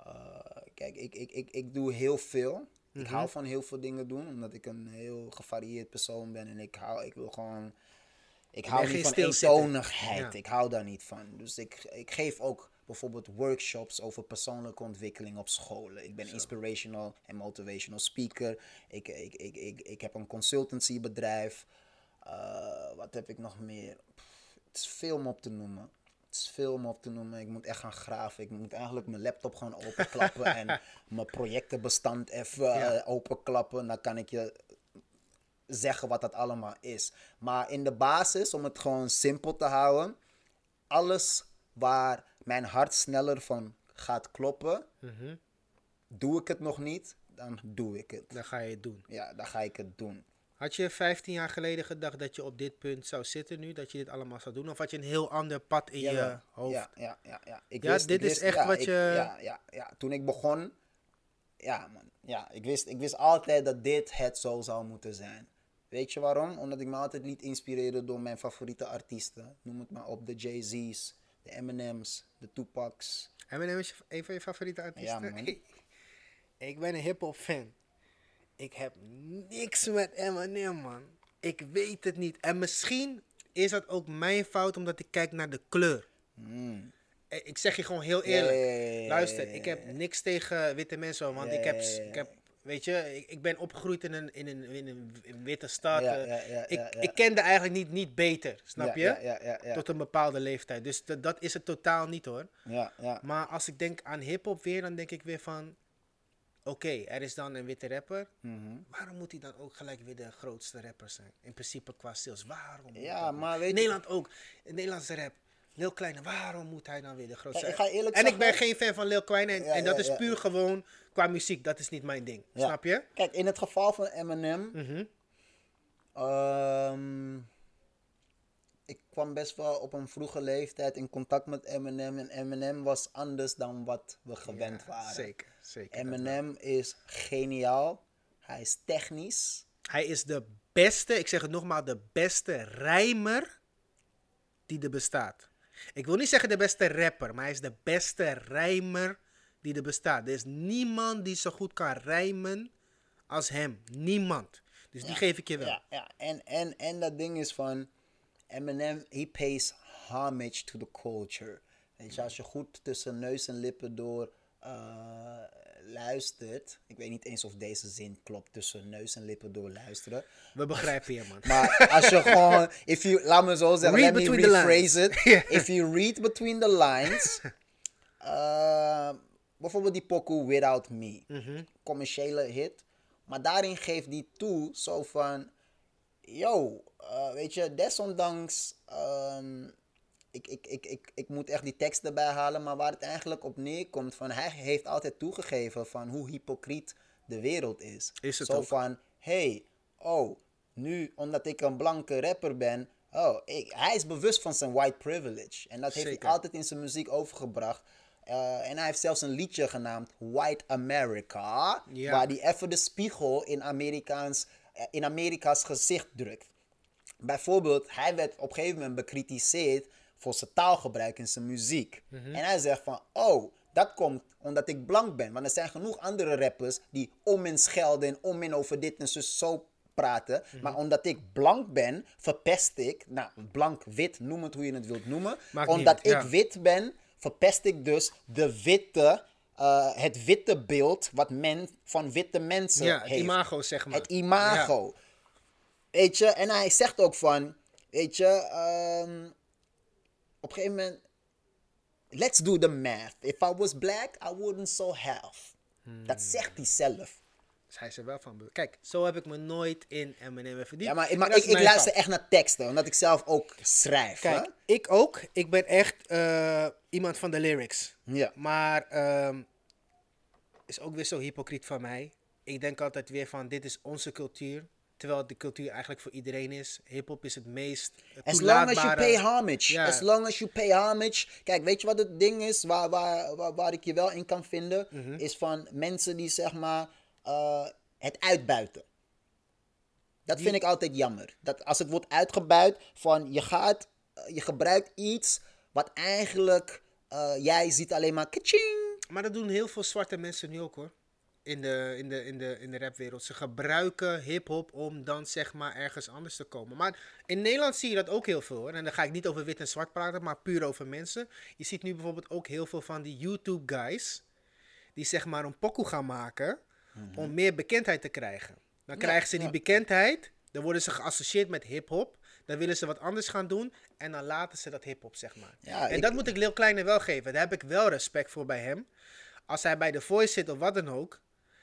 Uh, kijk, ik, ik, ik, ik doe heel veel. Ik hou van heel veel dingen doen, omdat ik een heel gevarieerd persoon ben en ik hou, ik wil gewoon. Ik hou niet van eentonigheid. Ja. Ik hou daar niet van. Dus ik, ik geef ook bijvoorbeeld workshops over persoonlijke ontwikkeling op scholen. Ik ben inspirational en motivational speaker. Ik, ik, ik, ik, ik heb een consultancybedrijf. Uh, wat heb ik nog meer? Pff, het is veel om op te noemen. Het is veel om op te noemen. Ik moet echt gaan graven. Ik moet eigenlijk mijn laptop gewoon openklappen en *laughs* mijn projectenbestand even Ja. uh, openklappen. Dan kan ik je zeggen wat dat allemaal is. Maar in de basis, om het gewoon simpel te houden, alles waar mijn hart sneller van gaat kloppen, Mhm. doe ik het nog niet, dan doe ik het. Dan ga je het doen. Ja, dan ga ik het doen. Had je 15 jaar geleden gedacht dat je op dit punt zou zitten nu? Dat je dit allemaal zou doen? Of had je een heel ander pad in je hoofd? Ja, ja, ja. ja. Ik Ja, wist, dit ik is echt wat ik- je- Ja, ja, ja. Toen ik begon, ja man, ja, ik wist, ik wist altijd dat dit het zo zou moeten zijn. Weet je waarom? Omdat ik me altijd liet inspireren door mijn favoriete artiesten. Noem het maar op, de Jay-Z's, de Eminems, de Tupacs. Eminem is een van je favoriete artiesten? Ja, man. *laughs* ik ben een hip-hop fan. Ik heb niks met Eminem, man. Ik weet het niet. En misschien is dat ook mijn fout omdat ik kijk naar de kleur. Mm. Eh, Ik zeg je gewoon heel eerlijk. Ja, ja, ja, ja, Luister, ik heb niks tegen witte mensen, want ik, heb, ik heb, weet je, ik, ik ben opgegroeid in een, in een, in een, in witte stad. Ja, eh. ja, ja, ik, ik kende eigenlijk niet, niet beter, snap je? Tot een bepaalde leeftijd. Dus dat- dat is het totaal niet hoor. Ja, ja. Maar als ik denk aan hip-hop weer, dan denk ik weer van. Oké, er is dan een witte rapper. Mhm. Waarom moet hij dan ook gelijk weer de grootste rapper zijn? In principe qua sales. Waarom? Ja, maar weet Nederland ook. Nederlandse rap. Lil Kleine, waarom moet hij dan weer de grootste Ja, ik ga eerlijk En ik ben geen fan van Lil Kleine. En, Ja, en dat ja, is puur gewoon qua muziek. Dat is niet mijn ding. Snap je? Kijk, in het geval van Eminem. Ehm, ik kwam best wel op een vroege leeftijd in contact met Eminem. En Eminem was anders dan wat we gewend waren. Zeker, zeker. Eminem is geniaal. Hij is technisch. Hij is de beste, ik zeg het nogmaals, de beste rijmer die er bestaat. Ik wil niet zeggen de beste rapper, maar hij is de beste rijmer die er bestaat. Er is niemand die zo goed kan rijmen als hem. Niemand. Dus die geef ik je wel. Ja, ja. En, en, en dat ding is van... Eminem, he pays homage to the culture. Weet je, als je goed tussen neus en lippen door eh, luistert... Ik weet niet eens of deze zin klopt. Tussen neus en lippen door luisteren. We begrijpen je, man. Maar als je gewoon, if you, laat me zo zeggen, Read let me rephrase it. *laughs* If you read between the lines, uh, *laughs* bijvoorbeeld die pokoe Without Me, Mhm. commerciële hit, maar daarin geeft die toe zo van, yo, uh, weet je, desondanks, um, ik, ik, ik, ik, ik moet echt die tekst erbij halen, maar waar het eigenlijk op neerkomt, van hij heeft altijd toegegeven van hoe hypocriet de wereld is. Is het zo ook. van, hey, oh, nu omdat ik een blanke rapper ben, oh, ik, hij is bewust van zijn white privilege. En dat heeft Zeker. hij altijd in zijn muziek overgebracht. Uh, en hij heeft zelfs een liedje genaamd White America, Ja. waar hij even de spiegel in, Amerikaans, eh, in Amerika's gezicht drukt. bijvoorbeeld, hij werd op een gegeven moment bekritiseerd voor zijn taalgebruik in zijn muziek. En hij zegt van, oh, dat komt omdat ik blank ben. Want er zijn genoeg andere rappers die om en schelden en om en over dit en zo, zo praten. Maar omdat ik blank ben, verpest ik, nou, blank, wit, noem het hoe je het wilt noemen. Maakt omdat ik ja. wit ben, verpest ik dus de witte, eh, het witte beeld wat men van witte mensen Ja, het heeft. imago, zeg maar. Het imago. Weet je, en hij zegt ook van, weet je, ehm, op een gegeven moment, let's do the math. If I was black, I wouldn't so have. Hmm. Dat zegt hij zelf. Dus hij is er wel van bewust. Kijk, zo heb ik me nooit in Eminem verdiept. Ja, maar, ik, ik luister fout. echt naar teksten, omdat ik zelf ook schrijf. Kijk, hè? ik ook. Ik ben echt eh, iemand van de lyrics. Ja. Maar ehm, is ook weer zo hypocriet van mij. Ik denk altijd weer van, dit is onze cultuur. Terwijl de cultuur eigenlijk voor iedereen is. Hip-hop is het meest As long as you pay homage. Ja. As long as you pay homage. Kijk, weet je wat het ding is waar, waar, waar, waar ik je wel in kan vinden? Mhm. Is van mensen die zeg maar eh, het uitbuiten. Dat vind ik altijd jammer. Dat als het wordt uitgebuit van je gaat, eh, je gebruikt iets wat eigenlijk eh, jij ziet alleen maar kaching. Maar dat doen heel veel zwarte mensen nu ook hoor. In de, in de, in de, in de rapwereld. Ze gebruiken hip-hop om dan zeg maar ergens anders te komen. Maar in Nederland zie je dat ook heel veel hoor. En dan ga ik niet over wit en zwart praten, maar puur over mensen. Je ziet nu bijvoorbeeld ook heel veel van die YouTube-guys. Die zeg maar een pokoe gaan maken. Om meer bekendheid te krijgen. Dan krijgen ze die ja. bekendheid. Dan worden ze geassocieerd met hip-hop. Dan willen ze wat anders gaan doen. En dan laten ze dat hip-hop zeg maar. Ja, en ik- dat moet ik Lil Kleine wel geven. Daar heb ik wel respect voor bij hem. Als hij bij The Voice zit of wat dan ook.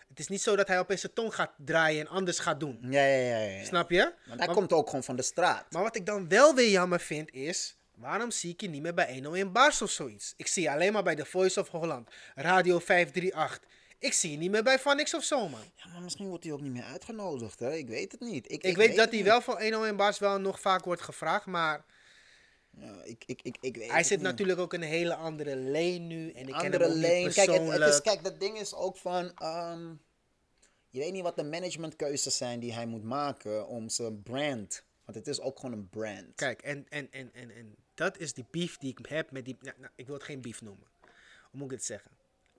Het is niet zo dat hij opeens zijn tong gaat draaien en anders gaat doen. Ja, ja, ja. ja. Snap je? Maar dat Maar- komt ook gewoon van de straat. maar wat ik dan wel weer jammer vind is. Waarom zie ik je niet meer bij 101 Bars of zoiets? Ik zie je alleen maar bij The Voice of Holland. Radio 538. Ik zie je niet meer bij Van X of zo, man. Ja, maar misschien wordt hij ook niet meer uitgenodigd, hè? Ik weet het niet. Ik, Ik, weet dat het hij wel voor 101 Bars wel nog vaak wordt gevraagd. Maar Ja, ik, ik, ik, ik weet hij zit niet. natuurlijk ook in een hele andere lane nu. En ik ken andere hem ook lane. Kijk, het is, kijk, dat ding is ook van. ehm, je weet niet wat de managementkeuzes zijn die hij moet maken om zijn brand. Want het is ook gewoon een brand. Kijk, en, en, en, en, en dat is die beef die ik heb met die... Nou, nou, ik wil het geen beef noemen. Hoe moet ik het zeggen?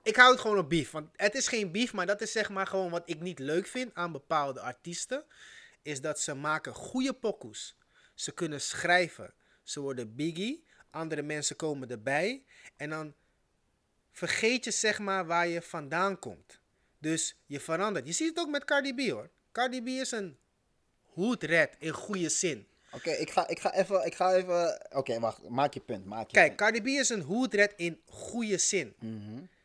Ik hou het gewoon op beef. Want het is geen beef, maar dat is zeg maar gewoon wat ik niet leuk vind aan bepaalde artiesten. Is dat ze maken goede pokoes. Ze kunnen schrijven. Ze worden biggie. Andere mensen komen erbij. En dan vergeet je zeg maar waar je vandaan komt. Dus je verandert. Je ziet het ook met Cardi B hoor. Cardi B is een hoedred in goede zin. Oké, ik, ga, ik ga even. Ik ga even Oké, wacht. Maak je punt. Maak je Kijk, punt. Cardi B is een hoedred in goede zin.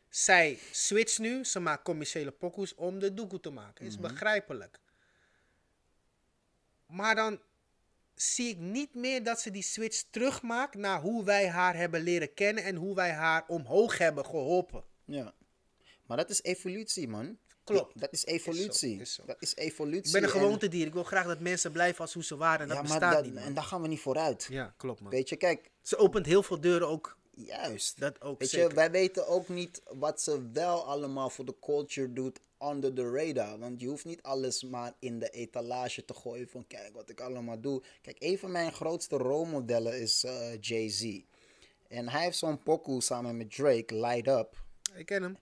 Zij switcht nu, ze maakt commerciële pokoes om de doekoe te maken. Is begrijpelijk. Maar dan zie ik niet meer dat ze die switch terugmaakt naar hoe wij haar hebben leren kennen en hoe wij haar omhoog hebben geholpen. Ja. Maar dat is evolutie, man. Klopt. Dat is evolutie. is zo. Dat is evolutie. Ik ben een en- gewoontedier. Ik wil graag dat mensen blijven als hoe ze waren. En dat ja, maar bestaat dat, niet, man. en daar gaan we niet vooruit. Ja, klopt, man. Weet je, kijk, Ze opent heel veel deuren ook. Juist. Dat ook Weet zeker. je, wij weten ook niet wat ze wel allemaal voor de culture doet under the radar. Want je hoeft niet alles maar in de etalage te gooien van kijk wat ik allemaal doe. Kijk, een van mijn grootste rolmodellen is eh, Jay-Z. En hij heeft zo'n pokoe samen met Drake, Light Up. Ik ken hem.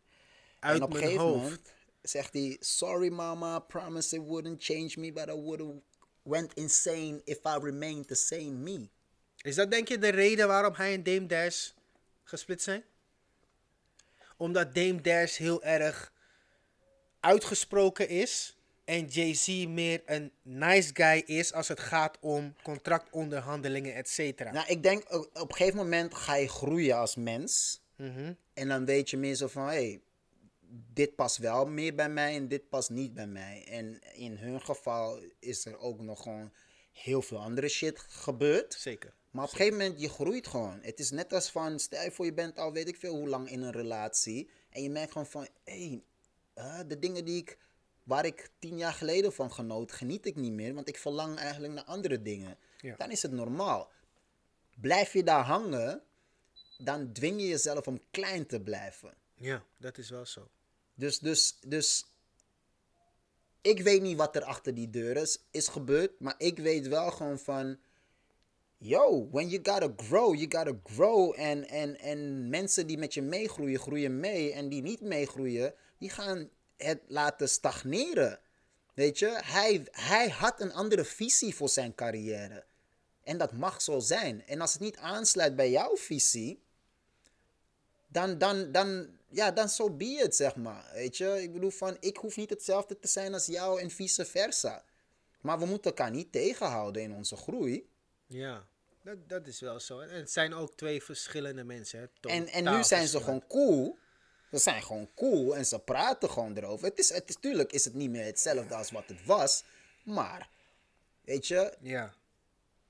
Uit en op een mijn gegeven hoofd. moment zegt hij, sorry mama, promise it wouldn't change me, but I would have went insane if I remained the same me. Is dat denk je de reden waarom hij en Dame Dash gesplit zijn? Omdat Dame Dash heel erg uitgesproken is en Jay-Z meer een nice guy is als het gaat om contractonderhandelingen, et cetera. Nou, ik denk op een gegeven moment ga je groeien als mens. Mhm. En dan weet je meer zo van, hé, hey, dit past wel meer bij mij en dit past niet bij mij. En in hun geval is er ook nog gewoon heel veel andere shit gebeurd. Zeker. Maar op een gegeven moment, je groeit gewoon. Het is net als van, stel je voor je bent al weet ik veel hoe lang in een relatie. En je merkt gewoon van, hé, hey, de dingen die ik, waar ik tien jaar geleden van genoot, geniet ik niet meer. Want ik verlang eigenlijk naar andere dingen. Ja. Dan is het normaal. Blijf je daar hangen, dan dwing je jezelf om klein te blijven. Ja, dat is wel zo. Dus, dus, dus ik weet niet wat er achter die deur is, is gebeurd. Maar ik weet wel gewoon van. Yo, when you gotta grow, you gotta grow. En, en, en mensen die met je meegroeien, groeien mee. En die niet meegroeien, die gaan het laten stagneren. Weet je, hij, hij had een andere visie voor zijn carrière. En dat mag zo zijn. En als het niet aansluit bij jouw visie, dan, dan, dan, ja, dan so be it, zeg maar. Weet je, ik bedoel van, ik hoef niet hetzelfde te zijn als jou en vice versa. Maar we moeten elkaar niet tegenhouden in onze groei. Ja, dat, dat is wel zo. En het zijn ook twee verschillende mensen. Hè? En, en nu zijn ze gewoon cool. Ze zijn gewoon cool en ze praten gewoon erover. Het is, het is, tuurlijk is het niet meer hetzelfde als wat het was. Maar, weet je, Ja,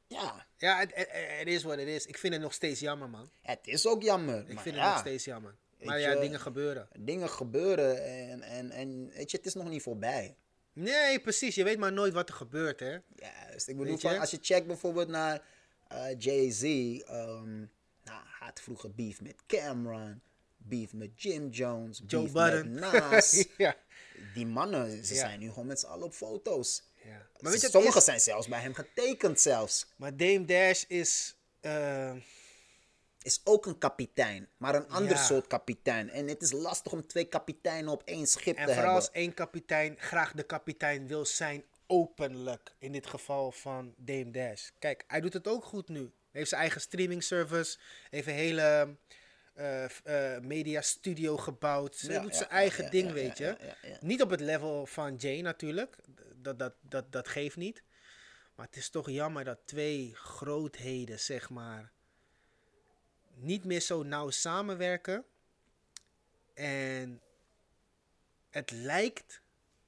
ja, ja het, is wat het is. Ik vind het nog steeds jammer, man. het is ook jammer. Ik vind ja, het nog steeds jammer. Maar Weet ja, je- dingen gebeuren. dingen gebeuren en, en, en weet je, het is nog niet voorbij. Nee, precies. Je weet maar nooit wat er gebeurt, hè. Juist. Ik bedoel, van, als je checkt bijvoorbeeld naar eh, Jay-Z. ehm nou, had vroeger beef met Cameron. Beef met Jim Jones. Joe beef Budden. met *laughs* Nas. ja. Die mannen, ze Ja. zijn nu gewoon met z'n allen op foto's. ja. Maar weet je, Sommigen is, zijn zelfs bij hem getekend zelfs. maar Dame Dash is... eh, Is ook een kapitein, maar een ander Ja. soort kapitein. En het is lastig om twee kapiteinen op één schip en te vooral hebben. als één kapitein graag de kapitein wil zijn openlijk. In dit geval van Dame Dash. Kijk, hij doet het ook goed nu. Hij heeft zijn eigen streaming service. Heeft een hele eh, media studio gebouwd. Hij Ja, doet ja, zijn eigen ding, weet je. Niet op het level van Jay natuurlijk. Dat, dat, dat, dat geeft niet. Maar het is toch jammer dat twee grootheden, zeg maar, niet meer zo nauw samenwerken. En het lijkt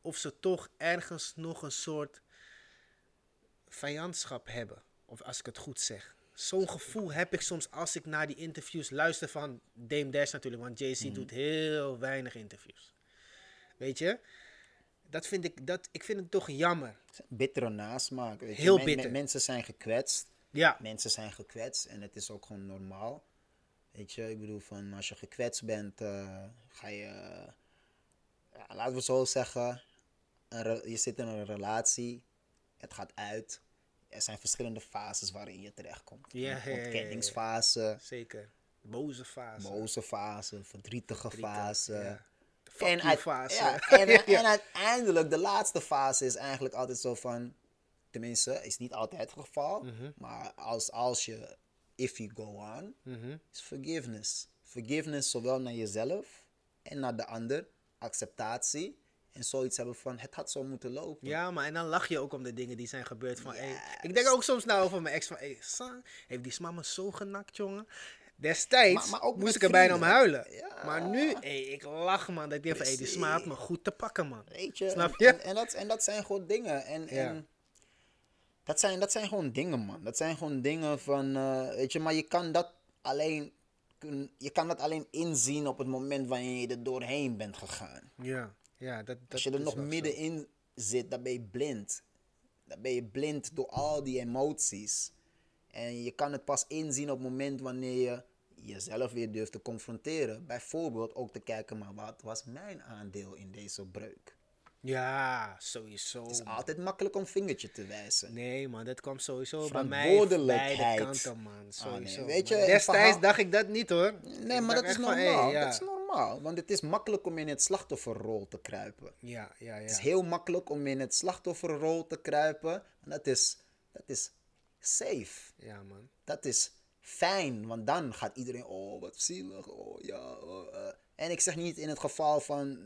of ze toch ergens nog een soort vijandschap hebben. Of als ik het goed zeg. Zo'n gevoel heb ik soms als ik naar die interviews luister van Dame Dash natuurlijk. Want JC Mhm. doet heel weinig interviews. Weet je? Dat vind ik, dat, ik vind het toch jammer. Bittere nasmaak. Weet je. Heel Men- bitter. mensen zijn gekwetst. Ja, Mensen zijn gekwetst en het is ook gewoon normaal. Weet je, ik bedoel van als je gekwetst bent, eh, ga je, ja, laten we zo zeggen, je zit in een relatie, het gaat uit. Er zijn verschillende fases waarin je terechtkomt. Ja, ja, ja. Ontkenningsfase, zeker. Boze fase. boze fase, verdrietige verdrietig, fase. ja. En, uit- fase. ja, en, *laughs* Ja. en uiteindelijk, de laatste fase is eigenlijk altijd zo van, tenminste, is niet altijd het geval, Mhm. maar als, als je, if you go on, Mhm. is forgiveness. Forgiveness zowel naar jezelf en naar de ander, acceptatie en zoiets hebben van, het had zo moeten lopen. Ja, maar en dan lach je ook om de dingen die zijn gebeurd. Van, hey, ik denk ook soms nou over mijn ex van, hey, San, heeft die mama zo genakt, jongen. Destijds Maar- maar ook moest ik er bijna om huilen. Ja. Maar nu, hey, ik lach man. Dat ik denk van, hey, die sma had me goed te pakken, man. Weet je? Snap En- je? En, en, dat, en dat zijn gewoon dingen. En, Ja. en dat, zijn, dat zijn gewoon dingen, man. Dat zijn gewoon dingen van, eh, weet je, maar je kan dat alleen, kun- je kan dat alleen inzien op het moment wanneer je er doorheen bent gegaan. Ja, ja dat, dat Als je er nog zo. middenin zit, dan ben je blind. Dan ben je blind door al die emoties. En je kan het pas inzien op het moment wanneer je jezelf weer durft te confronteren. Bijvoorbeeld ook te kijken, maar wat was mijn aandeel in deze breuk? Ja, sowieso. Het is altijd makkelijk om vingertje te wijzen. Nee, man, dat kwam sowieso bij mij Verantwoordelijkheid. beide kanten, man. Ah, nee, Sowieso. weet je, een Destijds verhaal- dacht ik dat niet, hoor. Nee, maar dat is van, normaal. hey, ja. Dat is normaal. Want het is makkelijk om in het slachtofferrol te kruipen. Ja, ja, Het is ja. heel makkelijk om in het slachtofferrol te kruipen. En dat is, dat is safe. Ja, man. Dat is fijn, want dan gaat iedereen, oh wat zielig, oh ja. oh, eh. En ik zeg niet in het geval van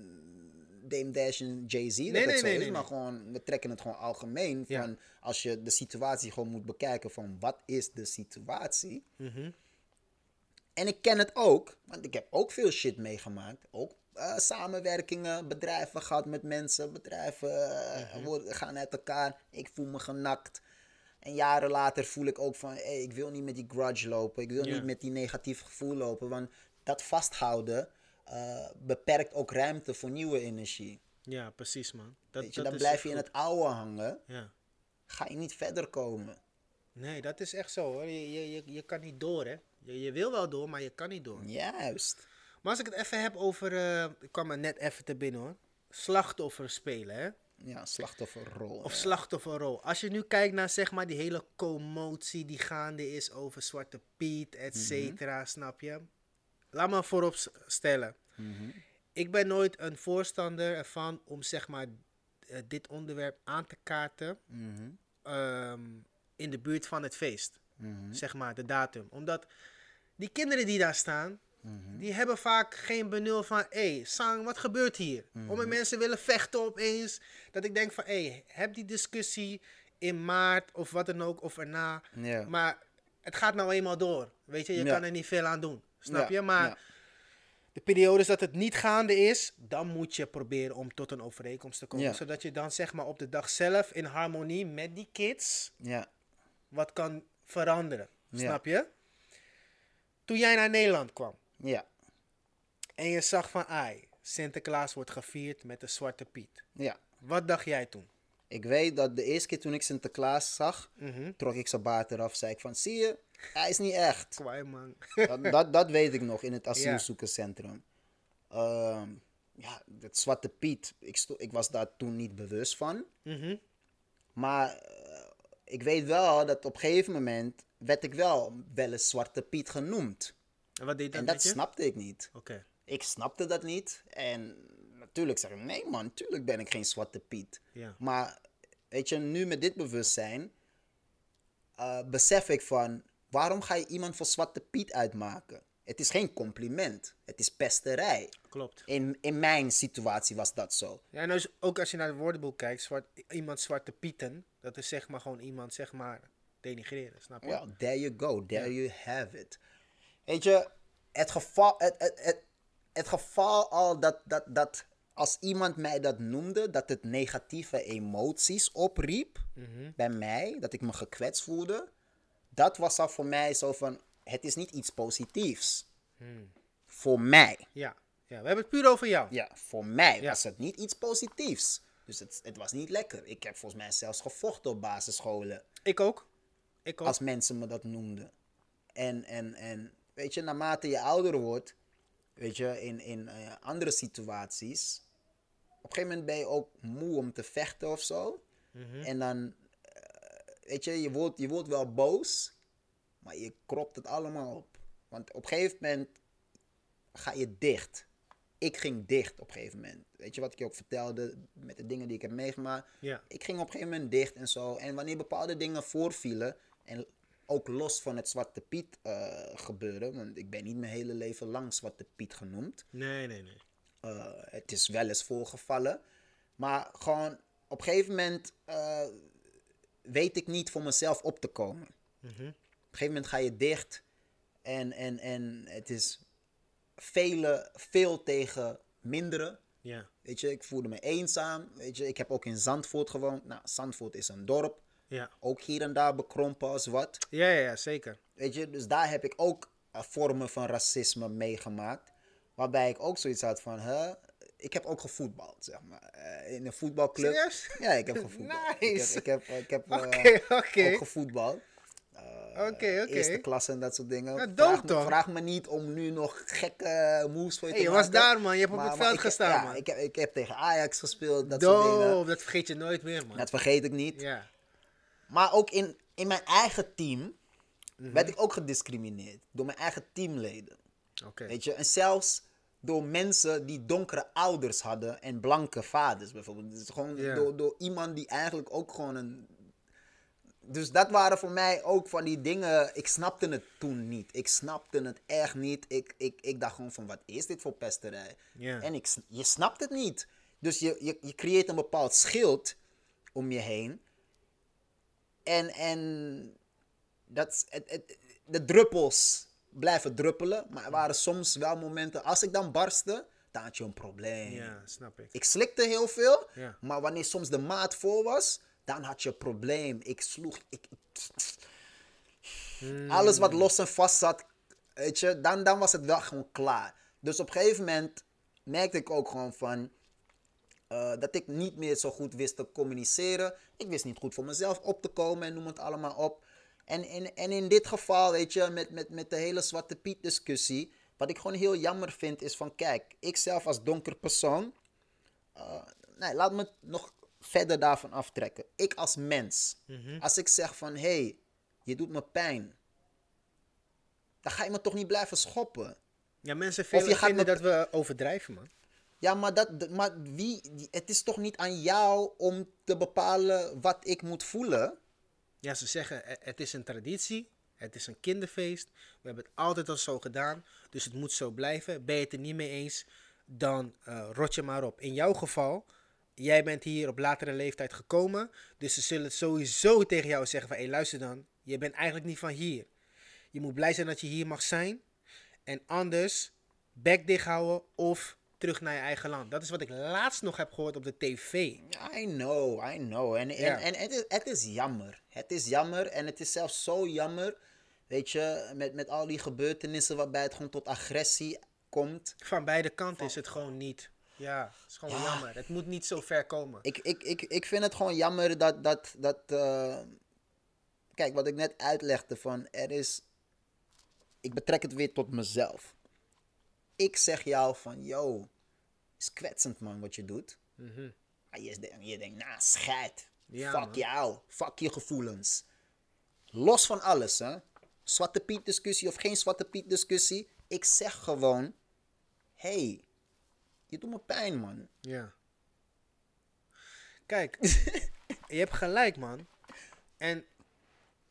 Dame Dash en Jay-Z dat nee, het zo nee, is, nee, maar nee. gewoon, we trekken het gewoon algemeen. Ja. Van als je de situatie gewoon moet bekijken van wat is de situatie. Mhm. En ik ken het ook, want ik heb ook veel shit meegemaakt. Ook eh, samenwerkingen, bedrijven gehad met mensen. Bedrijven eh, Mhm. worden, gaan uit elkaar. Ik voel me genakt. En jaren later voel ik ook van, hey, ik wil niet met die grudge lopen. Ik wil niet met die negatief gevoel lopen. Want dat vasthouden eh, beperkt ook ruimte voor nieuwe energie. Ja, precies, man. Dat, Weet je, dat dan blijf je in goed. het oude hangen. Ja. Ga je niet verder komen. Nee, dat is echt zo, hoor. Je, je, je, je kan niet door, hè. Je, je wil wel door, maar je kan niet door. Juist. Maar als ik het even heb over... eh, ik kwam er net even te binnen, hoor. Slachtoffer spelen, hè. ja, slachtofferrol. Of ja. slachtofferrol. Als je nu kijkt naar zeg maar die hele commotie die gaande is over Zwarte Piet, et Mhm. cetera, snap je? Laat me voorop stellen. Mhm. Ik ben nooit een voorstander ervan om zeg maar eh, dit onderwerp aan te kaarten Mhm. ehm, in de buurt van het feest. Zeg maar, de datum. Omdat die kinderen die daar staan, Mhm. die hebben vaak geen benul van... Hé, hey, Sang, wat gebeurt hier? Mhm. Om mensen willen vechten opeens. Dat ik denk van, hé, hey, heb die discussie in maart of wat dan ook, of erna. Maar het gaat nou eenmaal door. Weet je, je Ja. kan er niet veel aan doen. Snap Ja, je? Maar ja. de periodes dat het niet gaande is, dan moet je proberen om tot een overeenkomst te komen. Zodat je dan zeg maar op de dag zelf in harmonie met die kids wat kan veranderen. Snap je? Toen jij naar Nederland kwam Ja. en je zag van, ai, Sinterklaas wordt gevierd met de Zwarte Piet. Ja. Wat dacht jij toen? Ik weet dat de eerste keer toen ik Sinterklaas zag, Mhm. trok ik zijn baard eraf. Zei ik van, zie je, hij is niet echt. *laughs* Kwaai man. dat, dat, dat weet ik nog in het asielzoekerscentrum. Ehm, ja, het Zwarte Piet, ik, sto- ik was daar toen niet bewust van. Mhm. Maar ik weet wel dat op een gegeven moment werd ik wel wel eens Zwarte Piet genoemd. En wat deed dat En dat snapte ik niet. Oké. Ik snapte dat niet. En natuurlijk zeg ik, nee man, natuurlijk ben ik geen Zwarte Piet. Ja. Maar weet je, nu met dit bewustzijn, eh, besef ik van, waarom ga je iemand voor Zwarte Piet uitmaken? Het is geen compliment, het is pesterij. Klopt. In, in mijn situatie was dat zo. Ja, en ook als je naar het woordenboek kijkt, zwart, iemand Zwarte Pieten, dat is zeg maar gewoon iemand, zeg maar, denigreren, snap je? Ja, there you go, there you have it. Weet je, het geval, het, het, het, het geval al dat, dat, dat als iemand mij dat noemde, dat het negatieve emoties opriep bij mij, dat ik me gekwetst voelde, dat was al voor mij zo van, het is niet iets positiefs. Voor mij. Ja. ja, we hebben het puur over jou. Ja, voor mij Ja. was het niet iets positiefs. Dus het, het was niet lekker. Ik heb volgens mij zelfs gevochten op basisscholen Ik ook. Ik ook. als mensen me dat noemden. En, en, en weet je, naarmate je ouder wordt, weet je, in, in eh, andere situaties, op een gegeven moment ben je ook moe om te vechten of zo. En dan, eh, weet je, je wordt, je wordt wel boos, maar je kropt het allemaal op. Want op een gegeven moment ga je dicht. Ik ging dicht op een gegeven moment. Weet je wat ik je ook vertelde met de dingen die ik heb meegemaakt? Ja. Ik ging op een gegeven moment dicht en zo. En wanneer bepaalde dingen voorvielen, en ook los van het Zwarte Piet eh, gebeuren, want ik ben niet mijn hele leven lang Zwarte Piet genoemd. Nee, nee, nee. Eh, het is wel eens voorgevallen. Maar gewoon op een gegeven moment eh, weet ik niet voor mezelf op te komen. Op een gegeven moment ga je dicht. En, en, en het is vele, veel tegen mindere. Ja. Weet je, ik voelde me eenzaam. Weet je, ik heb ook in Zandvoort gewoond. Nou, Zandvoort is een dorp. Ja. Ook hier en daar bekrompen als wat. Ja, ja, zeker. Weet je, dus daar heb ik ook eh, vormen van racisme meegemaakt. Waarbij ik ook zoiets had van, hè, ik heb ook gevoetbald, zeg maar. Eh, in een voetbalclub. Serieus? Ja, ik heb gevoetbald. Nice. Ik heb, *laughs* ik heb, ik heb eh, Oké, oké. ook gevoetbald. Oké, oké. Eerste klasse en dat soort dingen. Ja, vraag, me, vraag me niet om nu nog gekke moves voor je Hey, te je was maken. daar, man. Je hebt op het veld gestaan, ja, man. Ik heb, ik heb tegen Ajax gespeeld, dat soort dingen. Dat vergeet je nooit meer, man. Dat vergeet ik niet. Ja. Maar ook in, in mijn eigen team Mhm. werd ik ook gediscrimineerd. Door mijn eigen teamleden. Oké. Weet je, en zelfs door mensen die donkere ouders hadden en blanke vaders bijvoorbeeld. Dus gewoon door, door iemand die eigenlijk ook gewoon een. Dus dat waren voor mij ook van die dingen. Ik snapte het toen niet. Ik snapte het echt niet. Ik, ik, ik dacht gewoon van wat is dit voor pesterij? En ik, je snapt het niet. Dus je, je, je creëert een bepaald schild om je heen. En, en dat, het, het, de druppels blijven druppelen. Maar er waren soms wel momenten, als ik dan barstte, dan had je een probleem. Ja, snap ik. Ik slikte heel veel, Ja. maar wanneer soms de maat vol was, dan had je een probleem. Ik sloeg. Ik, Hmm. Alles wat los en vast zat, weet je, dan, dan was het wel gewoon klaar. Dus op een gegeven moment merkte ik ook gewoon van. eh, dat ik niet meer zo goed wist te communiceren. Ik wist niet goed voor mezelf op te komen en noem het allemaal op. En, en, en in dit geval, weet je, met, met, met de hele Zwarte Piet discussie. Wat ik gewoon heel jammer vind is van, kijk, ik zelf als donker persoon. eh, nee, laat me nog verder daarvan aftrekken. Ik als mens. Mhm. Als ik zeg van, hé, hey, je doet me pijn. Dan ga je me toch niet blijven schoppen. Ja, mensen je vinden, dat we overdrijven, man. Ja, maar, dat, maar wie, het is toch niet aan jou om te bepalen wat ik moet voelen? Ja, ze zeggen eh, het is een traditie, het is een kinderfeest. We hebben het altijd al zo gedaan, dus het moet zo blijven. Ben je het er niet mee eens, dan eh, rot je maar op. In jouw geval, jij bent hier op latere leeftijd gekomen, dus ze zullen het sowieso tegen jou zeggen van, hé luister dan, je bent eigenlijk niet van hier. Je moet blij zijn dat je hier mag zijn en anders bek dicht houden of terug naar je eigen land. Dat is wat ik laatst nog heb gehoord op de tv. I know, I know. En, en, Ja. en het, is, het is jammer. Het is jammer en het is zelfs zo jammer, weet je, met, met al die gebeurtenissen waarbij het gewoon tot agressie komt. Van beide kanten is het gewoon niet. Ja, het is gewoon Ja. jammer. Het moet niet zo ver komen. Ik, ik, ik, ik vind het gewoon jammer dat, dat, dat eh, kijk, wat ik net uitlegde van, er is, ik betrek het weer tot mezelf. Ik zeg jou van, yo, is kwetsend man wat je doet. Maar je, denkt- je denkt, nou, scheid. Ja, Fuck man. jou. Fuck je gevoelens. Los van alles, hè. Zwarte Piet discussie of geen Zwarte Piet discussie. Ik zeg gewoon, hey, je doet me pijn, man. Ja. Kijk, *laughs* je hebt gelijk, man. En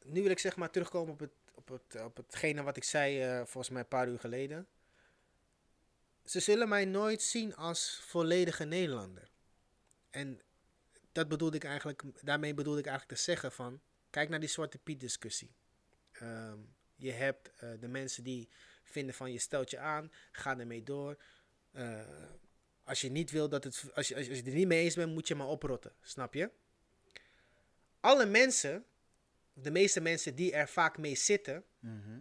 nu wil ik zeg maar terugkomen op, het, op, het, op hetgene wat ik zei eh, volgens mij een paar uur geleden. Ze zullen mij nooit zien als volledige Nederlander. En dat bedoelde ik eigenlijk, daarmee bedoelde ik eigenlijk te zeggen van, kijk naar die Zwarte Piet discussie. Ehm, je hebt eh, de mensen die vinden van je stelt je aan, ga ermee door. Eh, als je niet wil dat het, als je, als je als je er niet mee eens bent, moet je maar oprotten, snap je? Alle mensen, de meeste mensen die er vaak mee zitten,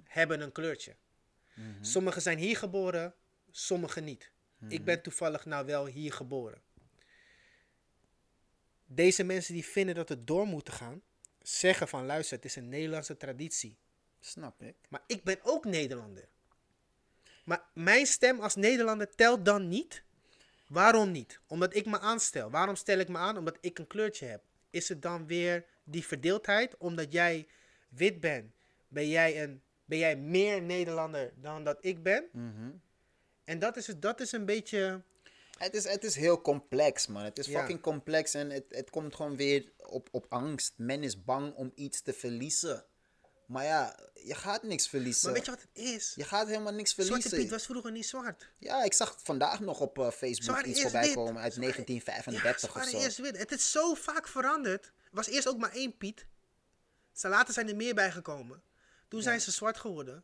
hebben een kleurtje. Sommigen zijn hier geboren, sommigen niet. Ik ben toevallig nou wel hier geboren. Deze mensen die vinden dat het door moet gaan, zeggen van luister, het is een Nederlandse traditie. Snap ik. Maar ik ben ook Nederlander. Maar mijn stem als Nederlander telt dan niet. Waarom niet? Omdat ik me aanstel. Waarom stel ik me aan? Omdat ik een kleurtje heb. Is het dan weer die verdeeldheid? Omdat jij wit bent, ben jij, een, ben jij meer Nederlander dan dat ik ben? En dat is, het, dat is een beetje. Het is, het is heel complex, man. Het is Ja. fucking complex en het, het komt gewoon weer op, op angst. Men is bang om iets te verliezen. Maar ja, je gaat niks verliezen. Maar weet je wat het is? Je gaat helemaal niks Zwarte verliezen. Piet was vroeger niet zwart. Ja, ik zag vandaag nog op eh, Facebook Zwarte iets voorbij komen uit Zwarte- 1935 ja, of zwarte zo. wit. Het is zo vaak veranderd. Er was eerst ook maar één Piet. Ze later zijn er meer bijgekomen. Toen zijn ze zwart geworden.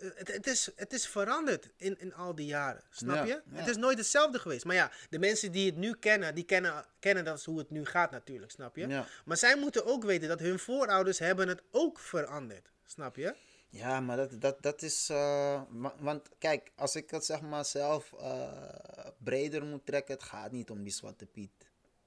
Eh, Het, het, is, het is veranderd in, in al die jaren. Snap Ja, je? ja. Het is nooit hetzelfde geweest. Maar ja, de mensen die het nu kennen, die kennen, kennen dat is hoe het nu gaat natuurlijk. Snap je? Ja. Maar zij moeten ook weten dat hun voorouders hebben het ook veranderd. Snap je? Ja, maar dat, dat, dat is. eh, wa- want kijk, als ik het zeg maar zelf eh, breder moet trekken, het gaat niet om die Zwarte Piet.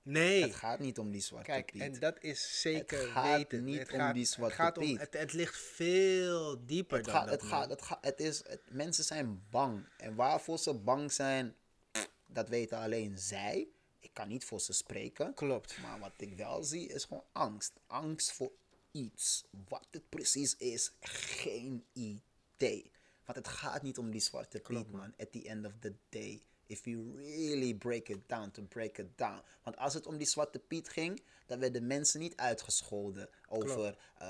Nee. Het gaat niet om die Zwarte Kijk, Piet. en dat is zeker Het gaat weten. niet het om gaat, die het Zwarte gaat om, Piet. het, het ligt veel dieper Het dan gaat, dat. het man. gaat, het gaat, het is, het, mensen zijn bang. En waarvoor ze bang zijn, dat weten alleen zij. Ik kan niet voor ze spreken. Klopt. Maar wat ik wel zie is gewoon angst. Angst voor iets. Wat het precies is, geen idee. Want het gaat niet om die zwarte piet, man. At the end of the day. If you really break it down, to break it down. Want als het om die zwarte piet ging, dan werden mensen niet uitgescholden over... eh,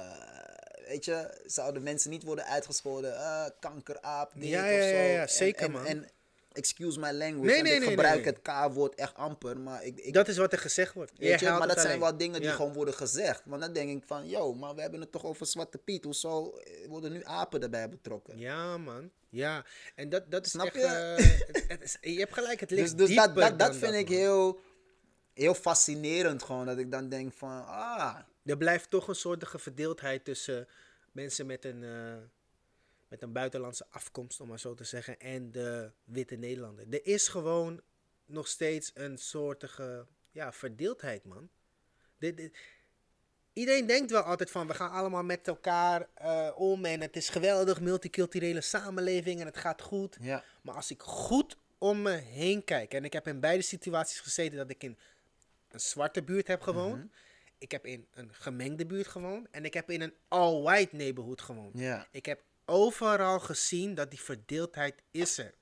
weet je, zouden mensen niet worden uitgescholden... eh kankeraap, dit Ja, of zo. ja, ja, zeker, en, man. En, excuse my language, Nee, nee, ik nee, gebruik het K-woord echt amper, maar ik, ik Dat is wat er gezegd wordt. Je maar dat het zijn alleen. wel dingen die Ja. gewoon worden gezegd. Want dan denk ik van, yo, maar we hebben het toch over Zwarte Piet. Hoezo eh, worden nu apen erbij betrokken? Ja, man. Ja. En dat, dat is Snap echt... je? eh, het, het is, je hebt gelijk, het ligt Dus, dus dat, dat, dat vind ik heel, heel fascinerend gewoon. Dat ik dan denk van, ah, Er blijft toch een soortige verdeeldheid tussen mensen met een, eh, met een buitenlandse afkomst, om maar zo te zeggen, en de witte Nederlander. Er is gewoon nog steeds een soortige ja, verdeeldheid, man. Dit, dit- iedereen denkt wel altijd van, we gaan allemaal met elkaar eh, om en het is geweldig, multiculturele samenleving en het gaat goed. ja. Maar als ik goed om me heen kijk, en ik heb in beide situaties gezeten dat ik in een zwarte buurt heb gewoond. Mhm. Ik heb in een gemengde buurt gewoond. En ik heb in een all-white neighborhood gewoond. Ja. Ik heb overal gezien dat die verdeeldheid is er.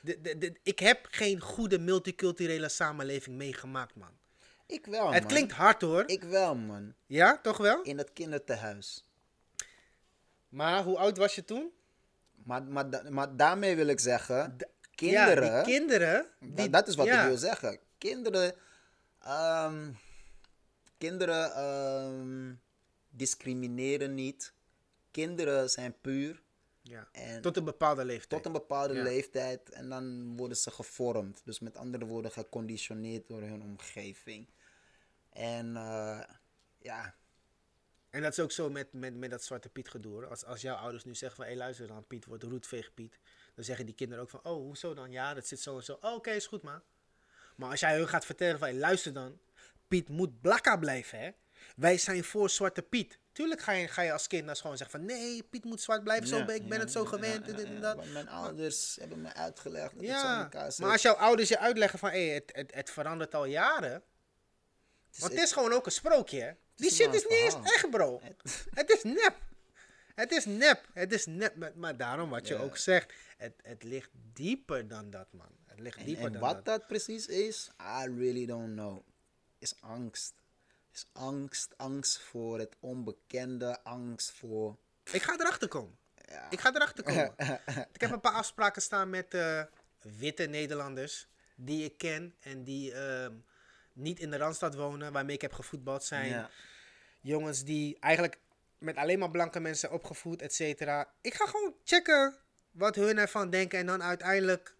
De, de, de, ik heb geen goede multiculturele samenleving meegemaakt, man. Ik wel, het man. klinkt hard hoor. Ik wel, man. Ja, toch wel? In het kindertehuis. Maar hoe oud was je toen? Maar, maar, maar daarmee wil ik zeggen, Ja, kinderen, die kinderen. Die, dat is wat ja. ik wil zeggen. Kinderen, ehm, kinderen ehm, discrimineren niet. Kinderen zijn puur. Ja. En Tot een bepaalde leeftijd. tot een bepaalde Ja. leeftijd en dan worden ze gevormd. Dus met andere woorden geconditioneerd door hun omgeving. En eh, ja, En dat is ook zo met, met, met dat Zwarte Piet gedoe. Als, als jouw ouders nu zeggen van, hé luister dan, Piet wordt roetveeg Piet. Dan zeggen die kinderen ook van, oh, hoezo dan? Ja, dat zit zo en zo. Oh, oké, is goed, man. Maar als jij hun gaat vertellen van, hé luister dan, Piet moet blakka blijven, hè. Wij zijn voor Zwarte Piet. Tuurlijk ga je, ga je als kind school en zeggen van, nee, Piet moet zwart blijven, zo Ja, ben ik ben ja, het zo ja, gewend, ja, en dit ja, en ja. dat. Mijn ouders hebben me uitgelegd dat het zo Ja, elkaar zit. maar als jouw ouders je uitleggen van, hé, het, het, het verandert al jaren. Is- Want het is gewoon ook een sprookje, hè. Die shit is niet eens echt, bro. *laughs* Het is nep. Het is nep. Het is nep. Maar, maar daarom wat je Ja. ook zegt. Het, het ligt dieper dan dat, man. Het ligt En, dieper en dan wat dat. dat precies is, I really don't know. Is angst. Is angst. Angst voor het onbekende. Angst voor... Ik ga erachter komen. Ja. Ik ga erachter *laughs* komen. ik heb een paar afspraken staan met eh, witte Nederlanders. Die ik ken. En die ehm, niet in de Randstad wonen. Waarmee ik heb gevoetbald zijn. Ja. jongens die eigenlijk met alleen maar blanke mensen opgevoed, et cetera. Ik ga gewoon checken wat hun ervan denken. En dan uiteindelijk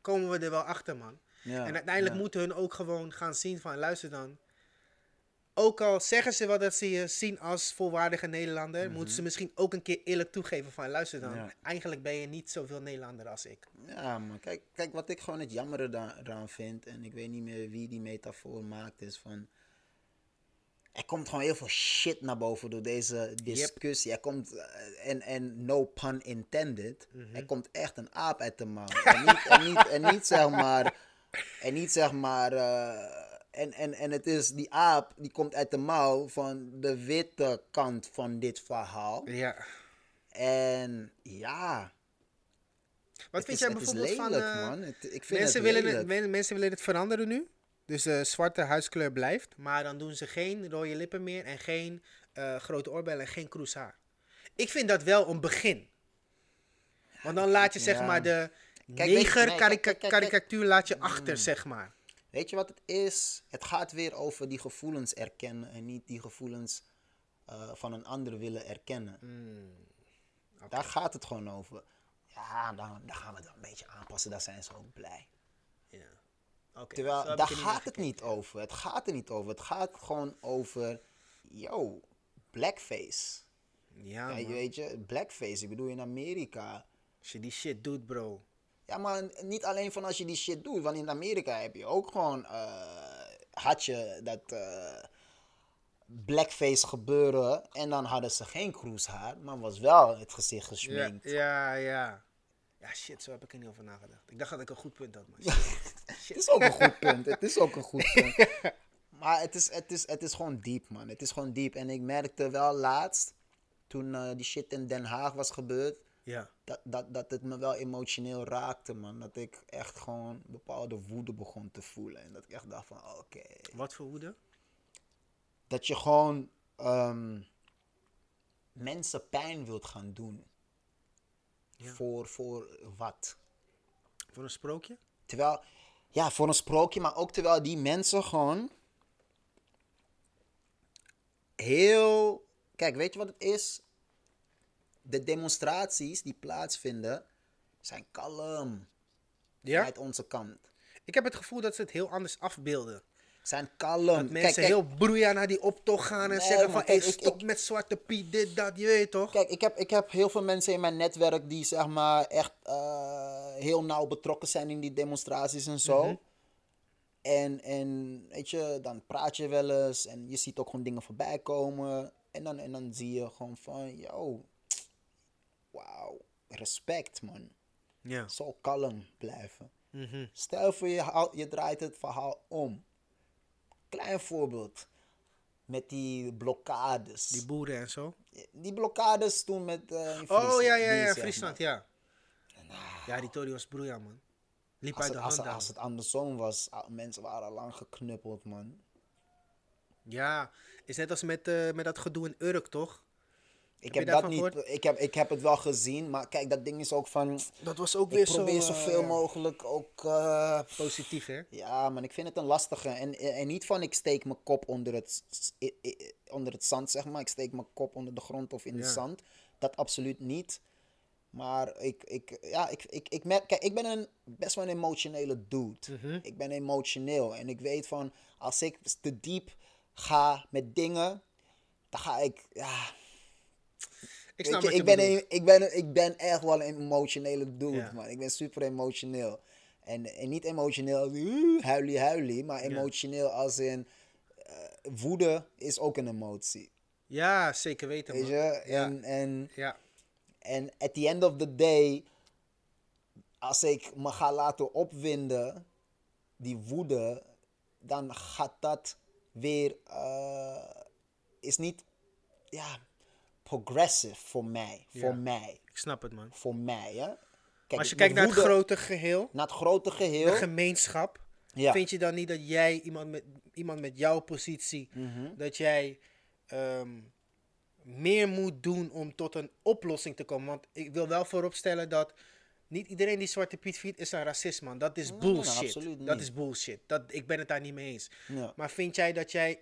komen we er wel achter, man. Ja, en uiteindelijk ja. moeten hun ook gewoon gaan zien van, luister dan. Ook al zeggen ze wel dat ze je zien als volwaardige Nederlander, moeten ze misschien ook een keer eerlijk toegeven van, luister dan. Mhm. Ja. Eigenlijk ben je niet zoveel Nederlander als ik. Ja, maar kijk, kijk, wat ik gewoon het jammere da- eraan vind, en ik weet niet meer wie die metafoor maakt, is van. Er komt gewoon heel veel shit naar boven door deze discussie. Er komt, eh, en, en no pun intended, Mhm. er komt echt een aap uit de mouw. en, niet, en, niet, en niet zeg maar, en niet zeg maar, eh, en, en, en het is die aap, die komt uit de mouw van de witte kant van dit verhaal. Ja. En ja, Wat vind is, jij bijvoorbeeld van... eh, man. Het, ik vind Mensen het willen, het, men- mensen willen het veranderen nu. Dus de zwarte huidskleur blijft. Maar dan doen ze geen rode lippen meer. En geen eh, grote oorbellen en geen kroeshaar. Ik vind dat wel een begin. Want dan laat je zeg ja. maar de Kijk, weet je- neger nee, kijk, kijk, kijk, kijk. karikatuur laat je achter zeg maar. Weet je wat het is? Het gaat weer over die gevoelens erkennen en niet die gevoelens eh, van een ander willen erkennen. Hmm, Daar gaat het gewoon over. Ja, dan, dan gaan we het wel een beetje aanpassen, daar zijn ze ook blij. Ja. Terwijl, daar gaat het niet over. Het gaat er niet over. Het gaat gewoon over, yo, blackface. Ja, Ja, je weet je, blackface, ik bedoel in Amerika. Als je die shit doet bro. Ja, maar niet alleen van als je die shit doet. Want in Amerika heb je ook gewoon. eh, had je dat. eh, blackface gebeuren. En dan hadden ze geen kroeshaar. Maar was wel het gezicht Ja, gesminkt. ja, ja. Ja, shit, zo heb ik er niet over nagedacht. Ik dacht dat ik een goed punt had, maar *laughs* Het is ook een goed punt. Het is ook een goed punt. *laughs* Maar het is, het, is, het is gewoon diep, man. Het is gewoon diep. En ik merkte wel laatst. Toen eh, die shit in Den Haag was gebeurd. Ja. Dat, dat, dat het me wel emotioneel raakte, man. Dat ik echt gewoon bepaalde woede begon te voelen. En dat ik echt dacht van, oké. Wat voor woede? dat je gewoon ehm, mensen pijn wilt gaan doen. Ja. Voor, voor wat? Voor een sprookje? Terwijl, ja, voor een sprookje, maar ook terwijl die mensen gewoon heel. Kijk, weet je wat het is? De demonstraties die plaatsvinden zijn kalm Ja? uit onze kant. Ik heb het gevoel dat ze het heel anders afbeelden. Zijn kalm. Dat mensen heel broeien naar die optocht gaan en Nee, zeggen van... kijk, Hey, ik- stop ik- met Zwarte Piet, dit, dat, je weet toch? Kijk, ik heb, ik heb heel veel mensen in mijn netwerk die zeg maar echt eh, heel nauw betrokken zijn in die demonstraties en zo. Mhm. En, en weet je, dan praat je wel eens en je ziet ook gewoon dingen voorbij komen. En dan, en dan zie je gewoon van, yo, wauw, respect man. Ja. Zo kalm blijven. Mhm. Stel voor je, je draait het verhaal om. klein voorbeeld. Met die blokkades. Die Die, boeren en zo. blokkades toen met in Oh ja, ja, die, ja, Friesland, maar. ja. Ja, die Tory was broeia, man. Liep Als uit het, de als, als het andersom was, mensen waren al lang geknuppeld, man. Ja, is net als met, eh, met dat gedoe in Urk, toch? Ik heb, dat niet, gehoord? ik, heb, ik heb het wel gezien, maar kijk, dat ding is ook van. Dat was ook Ik probeer zoveel mogelijk ook. eh, Positief, hè? ja, man, ik vind het een lastige. En, en niet van ik steek mijn kop onder het, onder het zand, zeg maar. Ik steek mijn kop onder de grond of in Ja. de zand. Dat absoluut niet. Maar ik, ik, ja, ik, ik, ik merk, kijk, ik ben een best wel een emotionele dude. Mhm. Ik ben emotioneel. En ik weet van, als ik te diep ga met dingen, dan ga ik, ja, Ik Weet snap je, wat je ik, ben een, ik, ben, ik ben echt wel een emotionele dude, Ja. man. Ik ben super emotioneel. En, en niet emotioneel als uh, huilie huilie, maar emotioneel als in eh, woede is ook een emotie. Ja, zeker weten, Weet man. je? Ja. En, en, Ja, en at the end of the day, als ik me ga laten opwinden, die woede, dan gaat dat weer, eh, is niet, ja, progressive voor mij. Voor Ja. mij. ik snap het, man. Voor mij, hè. Maar als je de kijkt naar het grote geheel, naar het grote de geheel. gemeenschap, Ja. vind je dan niet dat jij, iemand met, iemand met jouw positie, Mhm. dat jij ehm, meer moet doen om tot een oplossing te komen? Want ik wil wel vooropstellen dat niet iedereen die Zwarte Piet viert is een racist, man. Dat is Nee, nee, nee, bullshit. dat is bullshit. Dat, ik ben het daar niet mee eens. Ja. Maar vind jij dat jij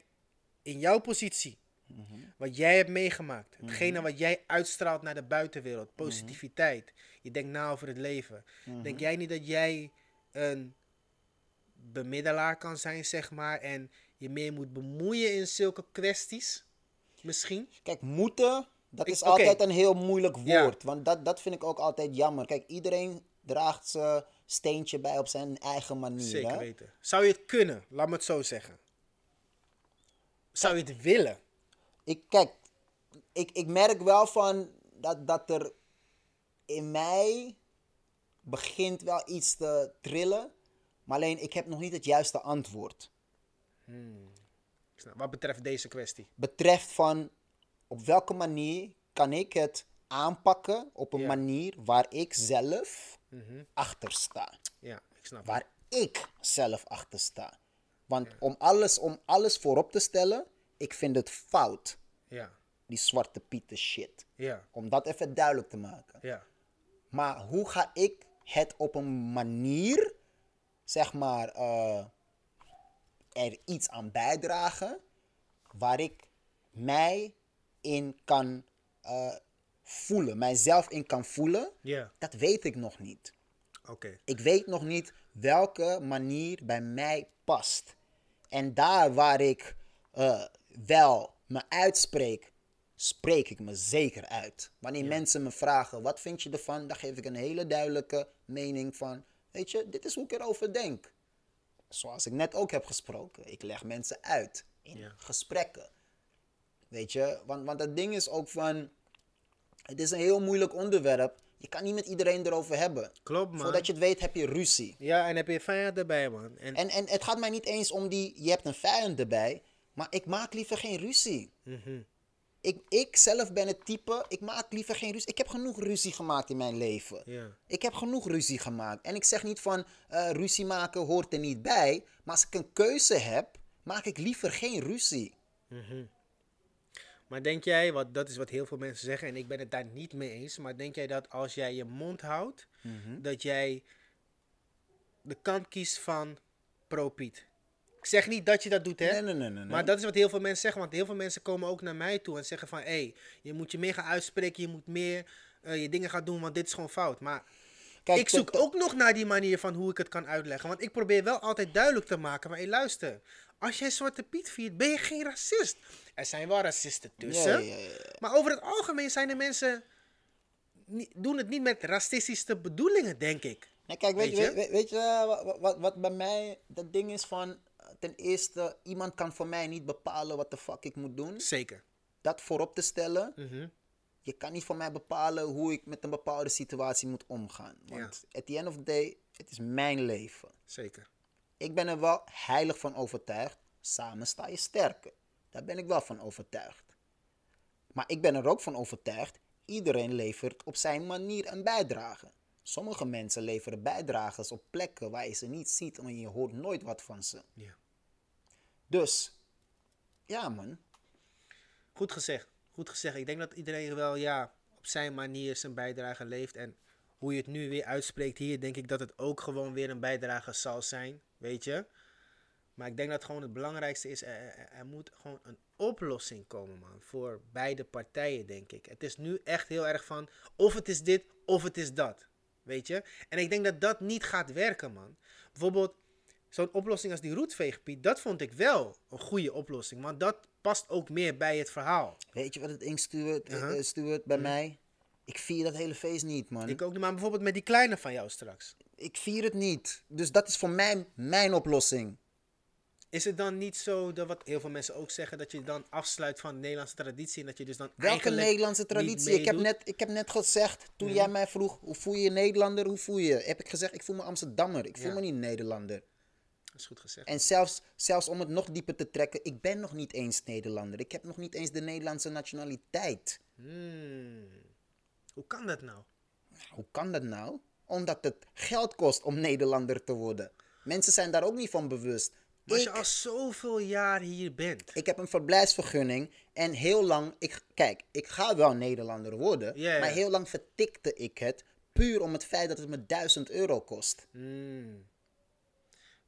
in jouw positie, Mhm. wat jij hebt meegemaakt, hetgene wat jij uitstraalt naar de buitenwereld, positiviteit, je denkt na over het leven, Mhm. denk jij niet dat jij een bemiddelaar kan zijn, zeg maar, en je meer moet bemoeien in zulke kwesties? Misschien? Kijk, moeten, dat Ik- is altijd een heel moeilijk Ja. woord. Want dat, dat vind ik ook altijd jammer. Kijk, iedereen draagt zijn steentje bij op zijn eigen manier. Zeker hè? weten. Zou je het kunnen? Laat me het zo zeggen. Zou je het willen? Ik, kijk, ik, ik merk wel van dat, dat er in mij begint wel iets te trillen. Maar alleen, ik heb nog niet het juiste antwoord. Snap- Wat betreft deze kwestie. Betreft van op welke manier kan ik het aanpakken op een Ja. manier waar ik zelf achter sta. Ja, ik snap het. waar ik zelf achter sta. Want om, alles, om alles voorop te stellen, ik vind het fout, Ja, die zwarte pieten shit. ja, Om dat even duidelijk te maken. ja. Maar hoe ga ik het op een manier, zeg maar, eh, er iets aan bijdragen, waar ik mij in kan eh, voelen, mijzelf in kan voelen, Ja, dat weet ik nog niet. oké. Ik weet nog niet welke manier bij mij past. En daar waar ik eh, wel me uitspreek, spreek ik me zeker uit. Wanneer mensen me vragen, wat vind je ervan? Dan geef ik een hele duidelijke mening van, weet je, dit is hoe ik erover denk. Zoals ik net ook heb gesproken. Ik leg mensen uit in Ja. gesprekken. Weet je, want, want het ding is ook van, het is een heel moeilijk onderwerp. Je kan niet met iedereen erover hebben. Klopt, man. Voordat je het weet heb je ruzie. Ja, en heb je vijand erbij, man. En, En, en het gaat mij niet eens om die, je hebt een vijand erbij. Maar ik maak liever geen ruzie. Mhm. Ik, ik zelf ben het type, ik maak liever geen ruzie. Ik heb genoeg ruzie gemaakt in mijn leven. Ik heb genoeg ruzie gemaakt. En ik zeg niet van eh, ruzie maken hoort er niet bij. Maar als ik een keuze heb, maak ik liever geen ruzie. Maar denk jij, wat, dat is wat heel veel mensen zeggen, en ik ben het daar niet mee eens, maar denk jij dat als jij je mond houdt, Mhm. dat jij de kant kiest van pro-Piet? Ik zeg niet dat je dat doet, hè? Nee, nee, nee, nee. Maar dat is wat heel veel mensen zeggen, want heel veel mensen komen ook naar mij toe en zeggen van, hé, hey, je moet je meer gaan uitspreken, je moet meer eh, je dingen gaan doen, want dit is gewoon fout. Maar Kijk, ik zoek ook nog naar die manier van hoe ik het kan uitleggen, want ik probeer wel altijd duidelijk te maken, maar hé, luister, als jij Zwarte Piet viert, ben je geen racist. Er zijn wel racisten tussen. Ja, ja, ja, ja. Maar over het algemeen zijn de mensen. Doen het niet met racistische bedoelingen, denk ik. Nee, kijk, weet, Weet je, weet, weet je wat, wat, wat bij mij dat ding is van... Ten eerste, iemand kan voor mij niet bepalen wat de fuck ik moet doen. Zeker. Dat voorop te stellen. Mhm. Je kan niet voor mij bepalen hoe ik met een bepaalde situatie moet omgaan. Want at the end of the day, het is mijn leven. Zeker. Ik ben er wel heilig van overtuigd. Samen sta je sterker. Daar ben ik wel van overtuigd. Maar ik ben er ook van overtuigd, iedereen levert op zijn manier een bijdrage. Sommige mensen leveren bijdrages op plekken waar je ze niet ziet en je hoort nooit wat van ze. Ja. Dus, ja man. Goed gezegd. Goed gezegd. Ik denk dat iedereen wel ja, op zijn manier zijn bijdrage leeft. En hoe je het nu weer uitspreekt hier, denk ik dat het ook gewoon weer een bijdrage zal zijn. Weet je? Maar ik denk dat gewoon het belangrijkste is, er, er- moet gewoon een oplossing komen, man. Voor beide partijen, denk ik. Het is nu echt heel erg van, of het is dit, of het is dat. Weet je? En ik denk dat dat niet gaat werken, man. Bijvoorbeeld, zo'n oplossing als die roetveegpiet, dat vond ik wel een goede oplossing. Want dat past ook meer bij het verhaal. Weet je wat het ding stuurt, eh, Uh-huh. eh, stuurt bij mij? Ik vier dat hele feest niet, man. Ik ook niet, maar bijvoorbeeld met die kleine van jou straks. ik vier het niet. Dus dat is voor mij mijn oplossing. Is het dan niet zo, dat wat heel veel mensen ook zeggen, dat je dan afsluit van de Nederlandse traditie en dat je dus dan Welke Nederlandse traditie? Ik heb, net, ik heb net gezegd, toen jij mij vroeg, hoe voel je je Nederlander? Hoe voel je? je? Heb ik gezegd, ik voel me Amsterdammer. Ik voel Ja. me niet Nederlander. Dat is goed gezegd. En zelfs, zelfs om het nog dieper te trekken, ik ben nog niet eens Nederlander. Ik heb nog niet eens de Nederlandse nationaliteit. Hmm. Hoe kan dat nou? Hoe kan dat nou? Omdat het geld kost om Nederlander te worden. Mensen zijn daar ook niet van bewust. Maar als je al zoveel jaar hier bent. Ik heb een verblijfsvergunning en heel lang, ik, kijk, ik ga wel Nederlander worden, maar heel lang vertikte ik het puur om het feit dat het me 1000 euro kost. Hmm.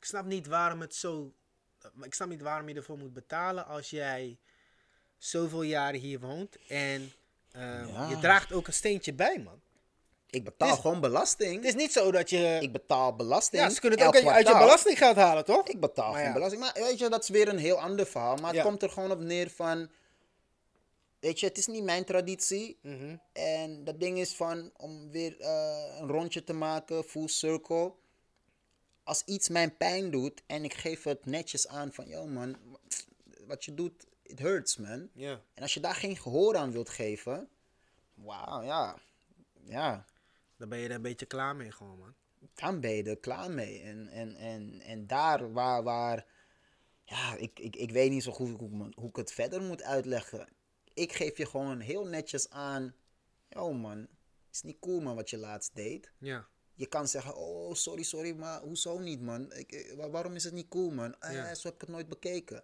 Ik snap niet waarom het zo. Ik snap niet waarom je ervoor moet betalen als jij zoveel jaren hier woont. En ehm, Ja. je draagt ook een steentje bij, man. Ik betaal is- gewoon belasting. Het is niet zo dat je. Ik betaal belasting. ja, ze kunnen het ook elk uit je- kwartaal. belastinggeld halen, toch? Ik betaal Maar gewoon ja. belasting. Maar weet je, dat is weer een heel ander verhaal. Maar het komt er gewoon op neer van... Weet je, het is niet mijn traditie. Mhm. En dat ding is van, om weer eh, een rondje te maken, full circle. Als iets mijn pijn doet en ik geef het netjes aan van... Yo man, wat je doet, it hurts man. Ja. En als je daar geen gehoor aan wilt geven... Wauw, ja. Ja, Dan ben je er een beetje klaar mee, gewoon, man. dan ben je er klaar mee. En, en, en, en daar waar, waar ja, ik, ik, ik weet niet zo goed hoe, hoe ik het verder moet uitleggen. Ik geef je gewoon heel netjes aan, yo man, is niet cool man wat je laatst deed. Ja. Je kan zeggen, oh sorry, sorry, maar hoezo niet man? Ik, wa- waarom is het niet cool man? Eh, Ja. Zo heb ik het nooit bekeken.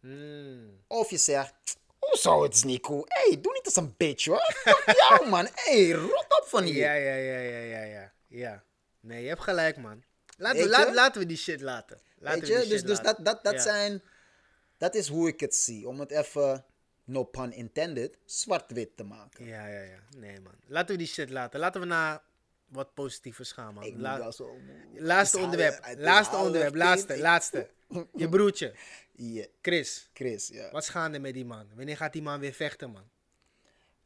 Hmm. Of je zegt, hoezo het is niet cool? Hé, hey, doe niet als een bitch hoor. *laughs* Fuck jou man, hé, hey, rot op van hier. Ja, ja, ja, ja, ja, ja. Ja. Nee, je hebt gelijk, man. Laten, we, laat- laten we die shit laten. Laten Weet we je, die dus, shit dus laten. dat, dat, dat Ja. zijn, dat is hoe ik het zie. Om het even, no pun intended, zwart-wit te maken. Ja, ja, ja. Nee, man. Laten we die shit laten. Laten we naar wat. Ik moet La- zo laatste onderwerp. Laatste onderwerp. Laatste, laatste. Je *laughs* broertje, Chris. Chris, ja. Wat is gaande met die man? Wanneer gaat die man weer vechten, man?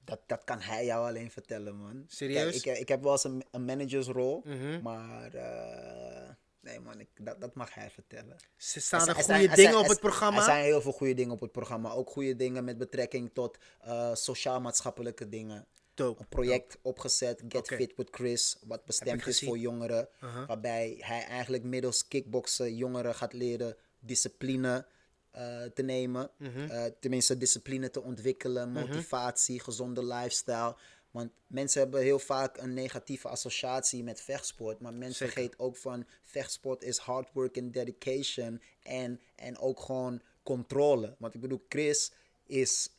Dat, dat kan hij jou alleen vertellen, man. Serieus? Kijk, ik, ik heb wel eens een, een managersrol, Mhm. maar eh, nee man, ik, dat, dat mag hij vertellen. Ze staan er goede zijn- dingen zijn- op het programma. Er zijn heel veel goede dingen op het programma. Ook goede dingen met betrekking tot eh, sociaal-maatschappelijke dingen. Dope. Een project opgezet, Get. Fit with Chris, wat bestemd is voor jongeren. Uh-huh. Waarbij hij eigenlijk middels kickboksen jongeren gaat leren discipline eh, te nemen. Mhm. Eh, tenminste, discipline te ontwikkelen, motivatie, gezonde lifestyle. Want mensen hebben heel vaak een negatieve associatie met vechtsport. Maar mensen Zeker. vergeten ook van vechtsport is hard work en dedication. En, en ook gewoon controle. Want ik bedoel, Chris is...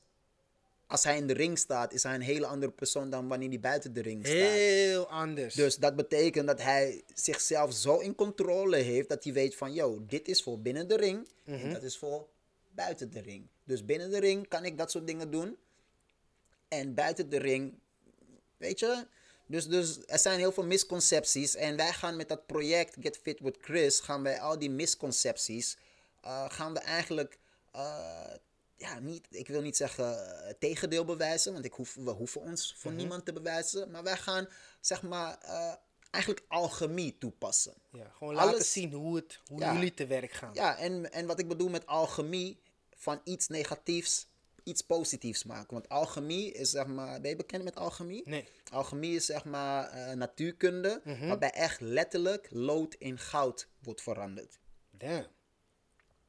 Als hij in de ring staat, is hij een hele andere persoon dan wanneer hij buiten de ring staat. Heel anders. Dus dat betekent dat hij zichzelf zo in controle heeft dat hij weet van, yo, dit is voor binnen de ring en dat is voor buiten de ring. Dus binnen de ring kan ik dat soort dingen doen. En buiten de ring, weet je. Dus, dus er zijn heel veel misconcepties. En wij gaan met dat project Get Fit with Chris, gaan wij al die misconcepties, eh, gaan we eigenlijk, eh, ja, niet, ik wil niet zeggen eh, tegendeel bewijzen, want ik hoef, we hoeven ons voor niemand te bewijzen. Maar wij gaan, zeg maar, eh, eigenlijk alchemie toepassen. ja, gewoon laten alles- zien hoe, het, hoe Ja. jullie te werk gaan. Ja, en, en wat ik bedoel met alchemie, van iets negatiefs iets positiefs maken. Want alchemie is zeg maar, ben je bekend met alchemie? Nee. Alchemie is zeg maar eh, natuurkunde, Mhm. waarbij echt letterlijk lood in goud wordt veranderd. Damn.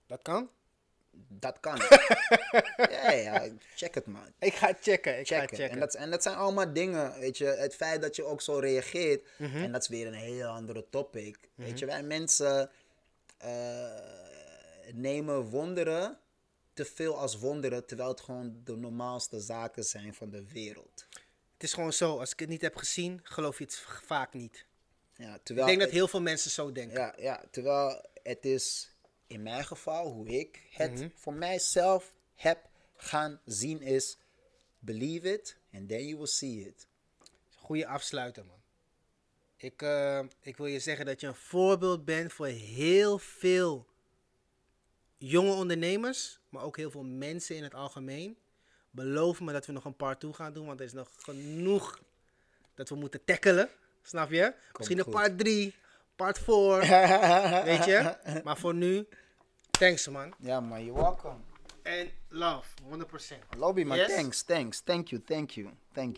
Dat kan? Dat kan. *laughs* ja, ja, check het man. Ik ga checken, ik ga Checken. En, dat, en dat zijn allemaal dingen, weet je. Het feit dat je ook zo reageert, Mhm. en dat is weer een heel andere topic. Weet je, wij mensen eh, nemen wonderen te veel als wonderen, terwijl het gewoon de normaalste zaken zijn van de wereld. Het is gewoon zo, als ik het niet heb gezien, geloof je het vaak niet. Ja, Ik terwijl denk dat heel veel mensen zo denken. Ja, ja, terwijl het is in mijn geval, hoe ik het Mhm. voor mijzelf heb gaan zien, is believe it and then you will see it. Goeie afsluiter, man. Ik, eh, ik wil je zeggen dat je een voorbeeld bent voor heel veel jonge ondernemers, maar ook heel veel mensen in het algemeen. Beloof me dat we nog een part 2 gaan doen, want er is nog genoeg dat we moeten tackelen. Snap je? Misschien een part 3, part 4, *laughs* weet je? Maar voor nu, thanks man. Ja, man, you're welcome. En love, 100%. Lobby, man, Yes? thanks, thanks, thank you, thank you, thank you.